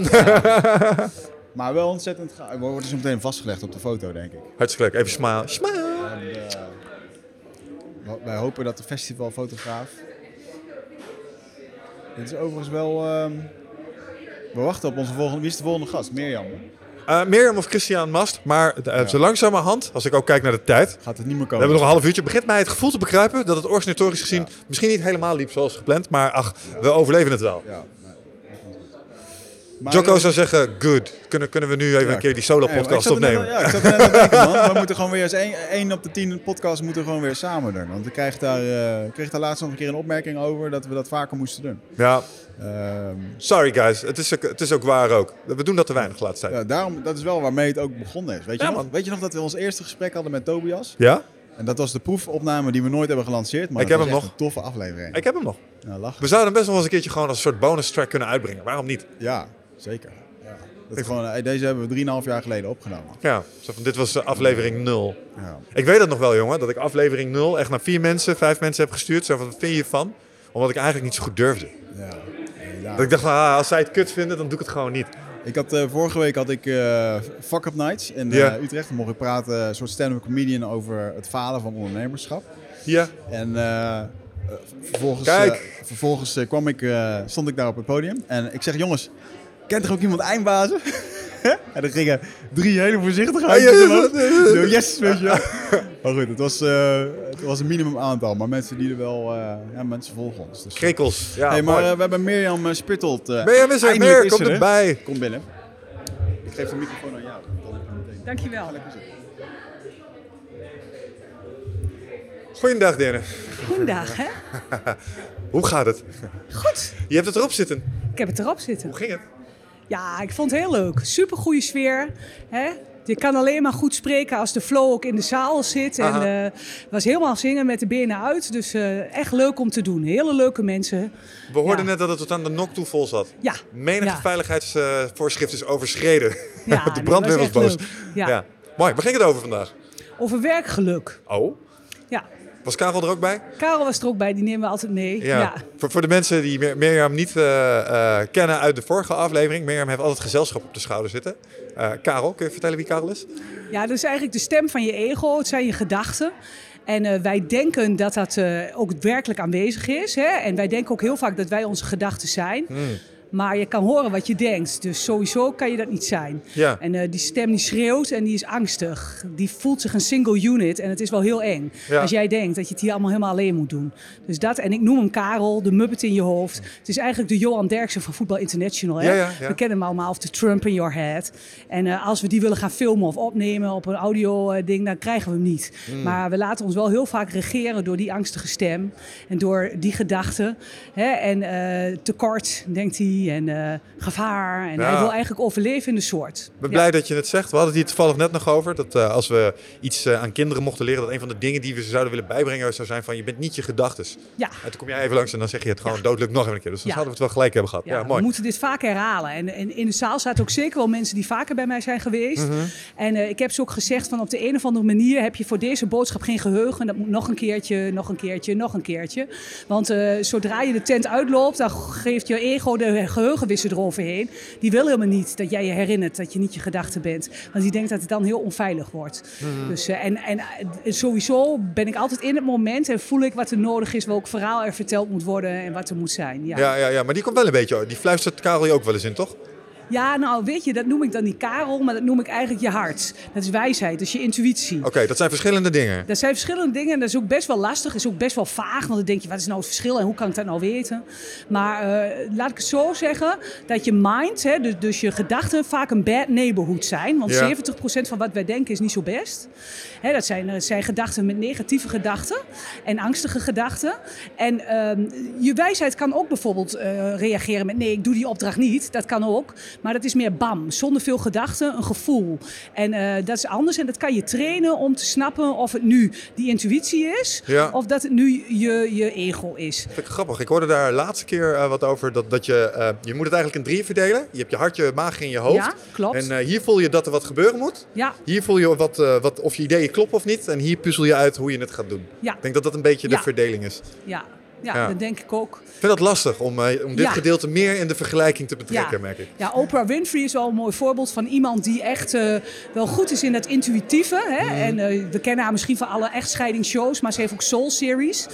[laughs] maar wel ontzettend gaaf. We worden zo meteen vastgelegd op de foto, denk ik. hartstikke leuk. Even smile. Smile. En, eh, wij hopen dat de festivalfotograaf... Dit is overigens wel... ehm, we wachten op onze volgende... Wie is de volgende gast? Mirjam. Eh Mirjam of Christian Mast, maar uh, zo langzamerhand, als ik ook kijk naar de tijd, Gaat het niet meer we komen. hebben nog een half uurtje, begint mij het gevoel te begrijpen dat het organisatorisch gezien misschien niet helemaal liep zoals gepland, maar ach, we overleven het wel. Ja, nee, dat komt goed. Maar, Jocko eh, zou zeggen, good. Kunnen, kunnen we nu even Ja. een keer die solo-podcast opnemen? Ja, ik zat net denken, man. [laughs] We moeten gewoon weer eens één, één op de tien podcast moeten we gewoon weer samen doen. Want ik kreeg daar, ik kreeg daar laatst nog een keer een opmerking over dat we dat vaker moesten doen. Ja, Ehm, sorry guys, het is, ook, het is ook waar ook. We doen dat te weinig tijd. ja, daarom, dat is wel waarmee het ook begonnen is. Weet je, Ja, nog? Weet je nog dat we ons eerste gesprek hadden met Tobias? Ja? En dat was de proefopname die we nooit hebben gelanceerd. Maar Ik heb hem echt een toffe aflevering. Ik heb hem nog. Ja, lachen. We zouden hem best wel eens een keertje gewoon als een soort bonus track kunnen uitbrengen. Waarom niet? Ja, zeker. Ja. Dat gewoon, eh, deze hebben we 3,5 jaar geleden opgenomen. Ja, van, dit was eh, aflevering 0. Ja. Ik weet het nog wel, jongen, dat ik aflevering 0 echt naar vier mensen, vijf mensen heb gestuurd. Zo van, wat vind je hiervan? Omdat ik eigenlijk niet zo goed durfde. Ja. Dat ik dacht, van, ah, als zij het kut vinden, dan doe ik het gewoon niet. Ik had, eh, vorige week had ik eh Fuck Up Nights in. Utrecht. Dan mocht ik praten, een soort stand-up comedian over het falen van ondernemerschap. Ja. En vervolgens, Kijk. vervolgens kwam ik, stond ik daar op het podium. En ik zeg, jongens, kent er ook iemand eindbazen? [laughs] en er gingen drie hele ja, ja. Zo, Yes, weet je wel. [laughs] Maar goed, het was, eh, het was een minimum aantal. Maar mensen die er wel, eh, ja, mensen volgen ons. Dus, Krekels. Ja, hey, maar eh, we hebben Mirjam uh, Spittelt. eh, Ben je weer is Kom er. erbij. Kom binnen. Ik geef de microfoon aan jou. Dankjewel. Goeiedag, Dene. Goedendag, hè? [laughs] Hoe gaat het? Goed. Je hebt het erop zitten. Ik heb het erop zitten. Hoe ging het? Ja, ik vond het heel leuk. Super goede sfeer. Hè? Je kan alleen maar goed spreken als de flow ook in de zaal zit. En Aha. eh, het was helemaal zingen met de benen uit. Dus eh, echt leuk om te doen. Hele leuke mensen. We hoorden Ja. net dat het tot aan de nok toe vol zat. Ja. Menige Ja. veiligheidsvoorschrift is overschreden. Ja, [laughs] de brandweer was boos. Ja. Mooi. Waar ging het over vandaag? Over werkgeluk. Oh, Ja. Was Karel er ook bij? Karel was er ook bij, die nemen we altijd mee. Ja. Voor, voor de mensen die Mir- Mirjam niet eh, eh, kennen uit de vorige aflevering. Mirjam heeft altijd gezelschap op de schouder zitten. Eh, Karel, kun je vertellen wie Karel is? Ja, dat is eigenlijk de stem van je ego. Het zijn je gedachten. En wij denken dat dat ook werkelijk aanwezig is. Hè? En wij denken ook heel vaak dat wij onze gedachten zijn. Hmm. Maar je kan horen wat je denkt. Dus sowieso kan je dat niet zijn. Ja. En eh, die stem die schreeuwt en die is angstig. Die voelt zich een single unit en het is wel heel eng. Ja. Als jij denkt dat je het hier allemaal helemaal alleen moet doen. Dus dat, en ik noem hem Karel, de muppet in je hoofd. Het is eigenlijk de Johan Derksen van Voetbal International. Hè? Ja. We kennen hem allemaal, of de Trump in your head. En eh, als we die willen gaan filmen of opnemen op een audio eh, ding, dan krijgen we hem niet. Hmm. Maar we laten ons wel heel vaak regeren door die angstige stem. En door die gedachten. En tekort, denkt hij. En eh, gevaar. En Ja. hij wil eigenlijk overleven in de soort. Ik ben blij dat je het zegt. We hadden het hier toevallig net nog over. Dat eh, als we iets eh, aan kinderen mochten leren, dat een van de dingen die we ze zouden willen bijbrengen zou zijn van je bent niet je gedachtes. Ja. En toen kom jij even langs en dan zeg je het gewoon doodelijk nog even een keer. Dus dan zouden we het wel gelijk hebben gehad. Ja, mooi. We moeten dit vaak herhalen. En, en in de zaal zaten ook zeker wel mensen die vaker bij mij zijn geweest. Mhm. En ik heb ze ook gezegd van op de een of andere manier heb je voor deze boodschap geen geheugen. Dat moet nog een keertje, nog een keertje, nog een keertje. Want zodra je de tent uitloopt, dan geeft je ego de geheugenwisser eroverheen. Die wil helemaal niet dat jij je herinnert dat je niet je gedachte bent. Want die denkt dat het dan heel onveilig wordt. Mhm. Dus, eh, en, en eh, sowieso ben ik altijd in het moment en voel ik wat er nodig is, welk verhaal er verteld moet worden en wat er moet zijn. Ja. Ja, ja, ja, maar die komt wel een beetje. Die fluistert Karel je ook wel eens in, toch? Ja, nou weet je, dat noem ik dan niet Karel, maar dat noem ik eigenlijk je hart. Dat is wijsheid, dat is je intuïtie. Oké, dat zijn verschillende dingen. Dat zijn verschillende dingen en dat is ook best wel lastig, is ook best wel vaag. Want dan denk je, wat is nou het verschil en hoe kan ik dat nou weten? Maar eh, laat ik het zo zeggen, dat je mind, hè, dus, dus je gedachten, vaak een bad neighborhood zijn. Want Ja. 70% van wat wij denken is niet zo best. Hè, dat zijn, dat zijn gedachten met negatieve gedachten en angstige gedachten. En ehm, je wijsheid kan ook bijvoorbeeld eh, reageren met nee, ik doe die opdracht niet. Dat kan ook. Maar dat is meer bam, zonder veel gedachten, een gevoel. En eh, dat is anders en dat kan je trainen om te snappen of het nu die intuïtie is Ja. of dat het nu je, je ego is. Vind ik grappig. Ik hoorde daar laatste keer eh, wat over. Dat, dat je, eh, je moet het eigenlijk in drieën verdelen. Je hebt je hart, je maag en je hoofd. Ja, klopt. En hier voel je dat er wat gebeuren moet. Ja, Hier voel je wat, wat, of je ideeën kloppen of niet. En hier puzzel je uit hoe je het gaat doen. ja, Ik denk dat dat een beetje de verdeling is. ja. Ja, Ja. dat denk ik ook. Ik vind dat lastig om, eh, om dit Ja. gedeelte meer in de vergelijking te betrekken, Ja. merk ik. Ja, Oprah Winfrey is wel een mooi voorbeeld van iemand die echt eh, wel goed is in dat intuïtieve. Hè? Mhm. En eh, we kennen haar misschien van alle echtscheidingsshows, maar ze heeft ook Soul Series.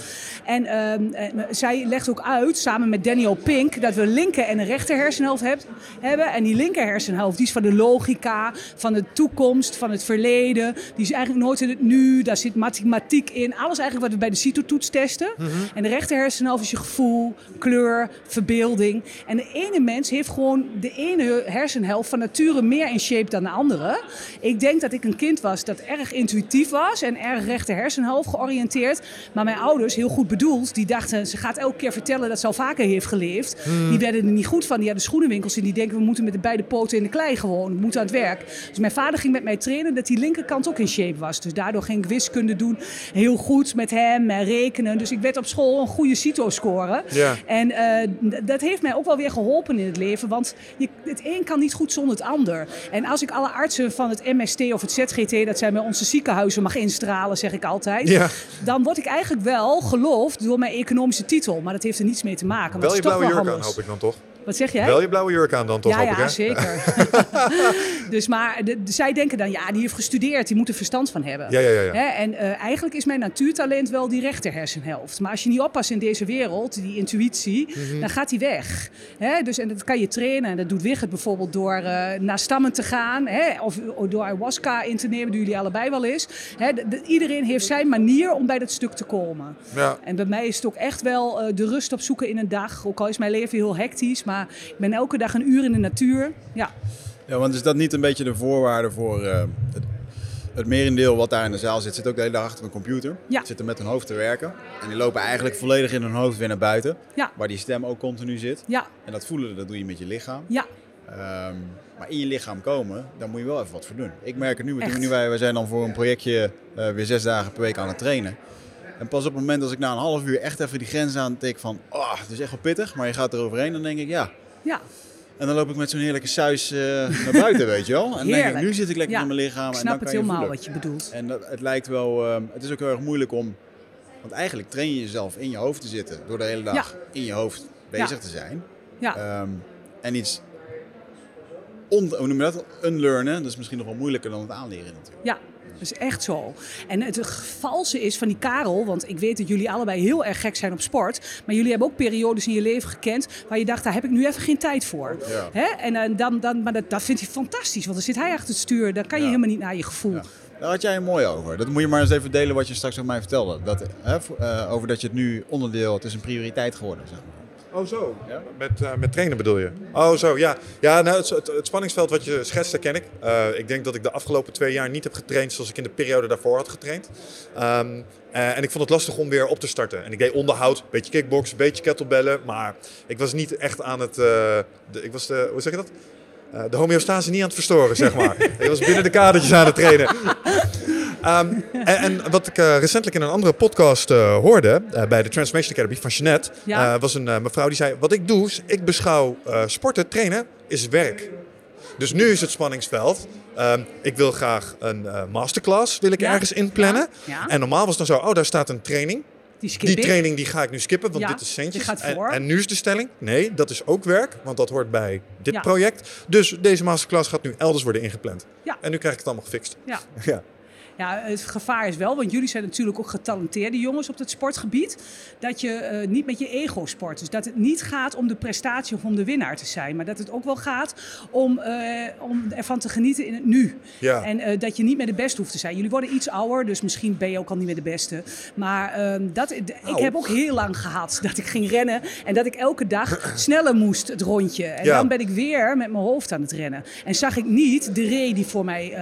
En ehm, en zij legt ook uit, samen met Daniel Pink, dat we een linker en een rechter hersenhelft heb- hebben. En die linker hersenhelft die is van de logica, van de toekomst, van het verleden. Die is eigenlijk nooit in het nu, daar zit mathematiek in. Alles eigenlijk wat we bij de CITO-toets testen. En de rechter hersenhelft is je gevoel, kleur, verbeelding. En de ene mens heeft gewoon de ene hersenhelft van nature meer in shape dan de andere. Ik denk dat ik een kind was dat erg intuïtief was en erg rechter hersenhelft georiënteerd. Maar mijn ouders, heel goed bedoeld, die dachten ze gaat elke keer vertellen dat ze al vaker heeft geleefd. Die werden er niet goed van. Die hadden schoenenwinkels en die denken we moeten met de beide poten in de klei gewoon. We moeten aan het werk. Dus mijn vader ging met mij trainen dat die linkerkant ook in shape was. Dus daardoor ging ik wiskunde doen. Heel goed met hem en rekenen. Dus ik werd op school een goede CITO scoren. Ja. En eh, dat heeft mij ook wel weer geholpen in het leven. Want je, het een kan niet goed zonder het ander. En als ik alle artsen van het MST of het ZGT, dat zijn bij onze ziekenhuizen, mag instralen, zeg ik altijd. Ja. Dan word ik eigenlijk wel geloofd door mijn economische titel. Maar dat heeft er niets mee te maken. Wel je blauwe jurk aan, hoop ik dan toch? Wat zeg jij? Wel je blauwe jurk aan dan toch, ja, ik, ja, zeker. [laughs] [laughs] dus maar de, de- zij denken dan, ja, die heeft gestudeerd, die moet er verstand van hebben. Ja, ja, ja. Hè, en eh, eigenlijk is mijn natuurtalent wel die rechter hersenhelft. Maar als je niet oppast in deze wereld, die intuïtie, Mhm. dan gaat die weg. Hè, dus, en dat kan je trainen. En dat doet Wigert bijvoorbeeld door eh, naar stammen te gaan. Hè, of door ayahuasca in te nemen, doen jullie allebei wel eens. Hè, de- de- iedereen heeft zijn manier om bij dat stuk te komen. Ja. En bij mij is het ook echt wel eh, de rust opzoeken in een dag. Ook al is mijn leven heel hectisch, maar ik ben elke dag een uur in de natuur. Ja, Ja, want is dat niet een beetje de voorwaarde voor eh, het, het merendeel wat daar in de zaal zit, zit ook de hele dag achter een computer. Ja. Zitten met hun hoofd te werken. En die lopen eigenlijk volledig in hun hoofd weer naar buiten. Ja. Waar die stem ook continu zit. ja, En dat voelen, dat doe je met je lichaam. ja. Ehm, maar in je lichaam komen, daar moet je wel even wat voor doen. Ik merk het nu, met Echt. nu wij, wij zijn dan voor een projectje eh, weer zes dagen per week aan het trainen. En pas op het moment als ik na een half uur echt even die grens aan tik van, oh, het is echt wel pittig, maar je gaat er overheen, dan denk ik, ja. Ja, En dan loop ik met zo'n heerlijke saus eh, naar buiten, [laughs] weet je wel. En dan denk ik, nu zit ik lekker Ja, in mijn lichaam. ik en snap dan het kan je helemaal voelen. wat je bedoelt. En dat, het lijkt wel, ehm, het is ook heel erg moeilijk om Want eigenlijk train je jezelf in je hoofd te zitten door de hele dag Ja. in je hoofd bezig Ja. te zijn. Ja, Ehm, en iets, on, hoe noem je dat? Unlearnen, dat is misschien nog wel moeilijker dan het aanleren natuurlijk. ja. Dat is echt zo. En het valse is van die Karel, want ik weet dat jullie allebei heel erg gek zijn op sport. Maar jullie hebben ook periodes in je leven gekend waar je dacht, daar heb ik nu even geen tijd voor. Ja. Hè? En eh, dan, dan, maar dat, dat vindt hij fantastisch, want dan zit hij achter het stuur. Dan kan je Ja. helemaal niet naar je gevoel. Ja. Daar had jij een mooi over. Dat moet je maar eens even delen wat je straks aan mij vertelde. Dat, hè, eh, over dat je het nu onderdeel, het is een prioriteit geworden. Zeg maar. Oh, zo. Ja? Met, eh, met trainen bedoel je? Oh, zo, ja. Ja, nou, het, het, het spanningsveld wat je schetst, dat ken ik. Eh, ik denk dat ik de afgelopen twee jaar niet heb getraind zoals ik in de periode daarvoor had getraind. Ehm, eh, en ik vond het lastig om weer op te starten. En ik deed onderhoud, beetje kickbox, beetje kettlebellen. Maar ik was niet echt aan het... de, ik was de, hoe zeg je dat? De homeostase niet aan het verstoren, zeg maar. [laughs] ik was binnen de kadertjes aan het trainen. Ehm, en, en wat ik eh, recentelijk in een andere podcast eh, hoorde, eh, bij de Transformation Academy van Jeanette, Ja. was een mevrouw die zei: Wat ik doe, is ik beschouw sporten, trainen, is werk. Dus nu is het spanningsveld. ehm, ik wil graag een masterclass wil ik Ja. ergens inplannen. Ja. En normaal was het dan zo: oh, daar staat een training. Die Die training die ga ik nu skippen, want Ja, dit is centjes. En, en nu is de stelling: nee, dat is ook werk, want dat hoort bij dit Ja. project. Dus deze masterclass gaat nu elders worden ingepland. Ja. En nu krijg ik het allemaal gefixt. Ja. [laughs] ja. Het gevaar is wel, want jullie zijn natuurlijk ook getalenteerde jongens op het sportgebied, dat je eh, niet met je ego sport. Dus dat het niet gaat om de prestatie of om de winnaar te zijn, maar dat het ook wel gaat om, eh, om ervan te genieten in het nu. Ja. En eh, dat je niet meer de beste hoeft te zijn. Jullie worden iets ouder, dus misschien ben je ook al niet meer de beste. Maar ehm, dat, ik Nou. heb ook heel lang gehad dat ik ging rennen en dat ik elke dag [clears throat] sneller moest, het rondje. En Ja. dan ben ik weer met mijn hoofd aan het rennen. En zag ik niet de ree die voor mij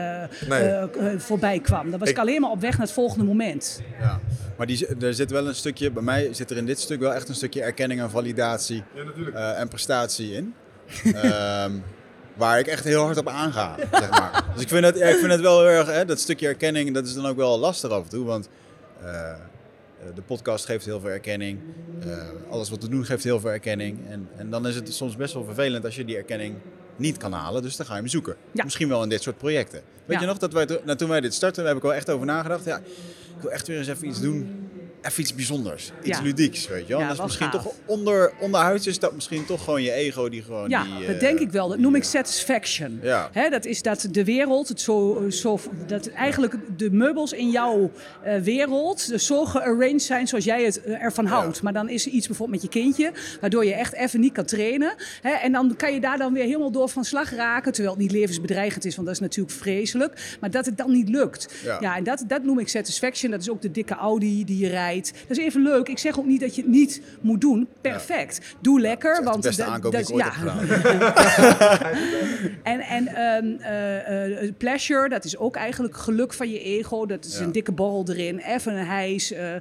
Nee. voorbij kwam. Dan was ik, Ik- alleen maar op weg naar het volgende moment. Ja. Maar die, er zit wel een stukje, bij mij zit er in dit stuk wel echt een stukje erkenning en validatie eh, en prestatie in. [laughs] Ehm, waar ik echt heel hard op aanga. Zeg maar. Dus ik vind, het, ja, ik vind het wel heel erg, hè, dat stukje erkenning, dat is dan ook wel lastig af en toe. Want eh, de podcast geeft heel veel erkenning. Eh, alles wat we doen geeft heel veel erkenning. En, en dan is het soms best wel vervelend als je die erkenning niet kan halen. Dus dan ga je hem zoeken. Ja. Misschien wel in dit soort projecten. Weet Ja. je nog dat wij, nou, toen wij dit startten, heb ik wel echt over nagedacht. Ja, ik wil echt weer eens even iets doen. Even iets bijzonders. Iets Ja. ludieks, weet je wel. Ja, dat is misschien gaaf. toch onder, onderhuids is dat misschien toch gewoon je ego die gewoon Ja, die, dat eh, denk ik wel. Dat noem ik satisfaction. Ja. Hè, dat is dat de wereld, het zo, zo, dat eigenlijk de meubels in jouw eh, wereld dus zo gearranged zijn zoals jij het eh, ervan houdt. Maar dan is er iets bijvoorbeeld met je kindje, waardoor je echt even niet kan trainen. Hè, en dan kan je daar dan weer helemaal door van slag raken, terwijl het niet levensbedreigend is, want dat is natuurlijk vreselijk. Maar dat het dan niet lukt. Ja. Ja, en dat, dat noem ik satisfaction. Dat is ook de dikke Audi die je rijdt. Dat is even leuk. Ik zeg ook niet dat je het niet moet doen. Perfect. Doe lekker. echt de want beste dat- aankoop dat- die ik ooit ja. [laughs] [laughs] En, en ehm, eh, eh, pleasure, dat is ook eigenlijk geluk van je ego. Dat is een dikke borrel erin, even een hijs, eh,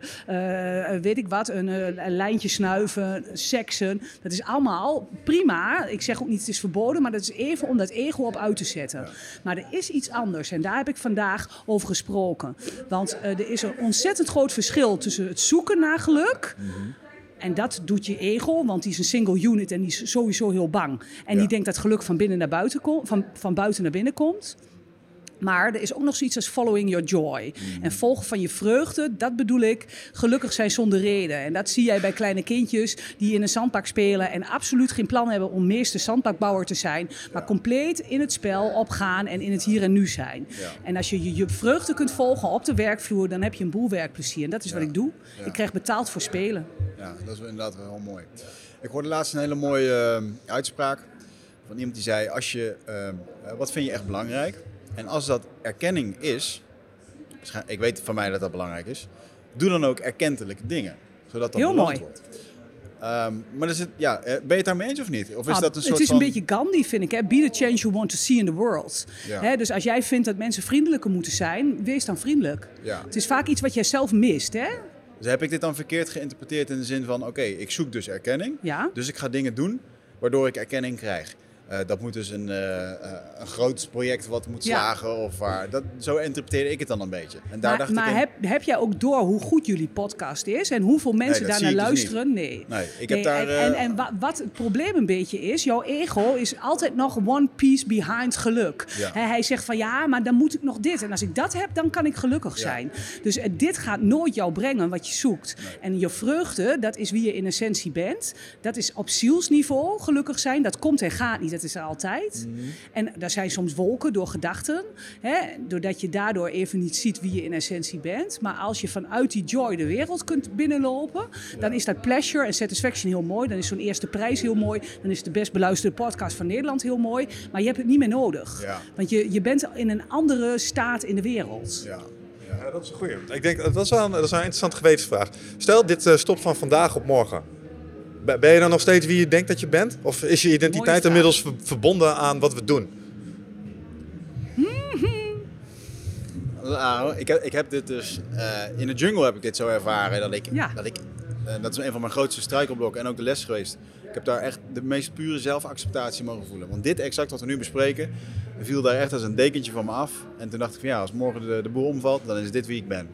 weet ik wat, een, een lijntje snuiven, seksen. Dat is allemaal prima. Ik zeg ook niet het is verboden, maar dat is even om dat ego op uit te zetten. Maar er is iets anders en daar heb ik vandaag over gesproken. Want er is een ontzettend groot verschil tussen het zoeken naar geluk... En dat doet je ego, want die is een single unit en die is sowieso heel bang. En Ja. die denkt dat geluk van, binnen naar buiten komt, van, van buiten naar binnen komt. Maar er is ook nog zoiets als following your joy. En volgen van je vreugde, dat bedoel ik gelukkig zijn zonder reden. En dat zie jij bij kleine kindjes die in een zandbak spelen en absoluut geen plan hebben om meester zandbakbouwer te zijn. Maar compleet in het spel opgaan en in het hier en nu zijn. Ja. En als je je, je vreugde kunt volgen op de werkvloer, dan heb je een boel werkplezier. En dat is wat ik doe. Ja. Ik krijg betaald voor spelen. Ja, dat is inderdaad wel heel mooi. Ik hoorde laatst een hele mooie eh, uitspraak van iemand die zei: als je, eh, eh, wat vind je echt belangrijk? En als dat erkenning is, waarschijn- ik weet van mij dat dat belangrijk is, doe dan ook erkentelijke dingen, zodat dat Heel mooi. wordt. Ehm, maar is het, ja, eh, ben je het daarmee eens of niet? Of is Ah, dat een soort het is van... een beetje Gandhi, vind ik. Hè? Be the change you want to see in the world. Ja. Hè, dus als jij vindt dat mensen vriendelijker moeten zijn, wees dan vriendelijk. Ja. Het is vaak iets wat jij zelf mist. Hè? Dus heb ik dit dan verkeerd geïnterpreteerd in de zin van: oké, ik zoek dus erkenning, Ja. dus ik ga dingen doen waardoor ik erkenning krijg. Eh, dat moet dus een, eh, eh, een groot project wat moet Ja. slagen. Of waar, dat, zo interpreteerde ik het dan een beetje. En daar maar dacht maar ik in- heb, heb jij ook door hoe goed jullie podcast is en hoeveel mensen dat daarnaar dus luisteren? Nee. Nee, ik Nee, heb daar... en, eh, en, en wa- wat het probleem een beetje is, jouw ego is altijd nog one piece behind geluk. Ja. Hij zegt van ja, maar dan moet ik nog dit. En als ik dat heb, dan kan ik gelukkig Ja. zijn. Dus eh, dit gaat nooit jou brengen wat je zoekt. En je vreugde, dat is wie je in essentie bent. Dat is op zielsniveau gelukkig zijn. Dat komt en gaat niet, dat is er altijd. Mhm. En daar zijn soms wolken door gedachten. Hè, doordat je daardoor even niet ziet wie je in essentie bent. Maar als je vanuit die joy de wereld kunt binnenlopen, dan is dat pleasure en satisfaction heel mooi. Dan is zo'n eerste prijs heel mooi. Dan is de best beluisterde podcast van Nederland heel mooi. Maar je hebt het niet meer nodig. Ja. Want je, je bent in een andere staat in de wereld. ja. Ja, dat is een goeie. Ik denk, dat is wel een, dat is een interessante gewetensvraag. Stel, dit eh, stopt van vandaag op morgen. Ben ben je dan nog steeds wie je denkt dat je bent? Of is je identiteit inmiddels ver- verbonden aan wat we doen? [laughs] Nou, ik heb, ik heb dit dus... eh, in de jungle heb ik dit zo ervaren. Dat ik... Ja. Dat, ik eh, dat is een van mijn grootste struikelblokken en ook de les geweest. Ik heb daar echt de meest pure zelfacceptatie mogen voelen. Want dit exact wat we nu bespreken, viel daar echt als een dekentje van me af. En toen dacht ik van ja, als morgen de, de boel omvalt, dan is dit wie ik ben.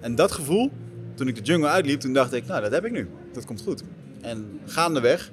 En dat gevoel, toen ik de jungle uitliep, toen dacht ik, nou dat heb ik nu. Dat komt goed. En gaandeweg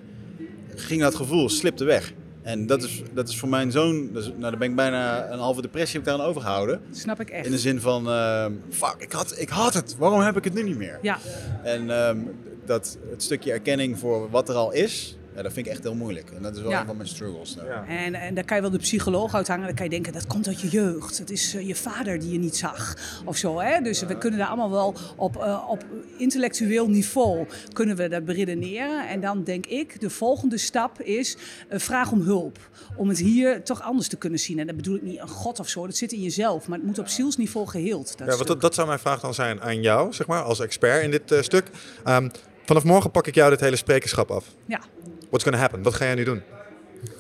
ging dat gevoel, slipte weg. En dat is, dat is voor mijn zoon, dus, nou, daar ben ik bijna een halve depressie heb ik daaraan overgehouden. Dat snap ik echt. In de zin van, eh, fuck, ik had, ik had het. Waarom heb ik het nu niet meer? Ja, En ehm, dat, het stukje erkenning voor wat er al is, ja, dat vind ik echt heel moeilijk. En dat is wel Ja. een van mijn struggles. nou. En, en daar kan je wel de psycholoog uithangen. Dan kan je denken, dat komt uit je jeugd. Het is eh, je vader die je niet zag. Of zo, hè? Dus we kunnen daar allemaal wel op, eh, op intellectueel niveau kunnen we dat beredeneren. En dan denk ik, de volgende stap is, eh, vraag om hulp. Om het hier toch anders te kunnen zien. En dat bedoel ik niet een god of zo. Dat zit in jezelf. Maar het moet op zielsniveau geheeld. Dat Ja, want stuk. dat, dat zou mijn vraag dan zijn aan jou, zeg maar, als expert in dit stuk. Ehm, vanaf morgen pak ik jou dit hele sprekerschap af. Ja. What's gonna happen? Wat ga jij nu doen?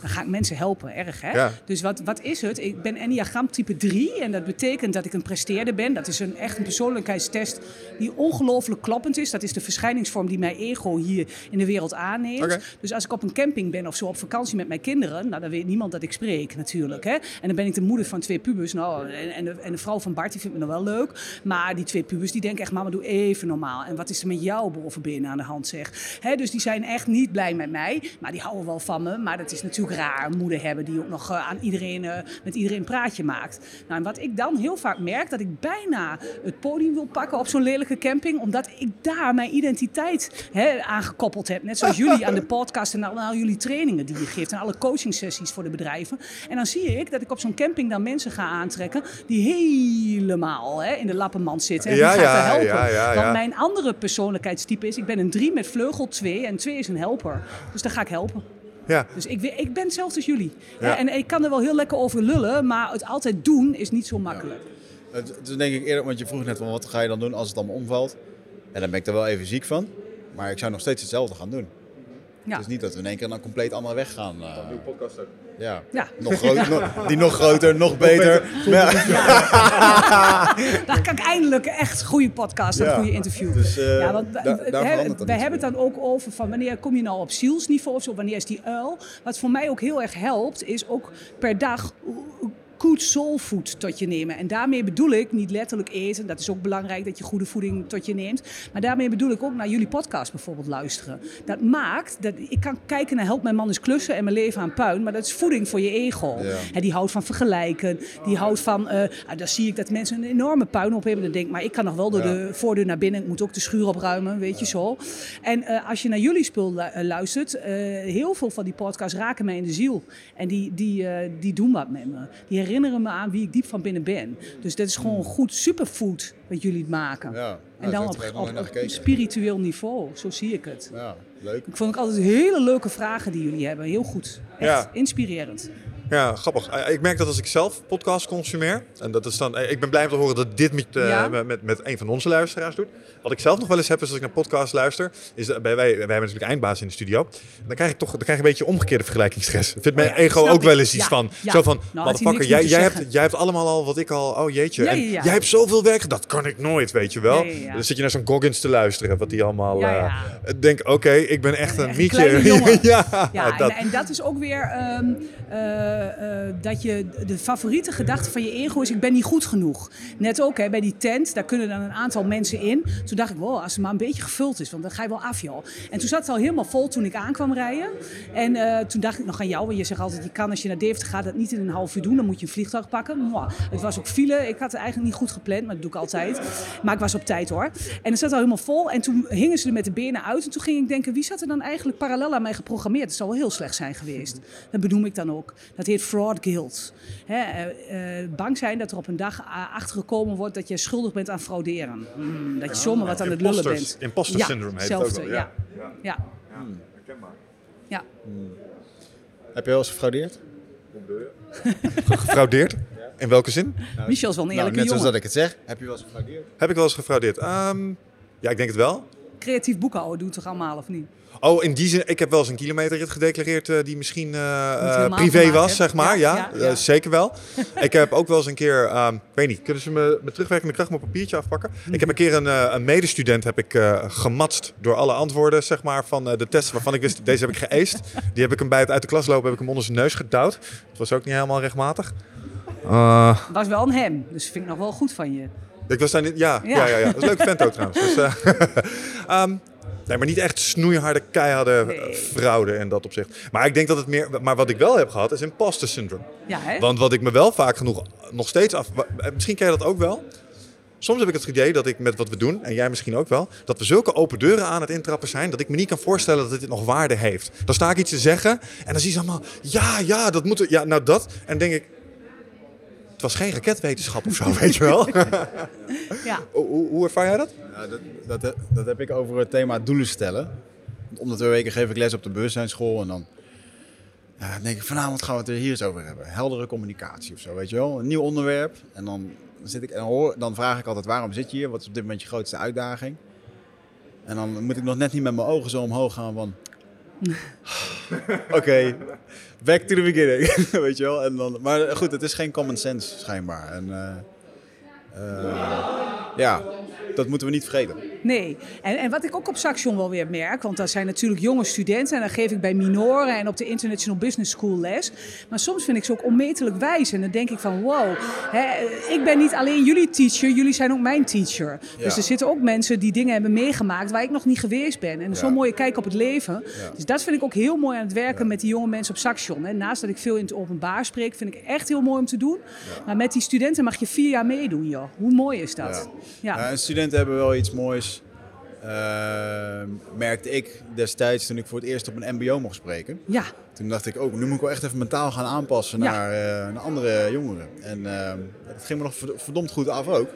Dan ga ik mensen helpen, erg hè? Ja. Dus wat, wat is het? Ik ben Enneagram type 3 en dat betekent dat ik een presteerder ben. Dat is een, echt een persoonlijkheidstest die ongelooflijk kloppend is. Dat is de verschijningsvorm die mijn ego hier in de wereld aanneemt. Dus als ik op een camping ben of zo op vakantie met mijn kinderen, nou, dan weet niemand dat ik spreek natuurlijk. Hè? En dan ben ik de moeder van twee pubers. Nou, en, en, de, en de vrouw van Bart, die vindt me nog wel leuk. Maar die twee pubers die denken echt, mama doe even normaal. En wat is er met jou bovenbinnen aan de hand zeg? Hè? Dus die zijn echt niet blij met mij. Maar die houden wel van me. Maar dat is natuurlijk raar, moeder hebben die ook nog eh, aan iedereen, eh, met iedereen een praatje maakt. Nou, en wat ik dan heel vaak merk, dat ik bijna het podium wil pakken op zo'n lelijke camping. Omdat ik daar mijn identiteit hè, aangekoppeld heb. Net zoals jullie aan de podcast en al, al jullie trainingen die je geeft. En alle coaching sessies voor de bedrijven. En dan zie ik dat ik op zo'n camping dan mensen ga aantrekken die helemaal hè, in de lappenmand zitten. En Ja, die gaat ja, helpen. ja, ja, Want mijn andere persoonlijkheidstype is, ik ben een drie met vleugel twee en twee is een helper. Dus dan ga ik helpen. Ja, Dus ik, ik ben hetzelfde als jullie. Ja. En ik kan er wel heel lekker over lullen, maar het altijd doen is niet zo makkelijk. Is denk ik eerder, want je vroeg net van wat ga je dan doen als het allemaal omvalt. En dan ben ik er wel even ziek van. Maar ik zou nog steeds hetzelfde gaan doen. Ja. Het is niet dat we in één keer dan compleet andere weg gaan. eh, podcast ook. ja. Ja. Nog groot, [laughs] die nog groter, nog beter. Ja. [laughs] Dan kan ik eindelijk echt een goede podcast en een Ja. goede interview. Dus, eh, ja, want, daar- we- daar hebben het dan ook over van wanneer kom je nou op zielsniveau of zo, wanneer is die uil. Wat voor mij ook heel erg helpt, is ook per dag goed soul food tot je nemen. En daarmee bedoel ik niet letterlijk eten. Dat is ook belangrijk dat je goede voeding tot je neemt. Maar daarmee bedoel ik ook naar jullie podcast bijvoorbeeld luisteren. Dat maakt dat ik kan kijken naar help mijn man eens klussen en mijn leven aan puin. Maar dat is voeding voor je ego. Ja. Die houdt van vergelijken. Die houdt van, ah, dan zie ik dat mensen een enorme puin op hebben. Dan denk ik, maar ik kan nog wel door Ja. de voordeur naar binnen. Ik moet ook de schuur opruimen, weet je zo. En eh, als je naar jullie spul eh, luistert, heel veel van die podcasts raken mij in de ziel. En die, die, die doen wat met me. Die herinneren me aan wie ik diep van binnen ben. Dus dat is gewoon goed superfood wat jullie maken. Ja. En dan op, op, spiritueel niveau, zo zie ik het. Ja, leuk. Ik vond ook altijd hele leuke vragen die jullie hebben. Heel goed. Echt Ja. inspirerend. Ja, grappig. Eh, Ik merk dat als ik zelf podcast consumeer, en dat is dan, eh, ik ben blij om te horen dat dit met, eh, Ja. met, met, met een van onze luisteraars doet. Wat ik zelf nog wel eens heb, is als ik naar podcast luister, is dat, bij, wij, wij hebben natuurlijk eindbaas in de studio. Dan krijg ik toch dan krijg ik een beetje omgekeerde vergelijkingsstress. Vindt mijn Oh ja, ego ook wel eens iets van, zo van, Nou, motherfucker, jij, jij, hebt, jij hebt allemaal al wat ik al, oh jeetje. En jij hebt zoveel werk, dat kan ik nooit, weet je wel. Dan zit je naar zo'n Goggins te luisteren, wat die allemaal, Ja, ja. denk, oké, ik ben echt een mietje. [laughs] ja. En, en dat is ook weer ehm, eh, eh, dat je de favoriete gedachte van je ego is: ik ben niet goed genoeg. Net ook hè, bij die tent, daar kunnen dan een aantal mensen in. Toen dacht ik, wow, als het maar een beetje gevuld is, want dan ga je wel af, joh. En toen zat het al helemaal vol toen ik aankwam rijden. En eh, toen dacht ik nog aan jou, want je zegt altijd: je kan als je naar Deventer gaat dat niet in een half uur doen, dan moet je een vliegtuig pakken. Het was ook file, ik had het eigenlijk niet goed gepland, maar dat doe ik altijd. Maar ik was op tijd hoor. En het zat al helemaal vol. En toen hingen ze er met de benen uit. En toen ging ik denken, wie zat er dan eigenlijk parallel aan mij geprogrammeerd? Het zou wel heel slecht zijn geweest. Dat benoem ik dan ook. Dat heet fraud guilt. Hè, eh, eh, bang zijn dat er op een dag a- achtergekomen wordt dat je schuldig bent aan frauderen. Hmm, dat je zomaar wat aan het lullen bent. imposter ja, syndrome heet het ook wel, ja. Ja. Ja. Ja. Heb je wel eens gefraudeerd? Gefraudeerd? In welke zin? Michel is wel een Nou, eerlijke net zoals dat ik het zeg. Heb je wel eens gefraudeerd? Heb ik wel eens gefraudeerd? Ehm, ja, ik denk het wel. Creatief boekhouden doen toch allemaal, of niet? Oh, in die zin, ik heb wel eens een kilometerrit gedeclareerd eh, die misschien eh, eh, privé was, zeg maar. Ja, Ja, ja, ja. zeker wel. [laughs] ik heb ook wel eens een keer, ehm, ik weet niet, kunnen ze me met terugwerkende kracht mijn papiertje afpakken? Ik heb een keer een, een medestudent heb ik, gematst door alle antwoorden zeg maar, van de test waarvan ik wist, [laughs] deze heb ik geëist. Die heb ik hem bij het uit de klas lopen, heb ik hem onder zijn neus gedouwd. Dat was ook niet helemaal rechtmatig. Eh, Was wel een hem, dus vind ik nog wel goed van je. Ik was daar niet, ja, ja. Ja. Ja, ja, Dat is een leuke vent ook trouwens. Dus, eh, [laughs] ehm, nee, maar niet echt snoeiharde, keiharde Nee. fraude in dat opzicht. Maar ik denk dat het meer, maar wat ik wel heb gehad is imposter syndrome. Ja, hè? Want wat ik me wel vaak genoeg nog steeds af, eh, misschien ken je dat ook wel. Soms heb ik het idee dat ik met wat we doen, en jij misschien ook wel, dat we zulke open deuren aan het intrappen zijn, dat ik me niet kan voorstellen dat dit nog waarde heeft. Dan sta ik iets te zeggen en dan zie je ze allemaal, ja, ja, dat moet, ja, nou dat. En denk ik, was geen raketwetenschap of zo, [laughs] weet je wel. [laughs] Ja. hoe, hoe, ervaar jij dat? Ja, dat, dat, dat heb ik over het thema doelen stellen. Om de twee weken geef ik les op de bewustzijnsschool. En dan, ja, dan denk ik, vanavond gaan we het er hier eens over hebben. Heldere communicatie of zo, weet je wel. Een nieuw onderwerp. En dan, zit ik, en hoor, dan vraag ik altijd, waarom zit je hier? Wat is op dit moment je grootste uitdaging? En dan moet ik nog net niet met mijn ogen zo omhoog gaan van... [laughs] Oké, back to the beginning, [laughs] weet je wel. En dan, maar goed, het is geen common sense schijnbaar. En, eh, eh, ja, dat moeten we niet vergeten. Nee, en, en wat ik ook op Saxion wel weer merk, want dat zijn natuurlijk jonge studenten en dan geef ik bij minoren en op de International Business School les. Maar soms vind ik ze ook onmetelijk wijs en dan denk ik van wow, hè, ik ben niet alleen jullie teacher, jullie zijn ook mijn teacher. Dus er zitten ook mensen die dingen hebben meegemaakt waar ik nog niet geweest ben. En zo'n mooie kijk op het leven. Dus dat vind ik ook heel mooi aan het werken met die jonge mensen op Saxion. Naast dat ik veel in het openbaar spreek, vind ik echt heel mooi om te doen. Maar met die studenten mag je vier jaar meedoen joh. Hoe mooi is dat? Ja. Ja. en studenten hebben wel iets moois. Eh, merkte ik destijds toen ik voor het eerst op een MBO mocht spreken. ja. Toen dacht ik ook, nu moet ik wel echt even mentaal gaan aanpassen Ja. naar, eh, naar andere jongeren. En eh, dat ging me nog verd- verdomd goed af ook.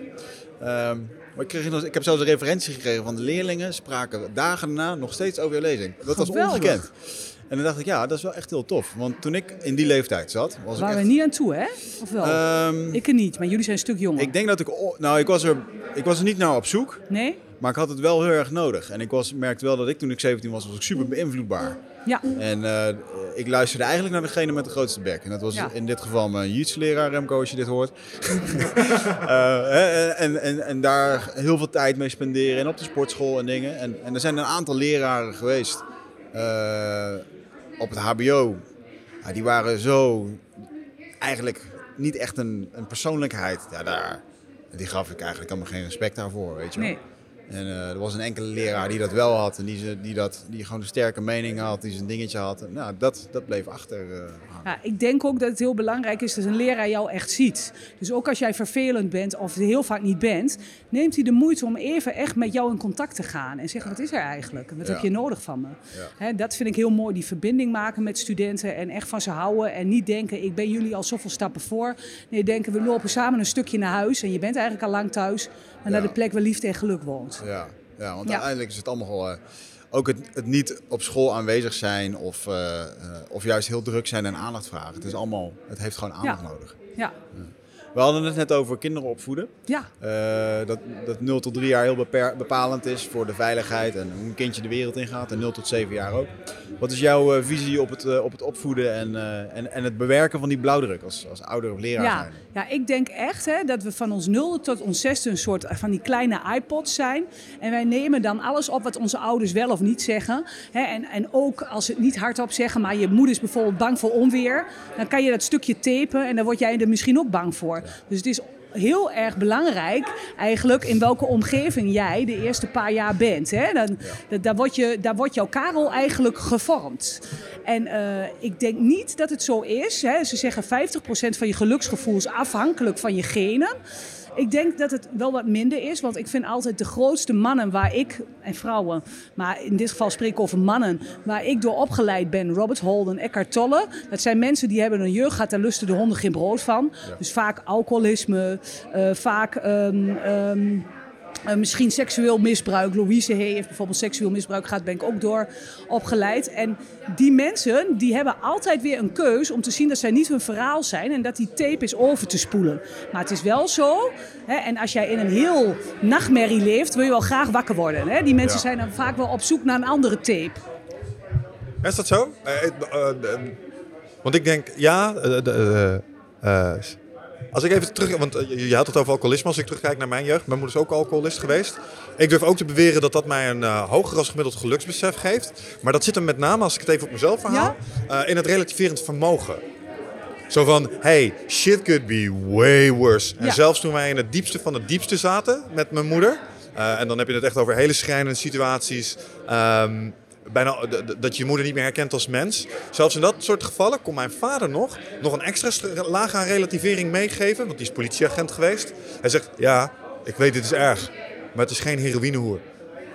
Ehm, maar ik, kreeg, nog- ik heb zelfs een referentie gekregen van de leerlingen. Spraken dagen daarna nog steeds over je lezing. Dat was Geweldig. ongekend. En dan dacht ik, ja, dat is wel echt heel tof. Want toen ik in die leeftijd zat, was ik Waar echt... we niet aan toe, hè? Of wel? Ehm, ik er niet, maar jullie zijn een stuk jonger. ik denk dat ik... Nou, ik was, er, ik was er niet naar op zoek. Nee? Maar ik had het wel heel erg nodig. En ik was, merkte wel dat ik toen ik 17 was, was ik super beïnvloedbaar. Ja. En eh, ik luisterde eigenlijk naar degene met de grootste bek. En dat was Ja. in dit geval mijn jiu-jitsu-leraar Remco, als je dit hoort. [laughs] Eh, en, en, en daar heel veel tijd mee spenderen. En op de sportschool en dingen. En, en er zijn een aantal leraren geweest eh, op het hbo. Ja, die waren zo eigenlijk niet echt een, een persoonlijkheid. Ja, daar, die gaf ik eigenlijk allemaal geen respect daarvoor, weet je wel. Nee. En eh, er was een enkele leraar die dat wel had en die, die, dat, die gewoon een sterke mening had, die zijn dingetje had. En, nou, dat, dat bleef achter eh. Ja, ik denk ook dat het heel belangrijk is dat een leraar jou echt ziet. Dus ook als jij vervelend bent of heel vaak niet bent, neemt hij de moeite om even echt met jou in contact te gaan. En zeggen, wat is er eigenlijk? Wat Ja. heb je nodig van me? Ja. Hè, dat vind ik heel mooi, die verbinding maken met studenten en echt van ze houden. En niet denken, ik ben jullie al zoveel stappen voor. Nee, denken, we lopen samen een stukje naar huis en je bent eigenlijk al lang thuis. En naar de plek waar liefde en geluk woont. Ja, ja want uiteindelijk is het allemaal, eh, ook het, het niet op school aanwezig zijn of, eh, eh, of juist heel druk zijn en aandacht vragen. Het, is allemaal, het heeft gewoon aandacht Ja. nodig. Ja, We hadden het net over kinderen opvoeden. ja. Eh, dat, dat 0 tot 3 jaar heel beper- bepalend is voor de veiligheid en hoe een kindje de wereld ingaat. En 0 tot 7 jaar ook. Wat is jouw eh, visie op het, eh, op het opvoeden en, en, en het bewerken van die blauwdruk als, als ouder of leraar Ja, zijn? ja, ik denk echt hè, dat we van ons nulde tot ons zesde een soort van die kleine iPods zijn. En wij nemen dan alles op wat onze ouders wel of niet zeggen. Hè, en, en ook als ze het niet hardop zeggen, maar je moeder is bijvoorbeeld bang voor onweer. Dan kan je dat stukje tapen en dan word jij er misschien ook bang voor. Dus het is heel erg belangrijk eigenlijk in welke omgeving jij de eerste paar jaar bent. Hè? Dan, dat- daar, wordt je, daar wordt jouw karel eigenlijk gevormd. En eh, ik denk niet dat het zo is. Hè? Ze zeggen 50% van je geluksgevoel is afhankelijk van je genen. Ik denk dat het wel wat minder is, want ik vind altijd de grootste mannen waar ik, en vrouwen, maar in dit geval spreek ik over mannen, waar ik door opgeleid ben, Robert Holden, Eckhart Tolle. Dat zijn mensen die hebben een jeugd gehad, daar lusten de honden geen brood van. Dus vaak alcoholisme, eh, vaak ehm, ehm, eh, misschien seksueel misbruik. Louise Hay heeft bijvoorbeeld seksueel misbruik gehad, ben ik ook door opgeleid. En die mensen die hebben altijd weer een keus om te zien dat zij niet hun verhaal zijn en dat die tape is over te spoelen. Maar het is wel zo, hè, en als jij in een heel nachtmerrie leeft, wil je wel graag wakker worden. Hè? Die mensen Ja. zijn dan vaak wel op zoek naar een andere tape. Is dat zo? Eh, eh, want ik denk, ja. Als ik even terug. Want eh, je had het over alcoholisme. Als ik terugkijk naar mijn jeugd. Mijn moeder is ook alcoholist geweest. Ik durf ook te beweren dat dat mij een eh, hoger als gemiddeld geluksbesef geeft. Maar dat zit hem met name, als ik het even op mezelf verhaal. eh, in het relativerend vermogen. Zo van, hey, shit could be way worse. En Ja. zelfs toen wij in het diepste van het diepste zaten met mijn moeder. en dan heb je het echt over hele schrijnende situaties. ehm, bijna dat je moeder niet meer herkent als mens. Zelfs in dat soort gevallen kon mijn vader nog, nog een extra laag aan relativering meegeven. Want die is politieagent geweest. Hij zegt, ja, ik weet dit is erg. Maar het is geen heroïnehoer.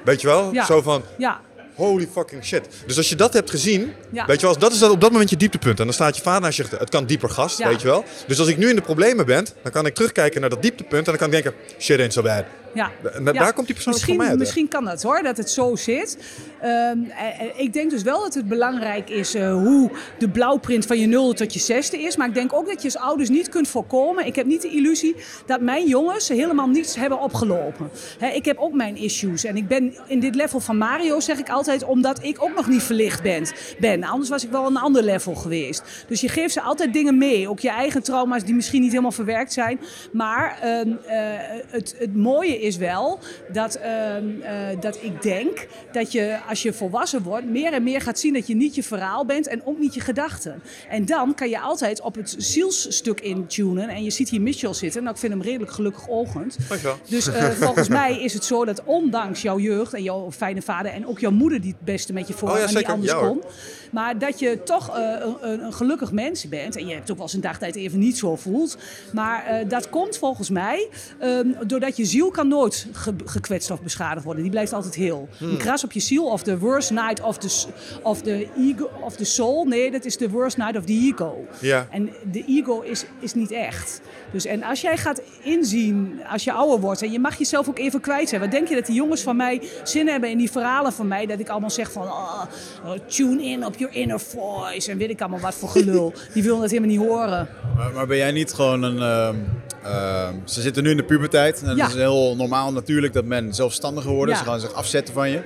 Weet je wel? Ja. Zo van, Ja, Holy fucking shit. Dus als je dat hebt gezien, Ja. weet je wel, dat is dat op dat moment je dieptepunt. En dan staat je vader naast je, het kan dieper gast, Ja. weet je wel. Dus als ik nu in de problemen ben, dan kan ik terugkijken naar dat dieptepunt en dan kan ik denken, shit ain't so bad. Ja. En da- Ja. daar komt die persoon misschien, mij uit. Misschien kan dat hoor, dat het zo zit. Ehm, eh, eh, ik denk dus wel dat het belangrijk is eh, hoe de blauwprint van je nulde tot je zesde is. Maar ik denk ook dat je als ouders niet kunt voorkomen. Ik heb niet de illusie dat mijn jongens helemaal niets hebben opgelopen. Ik heb ook mijn issues. En ik ben in dit level van Mario, zeg ik altijd, omdat ik ook nog niet verlicht ben. ben. Anders was ik wel een ander level geweest. Dus je geeft ze altijd dingen mee. Ook je eigen trauma's die misschien niet helemaal verwerkt zijn. Maar ehm, eh, het, het mooie is wel dat, ehm, eh, dat ik denk dat je als je volwassen wordt meer en meer gaat zien dat je niet je verhaal bent en ook niet je gedachten. En dan kan je altijd op het zielsstuk intunen. En je ziet hier Mitchell zitten. Nou, ik vind hem redelijk gelukkig ogend. Dankjewel. Dus eh, volgens [laughs] mij is het zo dat ondanks jouw jeugd en jouw fijne vader en ook jouw moeder die het beste met je voor Oh ja, en anders Ja, kon. Maar dat je toch eh, een, gelukkig mens bent. En je hebt ook wel eens een dag dat je het even niet zo voelt. Maar eh, dat komt volgens mij ehm, doordat je ziel kan nooit ge- gekwetst of beschadigd worden. Die blijft altijd heel. Hmm. Een kras op je ziel of the worst night of the, of the ego of the soul. Nee, dat is the worst night of the ego. Ja. En de ego is, is niet echt. Dus en als jij gaat inzien, als je ouder wordt, en je mag jezelf ook even kwijt zijn. Wat denk je dat die jongens van mij zin hebben in die verhalen van mij? Dat ik allemaal zeg van, ah, oh, tune in op your inner voice. En weet ik allemaal wat voor gelul. [laughs] Die willen dat helemaal niet horen. Maar, maar ben jij niet gewoon een... ehm, ehm, ze zitten nu in de puberteit. En Ja. het is heel normaal natuurlijk dat men zelfstandiger wordt. Ja. Ze gaan zich afzetten van je.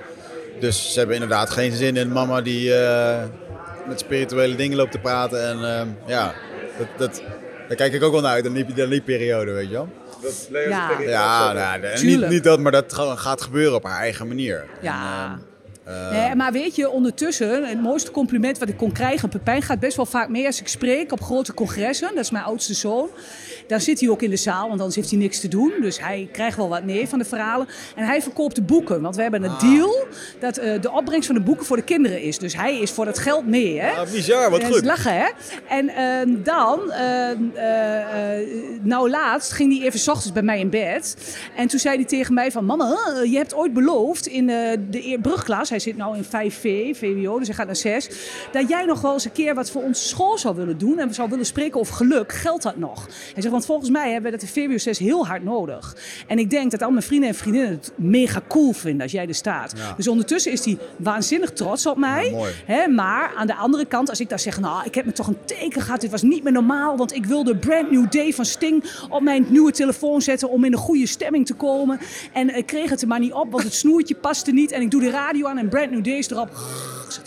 Dus ze hebben inderdaad geen zin in mama die eh, met spirituele dingen loopt te praten. En ehm, ja, dat, dat, daar kijk ik ook wel naar uit, in die, in die periode, weet je wel. Ja. Ja, nou, de- niet, niet dat, maar dat ga- gaat gebeuren op haar eigen manier. Ja. En, ehm, Nee, maar weet je, ondertussen, het mooiste compliment wat ik kon krijgen... Pepijn gaat best wel vaak mee als ik spreek op grote congressen. Dat is mijn oudste zoon. Dan zit hij ook in de zaal, want anders heeft hij niks te doen. Dus hij krijgt wel wat mee van de verhalen. En hij verkoopt de boeken. Want we hebben een deal dat eh, de opbrengst van de boeken voor de kinderen is. Dus hij is voor dat geld mee, hè? Ah, bizar, wat En goed. lachen, hè? En ehm, dan, ehm, eh, eh, nou laatst, ging hij even 's ochtends bij mij in bed. En toen zei hij tegen mij van... Mama, je hebt ooit beloofd in de brugklas... Hij zit nou in 5V, VWO, dus hij gaat naar 6... dat jij nog wel eens een keer wat voor onze school zou willen doen... en we zou willen spreken over geluk. Geldt dat nog? Hij zegt, want volgens mij hebben we dat de VWO 6 heel hard nodig. En ik denk dat al mijn vrienden en vriendinnen het mega cool vinden als jij er staat. Ja. Dus ondertussen is hij waanzinnig trots op mij. Ja. Hè, maar aan de andere kant, als ik daar zeg, nou, ik heb me toch een teken gehad, dit was niet meer normaal, want ik wilde Brand New Day van Sting op mijn nieuwe telefoon zetten om in een goede stemming te komen. En ik kreeg het er maar niet op, want het snoertje paste niet. En ik doe de radio aan en Brand New Day is erop.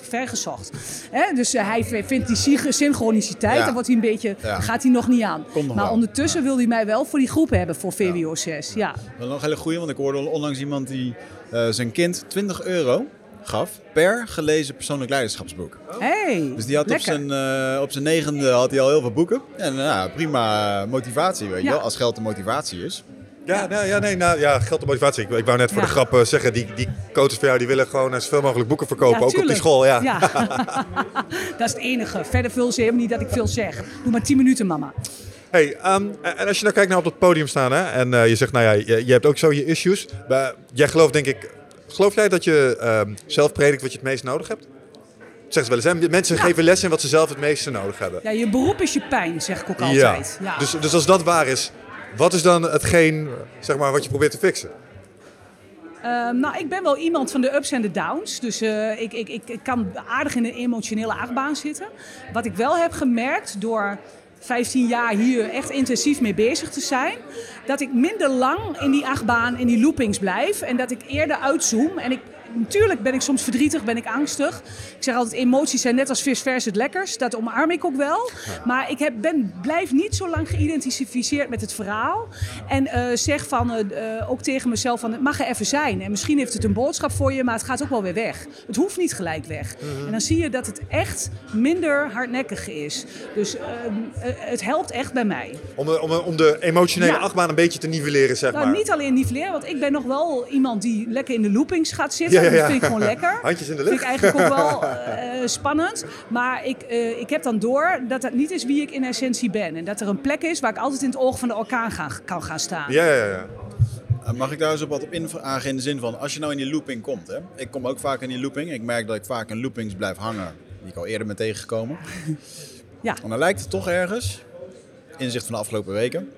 Vergezocht. Hè, dus eh, hij vindt die sy- synchroniciteit, Ja. dan wordt hij een beetje, Ja. gaat hij nog niet aan. Nog maar wel. ondertussen wil hij mij wel voor die groep hebben, voor VWO 6. Ja. Wel nog een hele goeie, want ik hoorde onlangs iemand die eh, zijn kind 20 euro gaf per gelezen persoonlijk leiderschapsboek. Hey, Dus die had op zijn, eh, op zijn negende had hij al heel veel boeken. En nou, prima motivatie, weet je Ja. wel, als geld de motivatie is. Ja, nou, ja, nee, nou, ja, geld en motivatie. Ik, ik wou net voor Ja. de grap eh, zeggen, die, die coaches van jou die willen gewoon eh, zoveel mogelijk boeken verkopen, Ja, ook op die school. Ja. Ja. [laughs] dat is het enige. Verder veel ze helemaal niet dat ik veel zeg. Doe maar 10 minuten, mama. Hey, ehm, en als je nou kijkt naar op het podium staan hè, en eh, je zegt, nou ja, je, je hebt ook zo je issues. Maar jij gelooft denk ik, geloof jij dat je ehm, zelf predikt wat je het meest nodig hebt? Zeg ze wel eens, hè? mensen geven les in wat ze zelf het meeste nodig hebben. Ja, je beroep is je pijn, zeg ik ook altijd. Ja. Dus, dus als dat waar is, wat is dan hetgeen zeg maar, wat je probeert te fixen? Ehm, nou, ik ben wel iemand van de ups en de downs. Dus eh, ik, ik, ik, kan aardig in een emotionele achtbaan zitten. Wat ik wel heb gemerkt door 15 jaar hier echt intensief mee bezig te zijn, dat ik minder lang in die achtbaan, in die loopings blijf. En dat ik eerder uitzoom. En ik, natuurlijk ben ik soms verdrietig, ben ik angstig. Ik zeg altijd, emoties zijn net als vis vers het lekkers. Dat omarm ik ook wel. Maar ik heb, ben, blijf niet zo lang geïdentificeerd met het verhaal. En eh, zeg van, eh, eh, ook tegen mezelf van, het mag er even zijn. En misschien heeft het een boodschap voor je, maar het gaat ook wel weer weg. Het hoeft niet gelijk weg. En dan zie je dat het echt minder hardnekkig is. Dus ehm, eh, het helpt echt bij mij. Om, de- om, om de emotionele Ja. achtbaan een beetje te nivelleren, zeg Nou, maar. niet alleen nivelleren, want ik ben nog wel iemand die lekker in de loopings gaat zitten. Ja, ja, ja. Dat vind ik gewoon lekker. Handjes in de vind lucht. ik eigenlijk ook wel [laughs] eh, spannend. Maar ik, eh, ik heb dan door dat dat niet is wie ik in essentie ben. En dat er een plek is waar ik altijd in het oog van de orkaan gaan, kan gaan staan. Ja, ja, ja. Uh, Mag ik daar eens op wat op invragen in de zin van, als je nou in die looping komt, hè? ik kom ook vaak in die looping, ik merk dat ik vaak in loopings blijf hangen, die ik al eerder ben tegengekomen. [laughs] Ja. En dan lijkt het toch ergens, inzicht van de afgelopen weken,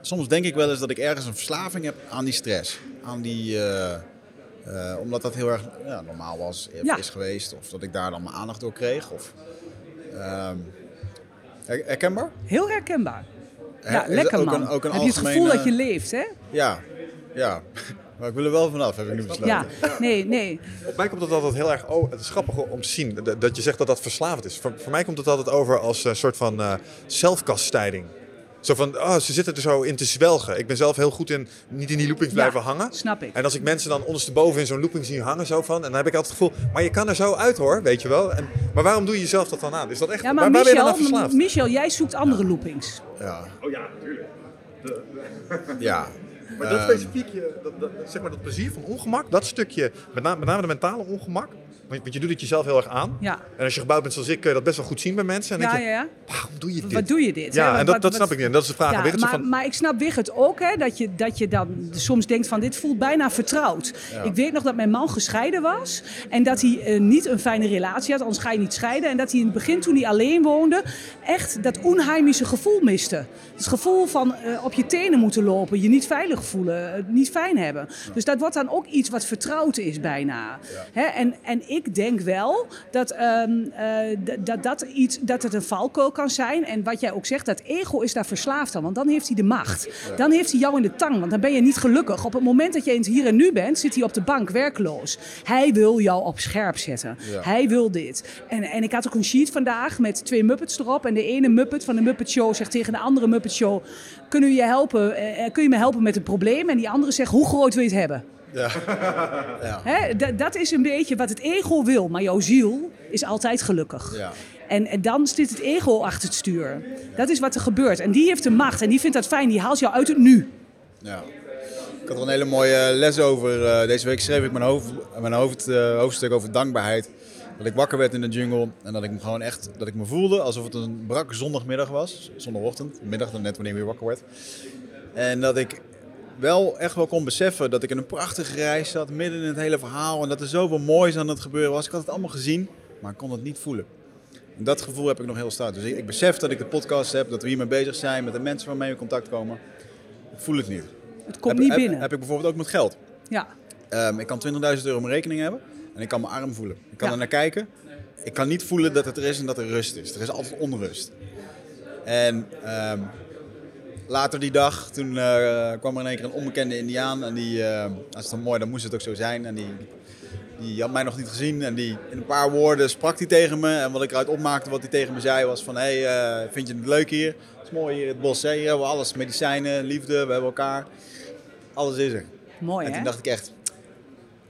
soms denk ik wel eens dat ik ergens een verslaving heb aan die stress. Aan die, eh, eh, omdat dat heel erg ja, normaal was, Ja. is geweest, of dat ik daar dan mijn aandacht door kreeg. Of, ehm, her- herkenbaar? Heel herkenbaar. Ja, lekker ook man. een- ook een heb je het gevoel dat je leeft, hè? Ja, ja. [laughs] Maar ik wil er wel vanaf, heb ik nu besloten. Ja, nee, nee. Op mij komt het altijd heel erg... Oh, het is grappig om te zien dat- je zegt dat dat verslavend is. Voor, voor mij komt het altijd over als een soort van eh zelfkastijding. Zo van, oh, ze zitten er zo in te zwelgen. Ik ben zelf heel goed in niet in die loopings Ja, blijven hangen. snap ik. En als ik mensen dan ondersteboven in zo'n looping zie hangen, zo van... En dan heb ik altijd het gevoel, maar je kan er zo uit hoor, weet je wel. En, maar waarom doe je jezelf dat dan aan? Is dat echt, Ja, maar waar, waar ben je dan aan Michel, verslaafd? Michel, jij zoekt andere loopings. Ja. Oh ja, natuurlijk. Ja. Maar dat Ehm, specifieke, dat, dat, zeg maar dat plezier van ongemak, dat stukje, met name, met name de mentale ongemak. Want, je doet het jezelf heel erg aan. Ja. En als je gebouwd bent zoals ik, kun je dat best wel goed zien bij mensen. En Ja, denk ja, je, ja. waarom doe je dit? Wat doe je dit? Ja, hè? en Wat- dat, dat wat- snap ik niet. En dat is de vraag aan Ja, maar, van, maar ik snap Wigert ook, hè, dat, je, dat je dan soms denkt van dit voelt bijna vertrouwd. Ik weet nog dat mijn man gescheiden was en dat hij eh, niet een fijne relatie had, anders ga je niet scheiden. En dat hij in het begin toen hij alleen woonde echt dat onheimische gevoel miste. Het gevoel van eh, op je tenen moeten lopen, je niet veilig voelen, het niet fijn hebben. Dus dat wordt dan ook iets wat vertrouwd is bijna. Hè? En, en ik denk wel dat, ehm, eh, dat, dat, iets, dat het een valkuil kan zijn. En wat jij ook zegt, dat ego is daar verslaafd aan. Want dan heeft hij de macht. Dan heeft hij jou in de tang, want dan ben je niet gelukkig. Op het moment dat je hier en nu bent, zit hij op de bank werkloos. Hij wil jou op scherp zetten. Ja. Hij wil dit. En, en ik had ook een sheet vandaag met twee Muppets erop. En de ene Muppet van de Muppet Show zegt tegen de andere Muppet Show... Kunnen we je helpen, eh, kun je me helpen met het probleem? En die andere zegt, hoe groot wil je het hebben? Ja. [laughs] ja. Hè, dat- dat is een beetje wat het ego wil, maar jouw ziel is altijd gelukkig. Ja. En, en dan zit het ego achter het stuur. Dat is wat er gebeurt. En die heeft de macht en die vindt dat fijn. Die haalt jou uit het nu. Ja. Ik had er een hele mooie les over. eh, deze week schreef ik mijn, hoofd, mijn hoofd, eh, hoofdstuk over dankbaarheid. Dat ik wakker werd in de jungle en dat ik me gewoon echt dat ik me voelde alsof het een brak zondagmiddag was. Zondagochtend, middag dan net wanneer ik weer wakker werd. En dat ik wel echt wel kon beseffen dat ik in een prachtige reis zat, midden in het hele verhaal. En dat er zoveel moois aan het gebeuren was. Ik had het allemaal gezien, maar ik kon het niet voelen. Dat gevoel heb ik nog heel sterk. Dus ik, ik besef dat ik de podcast heb, dat we hiermee bezig zijn, met de mensen waarmee we in contact komen. Ik voel het niet. Het komt heb, niet heb- binnen. Heb, ik bijvoorbeeld ook met geld. ja. Ehm, ik kan 20.000 euro op mijn rekening hebben en ik kan mijn arm voelen. Ik kan Ja. er naar kijken. Ik kan niet voelen dat het er is en dat er rust is. Er is altijd onrust. En ehm, later die dag, toen eh, kwam er in één keer een onbekende indiaan. En die, eh, als het dan mooi, dan moest het ook zo zijn. En die, die had mij nog niet gezien. En die, in een paar woorden sprak hij tegen me. En wat ik eruit opmaakte, wat hij tegen me zei, was van... Hé, hey, eh, vind je het leuk hier? Het is mooi hier in het bos. Hè? Hier hebben we alles. Medicijnen, liefde, we hebben elkaar. Alles is er. Mooi En hè? toen dacht ik echt...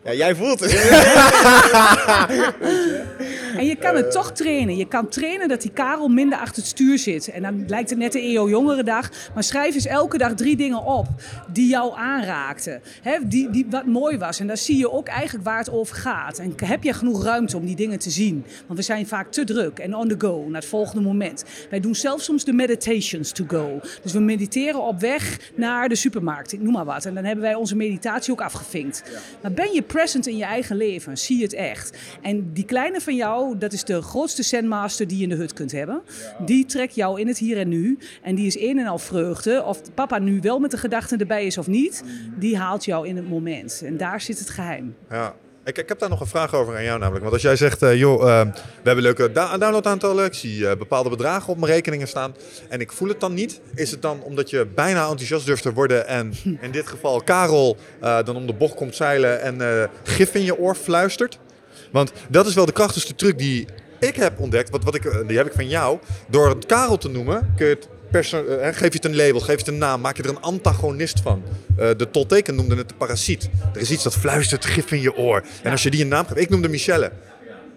Ja, jij voelt het. [laughs] En je Eh. kan het toch trainen. Je kan trainen dat die Karel minder achter het stuur zit. En dan lijkt het net de EO Jongerendag. Maar schrijf eens elke dag drie dingen op die jou aanraakten. Hè, die, die wat mooi was. En dan zie je ook eigenlijk waar het over gaat. En heb je genoeg ruimte om die dingen te zien? Want we zijn vaak te druk en on the go naar het volgende moment. Wij doen zelfs soms de meditations to go. Dus we mediteren op weg naar de supermarkt. Ik noem maar wat. En dan hebben wij onze meditatie ook afgevinkt. Maar ben je present in je eigen leven? Zie het echt? En die kleine van jou, dat is de grootste Zenmaster die je in de hut kunt hebben. Die trekt jou in het hier en nu. En die is een en al vreugde. Of papa nu wel met de gedachten erbij is of niet. Die haalt jou in het moment. En daar zit het geheim. Ja. Ik, ik heb daar nog een vraag over aan jou namelijk. Want als jij zegt, eh, joh, eh, we hebben leuke da downloadaantallen. Ik zie eh, bepaalde bedragen op mijn rekeningen staan. En ik voel het dan niet. Is het dan omdat je bijna enthousiast durft te worden. En in dit geval Karel dan om de bocht komt zeilen en gif in je oor fluistert? Want dat is wel de krachtigste truc die ik heb ontdekt. Wat, wat ik, die heb ik van jou. Door het Karel te noemen, kun je het eh, geef je het een label, geef je het een naam, maak je er een antagonist van. Eh, de Tolteken noemde het de parasiet. Er is iets dat fluistert gif in je oor. En als je die een naam geeft, ik noemde Michelle.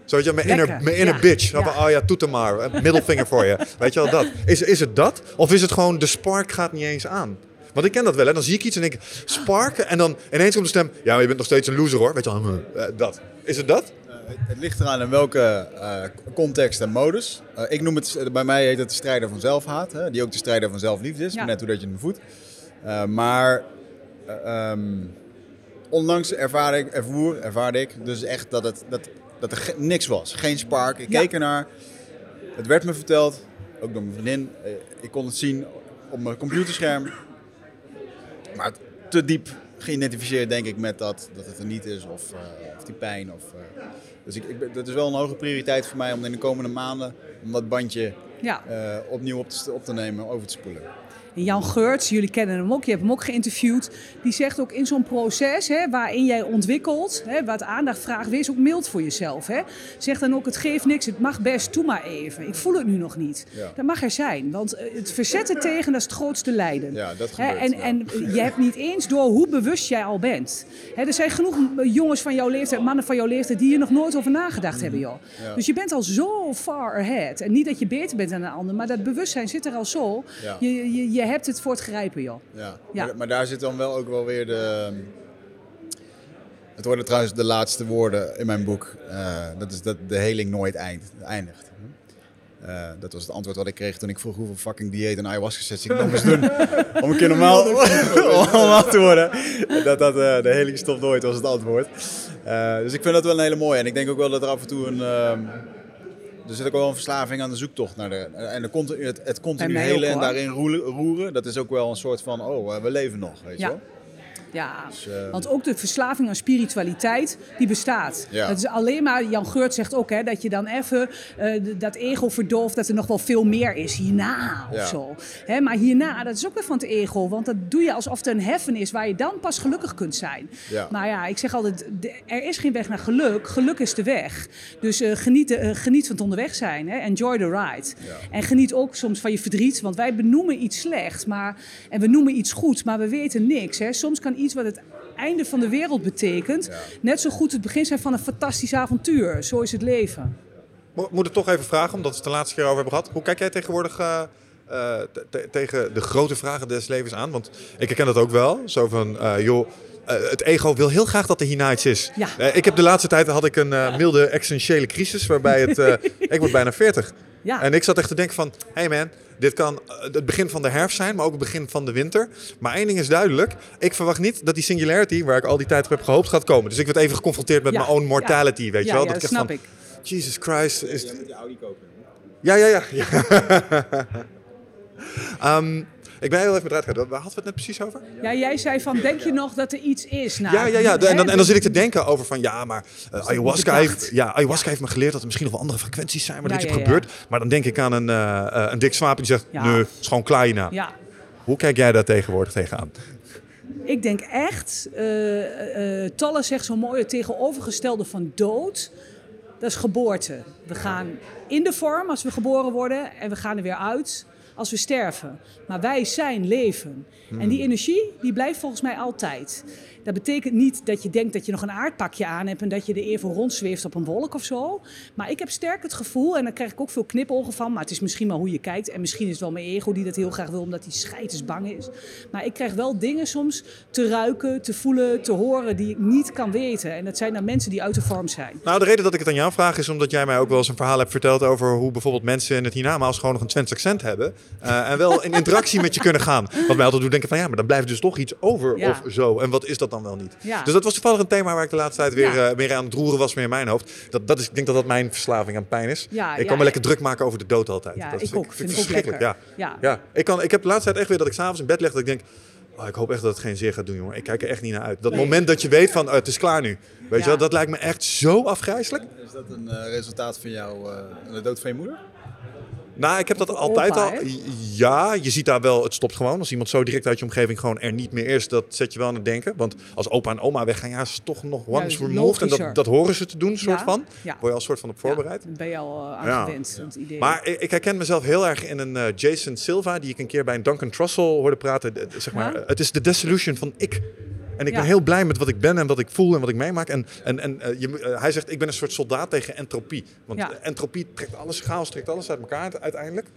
Zo, weet je, mijn inner, mijn inner Ja. bitch. Ja. oh ja, toet hem maar. Middelvinger voor je. [laughs] Weet je wel, dat. Is, is het dat? Of is het gewoon, de spark gaat niet eens aan? Want ik ken dat wel, hè. Dan zie ik iets en denk ik, sparken. En dan ineens komt de stem, ja, maar je bent nog steeds een loser, hoor. Weet je wel, [laughs] eh, dat. Is het dat? Het ligt eraan in welke eh, context en modus. Eh, ik noem het, bij mij heet het de strijder van zelfhaat. Hè, die ook de strijder van zelfliefde is. Ja. Net hoe dat je hem voedt. Eh, maar eh, ehm, onlangs ervaar ik, ervoer, ervaarde ik dus echt dat, het, dat, dat er niks was. Geen spark. Ik Ja. keek ernaar. Het werd me verteld, ook door mijn vriendin. Eh, ik kon het zien op mijn computerscherm. Maar te diep geïdentificeerd denk ik met dat, dat het er niet is of, eh, of die pijn. Of, eh, dus ik, ik, dat is wel een hoge prioriteit voor mij om in de komende maanden om dat bandje Ja. eh, opnieuw op te, op te nemen, over te spoelen. En Jan Geurts, jullie kennen hem ook, je hebt hem ook geïnterviewd. Die zegt ook in zo'n proces hè, waarin jij ontwikkelt, hè, wat aandacht vraagt, wees ook mild voor jezelf. Hè. Zeg dan ook, het geeft niks, het mag best, doe maar even. Ik voel het nu nog niet. Ja. Dat mag er zijn, want eh, het verzetten tegen, dat is het grootste lijden. Ja, dat gebeurt, en, ja. en je hebt niet eens door hoe bewust jij al bent. Hè, er zijn genoeg jongens van jouw leeftijd, mannen van jouw leeftijd, die hier nog nooit over nagedacht hebben. Joh. Ja. Dus je bent al zo far ahead. En niet dat je beter bent dan een ander, maar dat bewustzijn zit er al zo. Je, je, je hebt het voor het grijpen, joh. Ja. Ja. Maar, maar daar zit dan wel ook wel weer de... Het worden trouwens de laatste woorden in mijn boek. Eh, dat is dat de heling nooit eind, eindigt. Eh, dat was het antwoord wat ik kreeg toen ik vroeg hoeveel fucking dieet en ayahuasca sessie ik nog moest doen. [laughs] om een keer normaal, [laughs] normaal te worden. Dat, dat eh, de heling stopt nooit was het antwoord. Dus ik vind dat wel een hele mooie. En ik denk ook wel dat er af en toe een... er zit ook wel een verslaving aan de zoektocht naar de... En de continu, het, het continu helen en daarin roeren. Dat is ook wel een soort van, oh, eh, we leven nog, weet je wel. Ja, Dus, want ook de verslaving aan spiritualiteit, die bestaat. Ja. Dat is alleen maar, Jan Geurt zegt ook, hè, dat je dan even eh, dat ego verdooft, dat er nog wel veel meer is hierna of Ja. zo. Hè, maar hierna, dat is ook weer van het ego, want dat doe je alsof het een heaven is waar je dan pas gelukkig kunt zijn. Ja. Maar ja, ik zeg altijd, er is geen weg naar geluk, geluk is de weg. Dus eh, geniet, eh, geniet van het onderweg zijn, hè. enjoy the ride. Ja. En geniet ook soms van je verdriet, want wij benoemen iets slechts maar, en we noemen iets goeds, maar we weten niks. Hè. Soms kan iets wat het einde van de wereld betekent, Ja. net zo goed het begin zijn van een fantastisch avontuur. Zo is het leven. Mo- Moet ik toch even vragen, omdat we het de laatste keer over hebben gehad. Hoe kijk jij tegenwoordig eh, eh, te- te- tegen de grote vragen des levens aan? Want ik herken dat ook wel. Zo van, eh, joh, het ego wil heel graag dat er hierna iets is. Ja. Ik heb de laatste tijd had ik een milde existentiële crisis, waarbij het... [laughs] ik word bijna 40. Ja. En ik zat echt te denken van, hey man, dit kan eh, het begin van de herfst zijn, maar ook het begin van de winter. Maar één ding is duidelijk, ik verwacht niet dat die singularity, waar ik al die tijd op heb gehoopt, gaat komen. Dus ik werd even geconfronteerd met Ja, mijn own ja. mortality, weet je ja, wel? ja, dat dat ik snap van, ik. Jesus Christ, is, moet die Audi kopen. Ja, ja, ja. ja. [laughs] Ik ben heel even eruit gegaan. Waar hadden we het net precies over? Ja, jij zei van, denk je nog dat er iets is? Nou, Ja, ja, ja. En dan, en dan zit ik te denken over van ja, maar eh, ayahuasca, heeft, ja, ayahuasca heeft me geleerd dat er misschien nog wel andere frequenties zijn waar Ja, dit ja, gebeurt. Maar dan denk ik aan een, eh, eh, een dik swaap die zegt, nee, het is gewoon kleina. Ja, Hoe kijk jij daar tegenwoordig tegenaan? ik denk echt, eh eh Talle zegt zo mooi, het tegenovergestelde van dood, dat is geboorte. We gaan in de vorm als we geboren worden en we gaan er weer uit als we sterven. Maar wij zijn leven. En die energie, die blijft volgens mij altijd. Dat betekent niet dat je denkt dat je nog een aardpakje aan hebt en dat je er even rondzweeft op een wolk of zo. Maar ik heb sterk het gevoel, en daar krijg ik ook veel knipogen van, maar het is misschien maar hoe je kijkt. En misschien is het wel mijn ego die dat heel graag wil, omdat hij scheidensbang is. Maar ik krijg wel dingen soms te ruiken, te voelen, te horen die ik niet kan weten. En dat zijn dan mensen die uit de vorm zijn. Nou, de reden dat ik het aan jou vraag is omdat jij mij ook wel eens een verhaal hebt verteld over hoe bijvoorbeeld mensen in het hiernamaals gewoon nog een Twents accent hebben. eh, en wel in interactie met je kunnen gaan. Wat mij altijd doet denken van ja, maar dan blijft dus toch iets over Ja. of zo. En wat is dat dan wel niet? Ja. Dus dat was toevallig een thema waar ik de laatste tijd weer, Ja. eh, weer aan het roeren was meer in mijn hoofd. Dat, dat is, ik denk dat dat mijn verslaving aan pijn is. Ja, ik ja, kan me lekker ja. druk maken over de dood altijd. Ja, dat ik ook. Vind ik ook verschrikkelijk. lekker. Ja. Ja. Ja, ik, kan, ik heb de laatste tijd echt weer dat ik s'avonds in bed lig dat ik denk... Oh, ik hoop echt dat het geen zeer gaat doen, jongen. Ik kijk er echt niet naar uit. Dat moment dat je weet van, oh, het is klaar nu. Weet je wel, dat lijkt me echt zo afgrijzelijk. Is dat een eh, resultaat van jou, eh, de dood van je moeder? Nou, ik heb dat altijd opa, al. Ja, je ziet daar wel, het stopt gewoon. Als iemand zo direct uit je omgeving gewoon er niet meer is, dat zet je wel aan het denken. Want als opa en oma weggaan, ja, is het toch nog once removed. En dat, dat horen ze te doen, soort van. Word je al soort van op voorbereid. Ja, ben je al eh, Ja. aangewend, het idee. Maar ik, ik herken mezelf heel erg in een eh, Jason Silva, die ik een keer bij een Duncan Trussell hoorde praten. Zeg maar? Het is de dissolution van ik. En ik Ja. ben heel blij met wat ik ben en wat ik voel en wat ik meemaak. En, en, en eh, je, hij zegt, ik ben een soort soldaat tegen entropie. Want Ja. entropie trekt alles, chaos trekt alles uit elkaar uiteindelijk.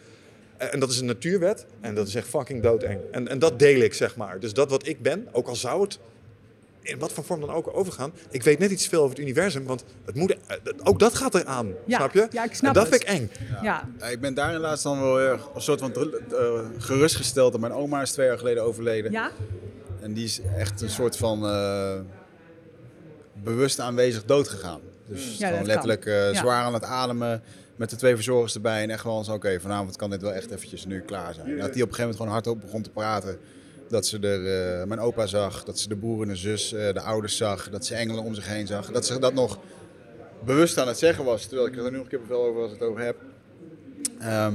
En dat is een natuurwet en dat is echt fucking doodeng. En, en dat deel ik, zeg maar. Dus dat wat ik ben, ook al zou het in wat voor vorm dan ook overgaan. Ik weet net iets veel over het universum, want het moet, eh, ook dat gaat eraan. Ja, snap je? ja, ik snap en dat het. vind ik eng. ja, Ja, ik ben daarin laatst dan wel heel erg een soort van eh, gerustgesteld. Mijn oma is twee jaar geleden overleden. ja, En die is echt een soort van eh, bewust aanwezig dood gegaan. Dus Ja, gewoon letterlijk zwaar aan het ademen. Met de twee verzorgers erbij. En echt gewoon zo, oké, vanavond kan dit wel echt eventjes nu klaar zijn. Dat die op een gegeven moment gewoon hardop begon te praten. Dat ze er, eh, mijn opa zag, dat ze de broer en de zus, eh, de ouders zag. Dat ze engelen om zich heen zag. Dat ze dat nog bewust aan het zeggen was. Terwijl ik er nu nog een keer veel over als het over heb. Ehm,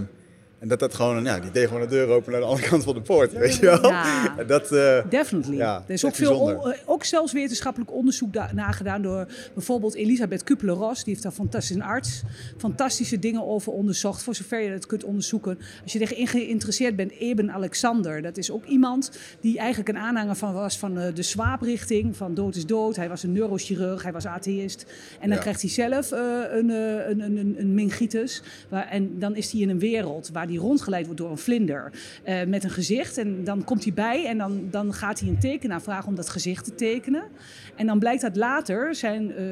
en dat dat gewoon, ja, die deed gewoon de deur open naar de andere [laughs] kant van de poort, weet je wel. Ja. [laughs] Dat, eh, definitely. Ja, er is ook veel, o- ook zelfs wetenschappelijk onderzoek da- nagedaan door bijvoorbeeld Elisabeth Kupler-Ross. Die heeft daar fantastisch een arts. Fantastische dingen over onderzocht, voor zover je dat kunt onderzoeken. Als je erin geïnteresseerd bent, Eben Alexander. Dat is ook iemand die eigenlijk een aanhanger van was van eh, de zwaaprichting, van dood is dood. Hij was een neurochirurg, hij was atheïst. En dan Ja. krijgt hij zelf eh, een, eh, een, een, een, een meningitis. Waar, en dan is hij in een wereld waar hij rondgeleid wordt door een vlinder eh, met een gezicht. En dan komt hij bij en dan, dan gaat hij een tekenaar vragen om dat gezicht te tekenen. En dan blijkt dat later, zijn, eh,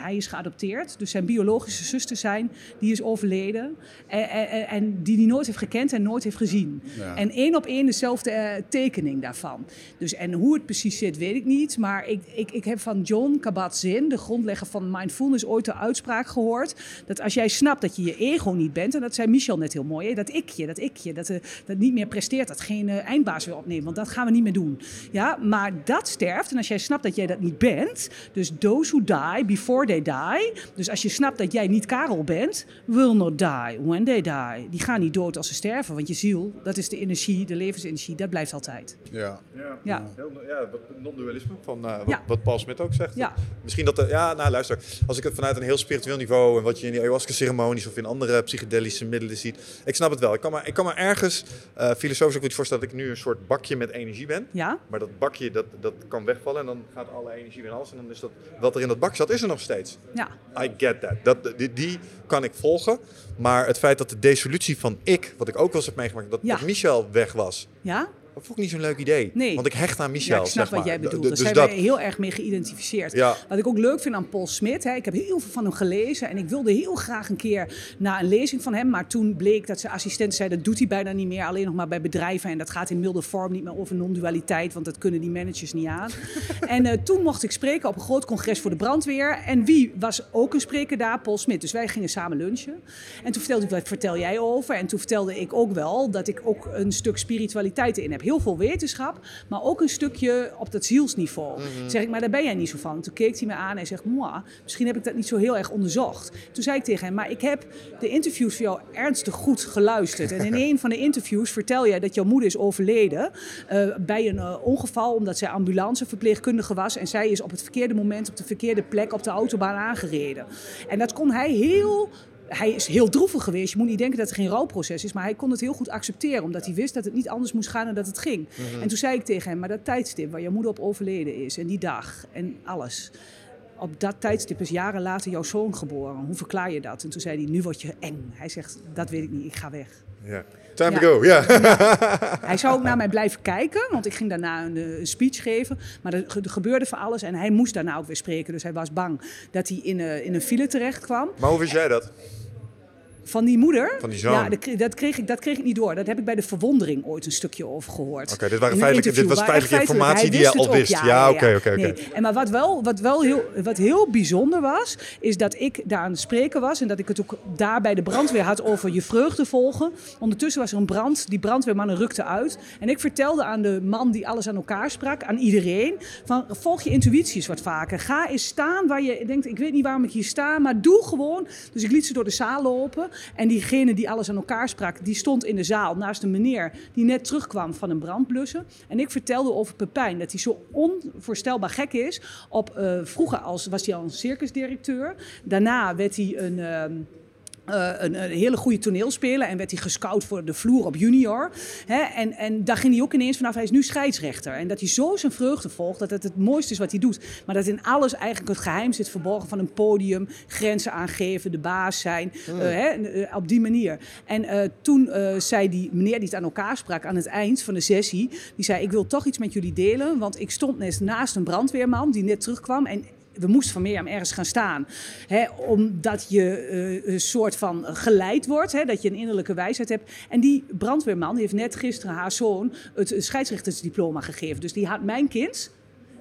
hij is geadopteerd, dus zijn biologische zuster zijn, die is overleden. En, en, en die hij nooit heeft gekend en nooit heeft gezien. Ja. En één op één dezelfde eh, tekening daarvan. Dus, en hoe het precies zit, weet ik niet. Maar ik, ik, ik heb van John Kabat-Zinn, de grondlegger van mindfulness, ooit de uitspraak gehoord. Dat als jij snapt dat je je ego niet bent, en dat zei Michel net heel mooi, hè, dat ikje, dat ikje, dat, eh, dat niet meer presteert, dat geen eh, eindbaas wil opnemen, want dat gaan we niet meer doen. Ja, maar dat sterft. En als jij snapt dat jij dat niet bent, dus those who die before they die. Dus als je snapt dat jij niet Karel bent, will not die when they die. Die gaan niet dood als ze sterven, want je ziel, dat is de energie, de levensenergie, dat blijft altijd. ja. Ja. Heel, ja, wat non-dualisme van eh, wat, Ja. wat Paul Smit ook zegt. Ja. Misschien dat, er- ja, nou luister, als ik het vanuit een heel spiritueel niveau en wat je in die ayahuasca-ceremonies of in andere psychedelische middelen ziet, ik snap het wel. Ik kan me, ik kan me ergens eh, filosofisch ook iets voorstellen dat ik nu een soort bakje met energie ben. Ja? Maar dat bakje, dat, dat kan wegvallen en dan gaat alle energie weer in alles. En dan is dat, wat er in dat bak zat, is er nog steeds. Ja. I get that. dat die, die kan ik volgen. Maar het feit dat de desolutie van ik, wat ik ook wel eens heb meegemaakt, dat, Ja. dat Michel weg was. Ja? Dat vond ik niet zo'n leuk idee. Nee. Want ik hecht aan Michel, Ja, ik snap zeg maar. wat jij bedoelt. d- Daar dus zijn dat. wij heel erg mee geïdentificeerd. Ja. Wat ik ook leuk vind aan Paul Smit, hè, ik heb heel veel van hem gelezen en ik wilde heel graag een keer naar een lezing van hem. Maar toen bleek dat zijn assistent zei dat doet hij bijna niet meer, alleen nog maar bij bedrijven. En dat gaat in milde vorm niet meer over non-dualiteit, want dat kunnen die managers niet aan. [laughs] en eh, toen mocht ik spreken op een groot congres voor de brandweer. En wie was ook een spreker daar? Paul Smit. Dus wij gingen samen lunchen. En toen vertelde ik, wat vertel jij over? En toen vertelde ik ook wel dat ik ook een stuk spiritualiteit in heb. Heel veel wetenschap, maar ook een stukje op dat zielsniveau. Toen zeg ik, maar daar ben jij niet zo van. Toen keek hij me aan en zegt, moi, misschien heb ik dat niet zo heel erg onderzocht. Toen zei ik tegen hem, maar ik heb de interviews voor jou ernstig goed geluisterd. En in [laughs] een van de interviews vertel jij dat jouw moeder is overleden eh, bij een eh, ongeval omdat zij ambulanceverpleegkundige was. En zij is op het verkeerde moment op de verkeerde plek op de autobaan aangereden. En dat kon hij heel hij is heel droevig geweest. Je moet niet denken dat er geen rouwproces is. Maar hij kon het heel goed accepteren. Omdat hij wist dat het niet anders moest gaan dan dat het ging. En toen zei ik tegen hem, maar dat tijdstip waar jouw moeder op overleden is. En die dag en alles. Op dat tijdstip is jaren later jouw zoon geboren. Hoe verklaar je dat? En toen zei hij, nu word je eng. Hij zegt, dat weet ik niet, ik ga weg. Ja. Time Ja. to go, ja. [laughs] Hij zou ook naar mij blijven kijken, want ik ging daarna een, eh, een speech geven. Maar er, er gebeurde van alles en hij moest daarna ook weer spreken. Dus hij was bang dat hij in, eh, in een file terecht kwam. Maar hoe wist jij dat? Van die moeder? Van die zoon? Ja, dat, kre- dat, kreeg ik, dat kreeg ik niet door. Dat heb ik bij de verwondering ooit een stukje over gehoord. Oké, dit waren feitelijke- dit was feitelijke informatie feitelijk- die je al wist. ook. Ja, oké, oké. En maar wat wel, wat wel heel, wat heel bijzonder was, is dat ik daar aan het spreken was en dat ik het ook daar bij de brandweer had over je vreugde volgen. Ondertussen was er een brand, die brandweermannen rukten uit. En ik vertelde aan de man die alles aan elkaar sprak, aan iedereen, van volg je intuïties wat vaker. Ga eens staan waar je denkt, ik weet niet waarom ik hier sta, maar doe gewoon. Dus ik liet ze door de zaal lopen en diegene die alles aan elkaar sprak, die stond in de zaal naast een meneer die net terugkwam van een brandblussen. En ik vertelde over Pepijn, dat hij zo onvoorstelbaar gek is. Op, eh, vroeger als, was hij al een circusdirecteur. Daarna werd hij een... ehm, eh, een, een hele goede toneelspeler en werd hij gescout voor de vloer op junior. Hè? En, en daar ging hij ook ineens vanaf, hij is nu scheidsrechter. En dat hij zo zijn vreugde volgt, dat het het mooiste is wat hij doet. Maar dat in alles eigenlijk het geheim zit verborgen van een podium, grenzen aangeven, de baas zijn, eh, hè? eh, op die manier. En toen zei die meneer die het aan elkaar sprak aan het eind van de sessie, die zei ik wil toch iets met jullie delen, want ik stond net naast een brandweerman die net terugkwam en we moesten van Mirjam ergens gaan staan. Hè, omdat je eh, een soort van geleid wordt. Hè, dat je een innerlijke wijsheid hebt. En die brandweerman heeft net gisteren haar zoon het scheidsrechtersdiploma gegeven. Dus die had mijn kind.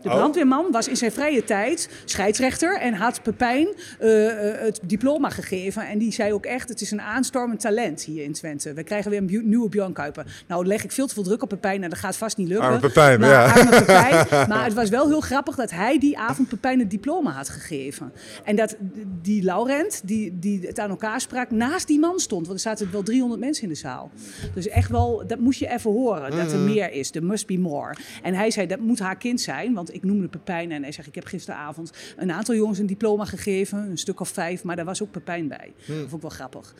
De Oh. brandweerman was in zijn vrije tijd scheidsrechter en had Pepijn eh, eh, het diploma gegeven. En die zei ook echt, het is een aanstormend talent hier in Twente. We krijgen weer een nieuwe Björn Kuiper. Nou leg ik veel te veel druk op Pepijn en dat gaat vast niet lukken. Arme Pepijn, maar, ja. arme Pepijn. [laughs] Maar het was wel heel grappig dat hij die avond Pepijn het diploma had gegeven. En dat die Laurent, die, die het aan elkaar sprak, naast die man stond. Want er zaten wel 300 mensen in de zaal. Dus echt wel, dat moest je even horen. Dat er meer is. There must be more. En hij zei, dat moet haar kind zijn. Want ik noemde Pepijn en hij zegt, ik heb gisteravond een aantal jongens een diploma gegeven. Een stuk of vijf, maar daar was ook Pepijn bij. Mhm. Dat vond ik wel grappig.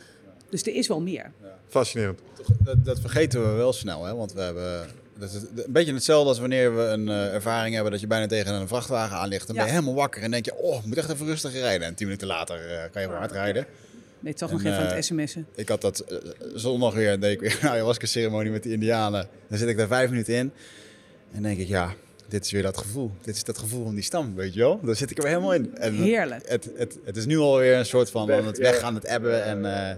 Dus er is wel meer. Fascinerend. Dat, dat vergeten we wel snel, hè? want we hebben... Dat is een beetje hetzelfde als wanneer we een eh, ervaring hebben dat je bijna tegen een vrachtwagen aan ligt. Dan ben je Ja. helemaal wakker en denk je, oh, ik moet echt even rustig rijden. En tien minuten later eh, kan je hard rijden. Nee, toch En, nog even aan eh, het sms'en. Ik had dat eh, zondag weer, deed ik weer een ayahuasca ceremonie met de indianen. Dan zit ik daar vijf minuten in en denk ik, ja, dit is weer dat gevoel. Dit is dat gevoel van die stam, weet je wel. Daar zit ik er weer helemaal in. En Heerlijk. Het, het, het is nu alweer een soort van aan het weggaan, het ebben en... eh,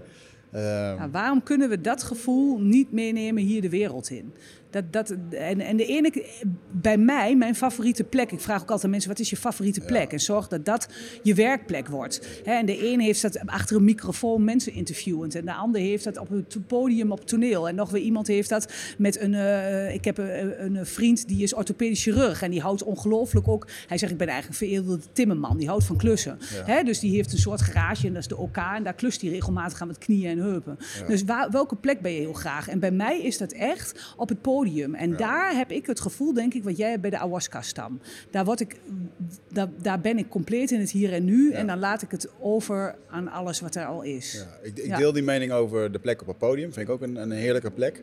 eh, Nou, waarom kunnen we dat gevoel niet meenemen hier de wereld in? Dat, dat, en, en de ene, bij mij, mijn favoriete plek. Ik vraag ook altijd aan mensen: wat is je favoriete plek? En zorg dat dat je werkplek wordt. En de een heeft dat achter een microfoon mensen interviewend. En de ander heeft dat op to- podium op toneel. En nog weer iemand heeft dat met een. eh, ik heb een, een vriend die is orthopedisch chirurg. En die houdt ongelooflijk ook. Hij zegt: Ik ben eigenlijk een vereeuwigde timmerman. Die houdt van klussen. Dus die heeft een soort garage en dat is de OK. En daar klust hij regelmatig aan met knieën en heupen. Dus waar, welke plek ben je heel graag? En bij mij is dat echt op het podium. En daar heb ik het gevoel, denk ik, wat jij hebt bij de ayahuasca-stam. Daar, word ik, daar, daar ben ik compleet in het hier en nu. En dan laat ik het over aan alles wat er al is. Ja, ik, ik Ja. deel die mening over de plek op het podium. Vind ik ook een, een heerlijke plek.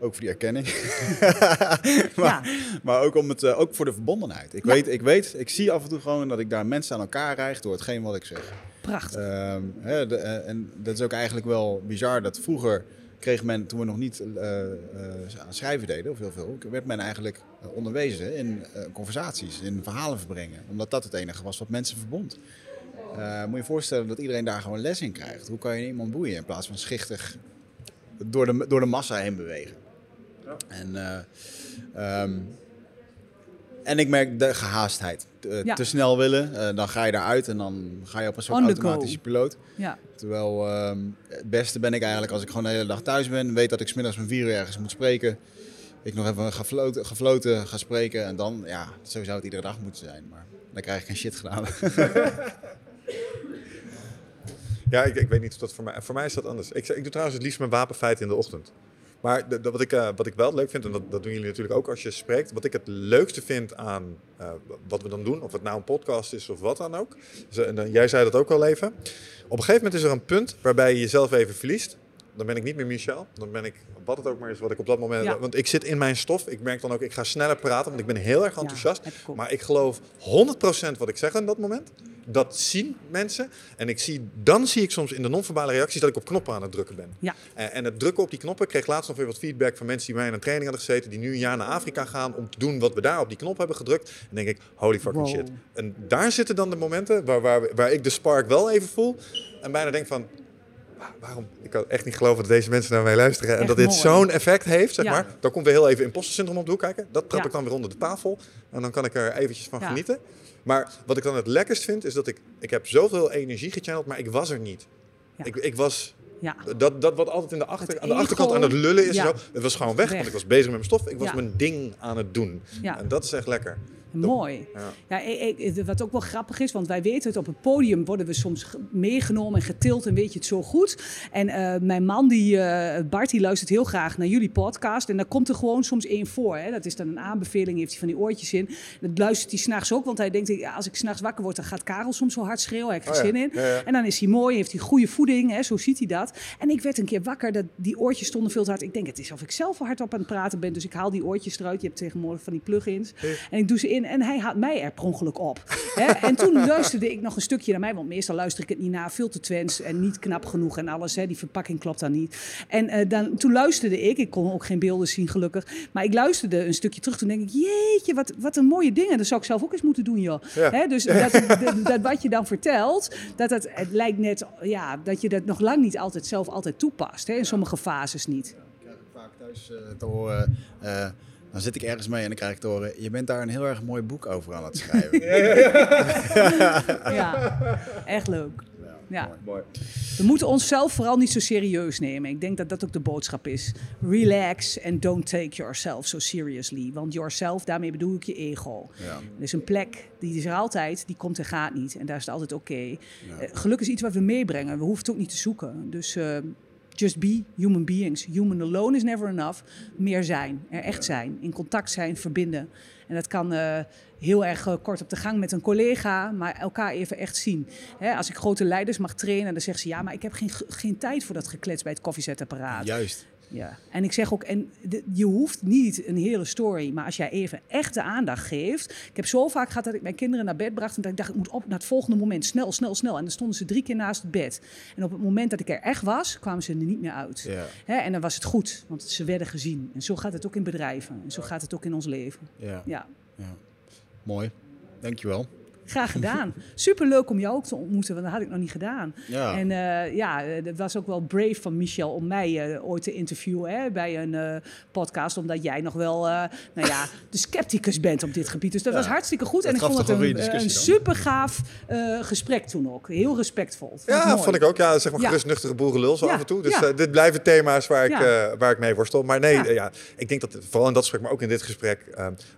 Ook voor die erkenning. [laughs] maar, maar ook, om het, eh, ook voor de verbondenheid. Ik, Ja. weet, ik weet, ik zie af en toe gewoon dat ik daar mensen aan elkaar rijg door hetgeen wat ik zeg. Prachtig. Ehm, hè, de- eh, en dat is ook eigenlijk wel bizar dat vroeger kreeg men, toen we nog niet eh, eh, aan schrijven deden, of heel veel, werd men eigenlijk eh, onderwezen in conversaties, in verhalen verbrengen. Omdat dat het enige was wat mensen verbond. Moet je je voorstellen dat iedereen daar gewoon les in krijgt. Hoe kan je iemand boeien in plaats van schichtig door de, door de massa heen bewegen? En, eh, ehm, en ik merk de gehaastheid. Eh, Ja. Te snel willen, eh, dan ga je daaruit en dan ga je op een soort automatische go. piloot. Ja. Terwijl ehm, het beste ben ik eigenlijk als ik gewoon de hele dag thuis ben. Weet dat ik smiddags om vier uur ergens moet spreken. Ik nog even gefloten, gefloten ga spreken. En dan, ja, zo zou het iedere dag moeten zijn. Maar dan krijg ik geen shit gedaan. [laughs] Ja, ik, ik weet niet of dat voor mij... Voor mij is dat anders. Ik, ik doe trouwens het liefst mijn wapenfeit in de ochtend. Maar wat, ik, eh, wat ik wel leuk vind, en dat, dat doen jullie natuurlijk ook als je spreekt... Wat ik het leukste vind aan eh, wat we dan doen, of het nou een podcast is of wat dan ook... En, jij zei dat ook al even. Op een gegeven moment is er een punt waarbij je jezelf even verliest. Dan ben ik niet meer Michel. Dan ben ik wat het ook maar is wat ik op dat moment... Ja. Want ik zit in mijn stof. Ik merk dan ook, ik ga sneller praten, want ik ben heel erg enthousiast. maar ik geloof 100% wat ik zeg in dat moment. Dat zien mensen. En ik zie, dan zie ik soms in de non-verbale reacties dat ik op knoppen aan het drukken ben. Ja. En, en het drukken op die knoppen, ik kreeg laatst nog weer wat feedback van mensen die bij mij in een training hadden gezeten, die nu een jaar naar Afrika gaan om te doen wat we daar op die knop hebben gedrukt. En denk ik, holy fucking Wow. shit. En daar zitten dan de momenten waar, waar, waar ik de spark wel even voel. En bijna denk van, "Wa- waarom? Ik kan echt niet geloven dat deze mensen naar mij luisteren. En Echt dat dit zo'n effect heeft, zeg Ja. maar. Dan komt weer heel even imposter syndroom op de hoek kijken. Dat trap Ja. ik dan weer onder de tafel. En dan kan ik er eventjes van Ja. genieten. Maar wat ik dan het lekkerst vind, is dat ik... Ik heb zoveel energie gechanneld, maar ik was er niet. Ik, ik was... Ja. Dat, dat wat altijd in de achter, Het aan de achterkant aan het lullen is, ja. zo, het was gewoon weg, Weg. Want ik was bezig met mijn stof. Ik was Ja. mijn ding aan het doen. En dat is echt lekker. Mooi. Ja. Wat ook wel grappig is, want wij weten het, op het podium worden we soms ge- meegenomen en getild en weet je het zo goed. En eh, mijn man, die, eh, Bart, die luistert heel graag naar jullie podcast. En daar komt er gewoon soms één voor. Hè. Dat is dan een aanbeveling, heeft hij van die oortjes in. Dat luistert hij s'nachts ook, want hij denkt, ja, als ik s'nachts wakker word, dan gaat Karel soms zo hard schreeuwen. Hij heeft Oh ja, zin in. ja. En dan is hij mooi, heeft hij goede voeding, hè, zo ziet hij dat. En ik werd een keer wakker, dat die oortjes stonden veel te hard. Ik denk, het is of ik zelf hardop aan het praten ben. Dus ik haal die oortjes eruit. Je hebt tegenwoordig van die plugins. En ik doe ze in en hij haalt mij er per ongeluk op. Hè? En toen [laughs] luisterde ik nog een stukje naar mij, want meestal luister ik het niet na. Veel te twens en niet knap genoeg en alles. Hè? Die verpakking klopt dan niet. En eh, dan, toen luisterde ik, ik kon ook geen beelden zien gelukkig. Maar ik luisterde een stukje terug. Toen denk ik, jeetje, wat, wat een mooie dingen. Dat zou ik zelf ook eens moeten doen, joh. Ja. Hè? Dus [laughs] dat, dat, dat wat je dan vertelt, dat het, het lijkt net, ja, dat je dat nog lang niet altijd zelf altijd toepast. Hè? In sommige fases niet. Ik krijg vaak thuis eh, te horen. eh, dan zit ik ergens mee en dan krijg ik te horen. Je bent daar een heel erg mooi boek over aan het [laughs] schrijven. Ja, echt leuk. Ja. Mooi. We moeten onszelf vooral niet zo serieus nemen. Ik denk dat dat ook de boodschap is. Relax and don't take yourself so seriously. Want yourself, daarmee bedoel ik je ego. Ja. Er is een plek, die is er altijd, die komt en gaat niet. En daar is het altijd oké. Eh, geluk is iets wat we meebrengen. We hoeven het ook niet te zoeken. Dus eh, just be human beings. Human alone is never enough. Meer zijn, er echt zijn, in contact zijn, verbinden. En dat kan eh, heel erg eh, kort op de gang met een collega, maar elkaar even echt zien. Hè, als ik grote leiders mag trainen, dan zeggen ze ja, maar ik heb geen, geen tijd voor dat geklets bij het koffiezetapparaat. Juist. Ja, en ik zeg ook, en de- je hoeft niet een hele story, maar als jij even echte aandacht geeft. Ik heb zo vaak gehad dat ik mijn kinderen naar bed bracht en dat ik dacht, ik moet op naar het volgende moment, snel, snel, snel. En dan stonden ze drie keer naast het bed. En op het moment dat ik er echt was, kwamen ze er niet meer uit. Ja. Hè, en dan was het goed, want ze werden gezien. En zo gaat het ook in bedrijven en zo gaat het ook in ons leven. Ja. Ja. ja. Mooi. Dankjewel. Graag gedaan. Super leuk om jou ook te ontmoeten, want dat had ik nog niet gedaan. Ja. En eh, ja, eh, dat was ook wel brave van Michel om mij eh, ooit te interviewen hè, bij een podcast. Omdat jij nog wel nou ja, [laughs] de scepticus bent op dit gebied. Dus dat Ja. was hartstikke goed. Dat en ik vond het een super gaaf gesprek toen ook. Heel respectvol. Vond Ja, vond ik ook. Ja, zeg maar gerust nuchtere boerenlul zo af en toe. Dus dit blijven thema's waar ik, waar ik mee worstel. Maar nee, Ja. ik denk dat vooral in dat gesprek, maar ook in dit gesprek,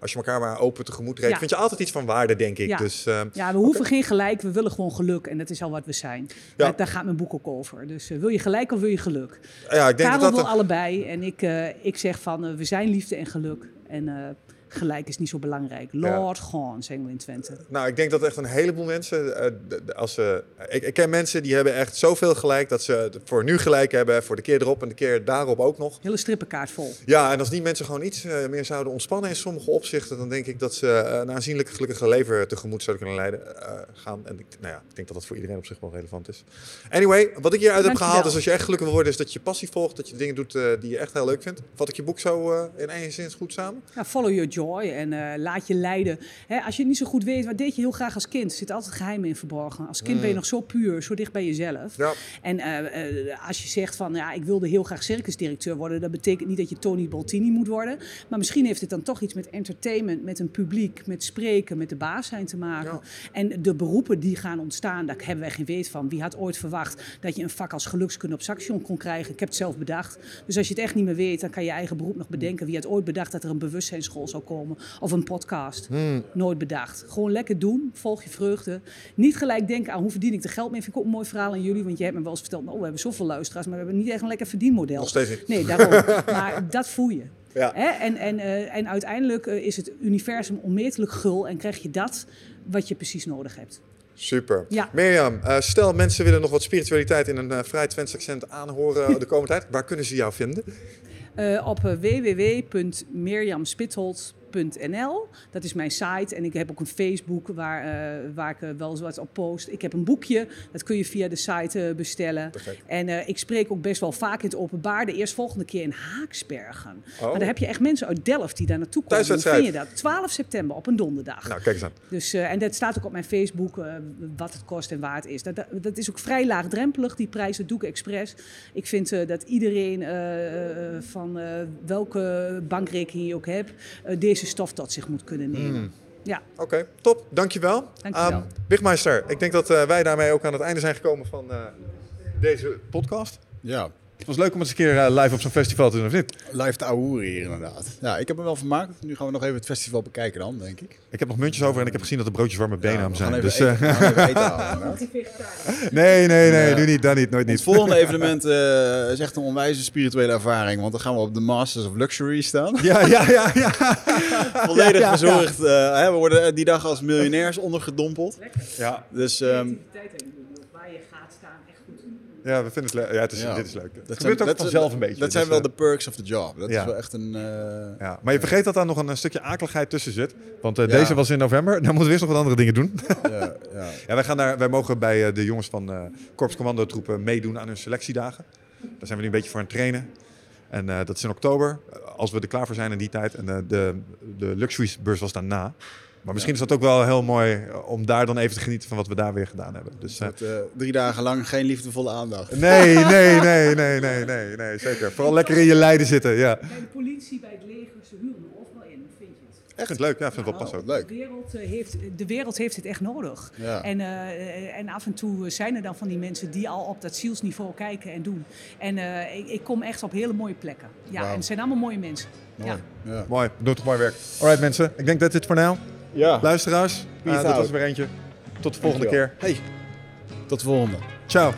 als je elkaar maar open tegemoet treedt, Ja. vind je altijd iets van waarde, denk ik. Dus Ja, we hoeven geen gelijk, we willen gewoon geluk. En dat is al wat we zijn. Ja. Daar, daar gaat mijn boek ook over. Dus eh, wil je gelijk of wil je geluk? ja, ik denk Karel dat wil dat... allebei. En ik, eh, ik zeg van, eh, we zijn liefde en geluk. En gelijk is niet zo belangrijk. Laat gaan, zeggen we in Twente. Nou, ik denk dat echt een heleboel mensen, eh, als ze, ik, ik ken mensen die hebben echt zoveel gelijk dat ze voor nu gelijk hebben, voor de keer erop en de keer daarop ook nog. Hele strippenkaart vol. Ja, en als die mensen gewoon iets eh, meer zouden ontspannen in sommige opzichten, dan denk ik dat ze eh, een aanzienlijk gelukkige leven tegemoet zouden kunnen leiden, gaan. En ik, nou ja, ik denk dat dat voor iedereen op zich wel relevant is. Anyway, wat ik hieruit heb gehaald is als je echt gelukkig wil worden, is dat je passie volgt, dat je dingen doet die je echt heel leuk vindt. Vat ik je boek zo in één zin goed samen? Ja, follow your joy en eh, laat je leiden. Hè, als je niet zo goed weet, wat deed je heel graag als kind? Er zitten altijd geheimen in verborgen. Als kind ben je nog zo puur, zo dicht bij jezelf. Ja. En eh, eh, als je zegt van, ja, ik wilde heel graag circusdirecteur worden, dat betekent niet dat je Tony Baltini moet worden. Maar misschien heeft het dan toch iets met entertainment, met een publiek, met spreken, met de baas zijn te maken. Ja. En de beroepen die gaan ontstaan, daar hebben wij geen weet van. Wie had ooit verwacht dat je een vak als gelukskunde op Saxion kon krijgen? Ik heb het zelf bedacht. Dus als je het echt niet meer weet, dan kan je je eigen beroep nog bedenken. Wie had ooit bedacht dat er een bewustzijnsschool zou komen? Of een podcast? Nooit bedacht. Gewoon lekker doen, volg je vreugde. Niet gelijk denken aan hoe verdien ik er geld mee. Vind ik ook een mooi verhaal aan jullie, want je hebt me wel eens verteld, nou, we hebben zoveel luisteraars, maar we hebben niet echt een lekker verdienmodel. Nog steeds niet. Nee, daarom. [laughs] maar dat voel je. Ja. Hè? En, en, eh, en uiteindelijk eh, is het universum onmetelijk gul en krijg je dat wat je precies nodig hebt. Super. Ja. Mirjam, eh, stel mensen willen nog wat spiritualiteit in een vrij Twents accent aanhoren de komende [laughs] tijd. Waar kunnen ze jou vinden? Op eh, www.mirjamspitholt.nl. Dat is mijn site en ik heb ook een Facebook waar, eh, waar ik eh, wel eens wat op post. Ik heb een boekje, dat kun je via de site eh, bestellen. Perfect. En ik spreek ook best wel vaak in het openbaar. De eerstvolgende keer in Haaksbergen. Oh. Maar daar heb je echt mensen uit Delft die daar naartoe komen. Hoe vind je dat? 12 september op een donderdag. Nou, kijk eens aan. Dus, en dat staat ook op mijn Facebook, wat het kost en waar het is. Dat, dat, dat is ook vrij laagdrempelig, die prijs, dat doe ik expres. Ik vind dat iedereen, van welke bankrekening je ook hebt, eh, deze stof tot zich moet kunnen nemen. Ja, Oké, top. Dankjewel. Dankjewel. Ehm, Wigmeister, ik denk dat eh, wij daarmee ook aan het einde zijn gekomen van eh, deze podcast. Ja, Het was leuk om eens een keer eh, live op zo'n festival te doen, of niet? live te ouwehoeren hier inderdaad. Ja, ik heb me wel vermaakt. Nu gaan we nog even het festival bekijken dan, denk ik. Ik heb nog muntjes over en ik heb gezien dat de broodjes warme benen Ja, aan zijn. Dus, eh, eten, [laughs] halen, inderdaad. nee, nee, nee, Ja. doe niet, dat niet, nooit Het niet. volgende [laughs] evenement eh, is echt een onwijze spirituele ervaring. Want dan gaan we op de Masters of Luxury staan. Ja, ja, ja, ja. [laughs] Volledig Ja, verzorgd. eh, hè, we worden die dag als miljonairs ondergedompeld. Ja, Dus ehm, waar je gaat staan, echt goed. Ja we vinden het leuk. Ja, het is, Ja. dit is leuk. dat Het gebeurt ook vanzelf een beetje. Dat zijn dus, wel eh, de perks of the job. Dat ja. is wel echt een... eh, Ja, maar je vergeet dat daar nog een, stukje akeligheid tussen zit. Want eh, deze was in november. Dan moeten we eerst nog wat andere dingen doen. ja, ja. [laughs] Ja, wij, gaan daar, wij mogen bij eh, de jongens van eh Korps Commandotroepen meedoen aan hun selectiedagen. Daar zijn we nu een beetje voor aan het trainen. En dat is in oktober, als we er klaar voor zijn in die tijd. En de, de Luxury-beurs was daarna. Maar misschien is dat ook wel heel mooi eh, om daar dan even te genieten van wat we daar weer gedaan hebben. Dus, eh, Met, eh, drie dagen lang geen liefdevolle aandacht. nee, nee, nee, nee, nee, nee, nee, zeker. Vooral lekker in je lijden zitten, ja. Bij de politie, bij het leger, ze huren me overal in. Vind je het? Ik het leuk, ja, ik vind het wel Oh, passen. leuk. De wereld, eh, heeft, de wereld heeft het echt nodig. Ja. En, eh, en af en toe zijn er dan van die mensen die al op dat zielsniveau kijken en doen. En eh, ik, ik kom echt op hele mooie plekken. Ja, en het zijn allemaal mooie mensen. Mooi. Ja. Ja. Mooi, doet het mooi werk. Alright mensen, ik denk dat dit voor nu. Ja. Luisteraars, eh, Peace dat was er weer eentje. Tot de volgende Dankjewel. keer. Hey, tot de volgende. Ciao.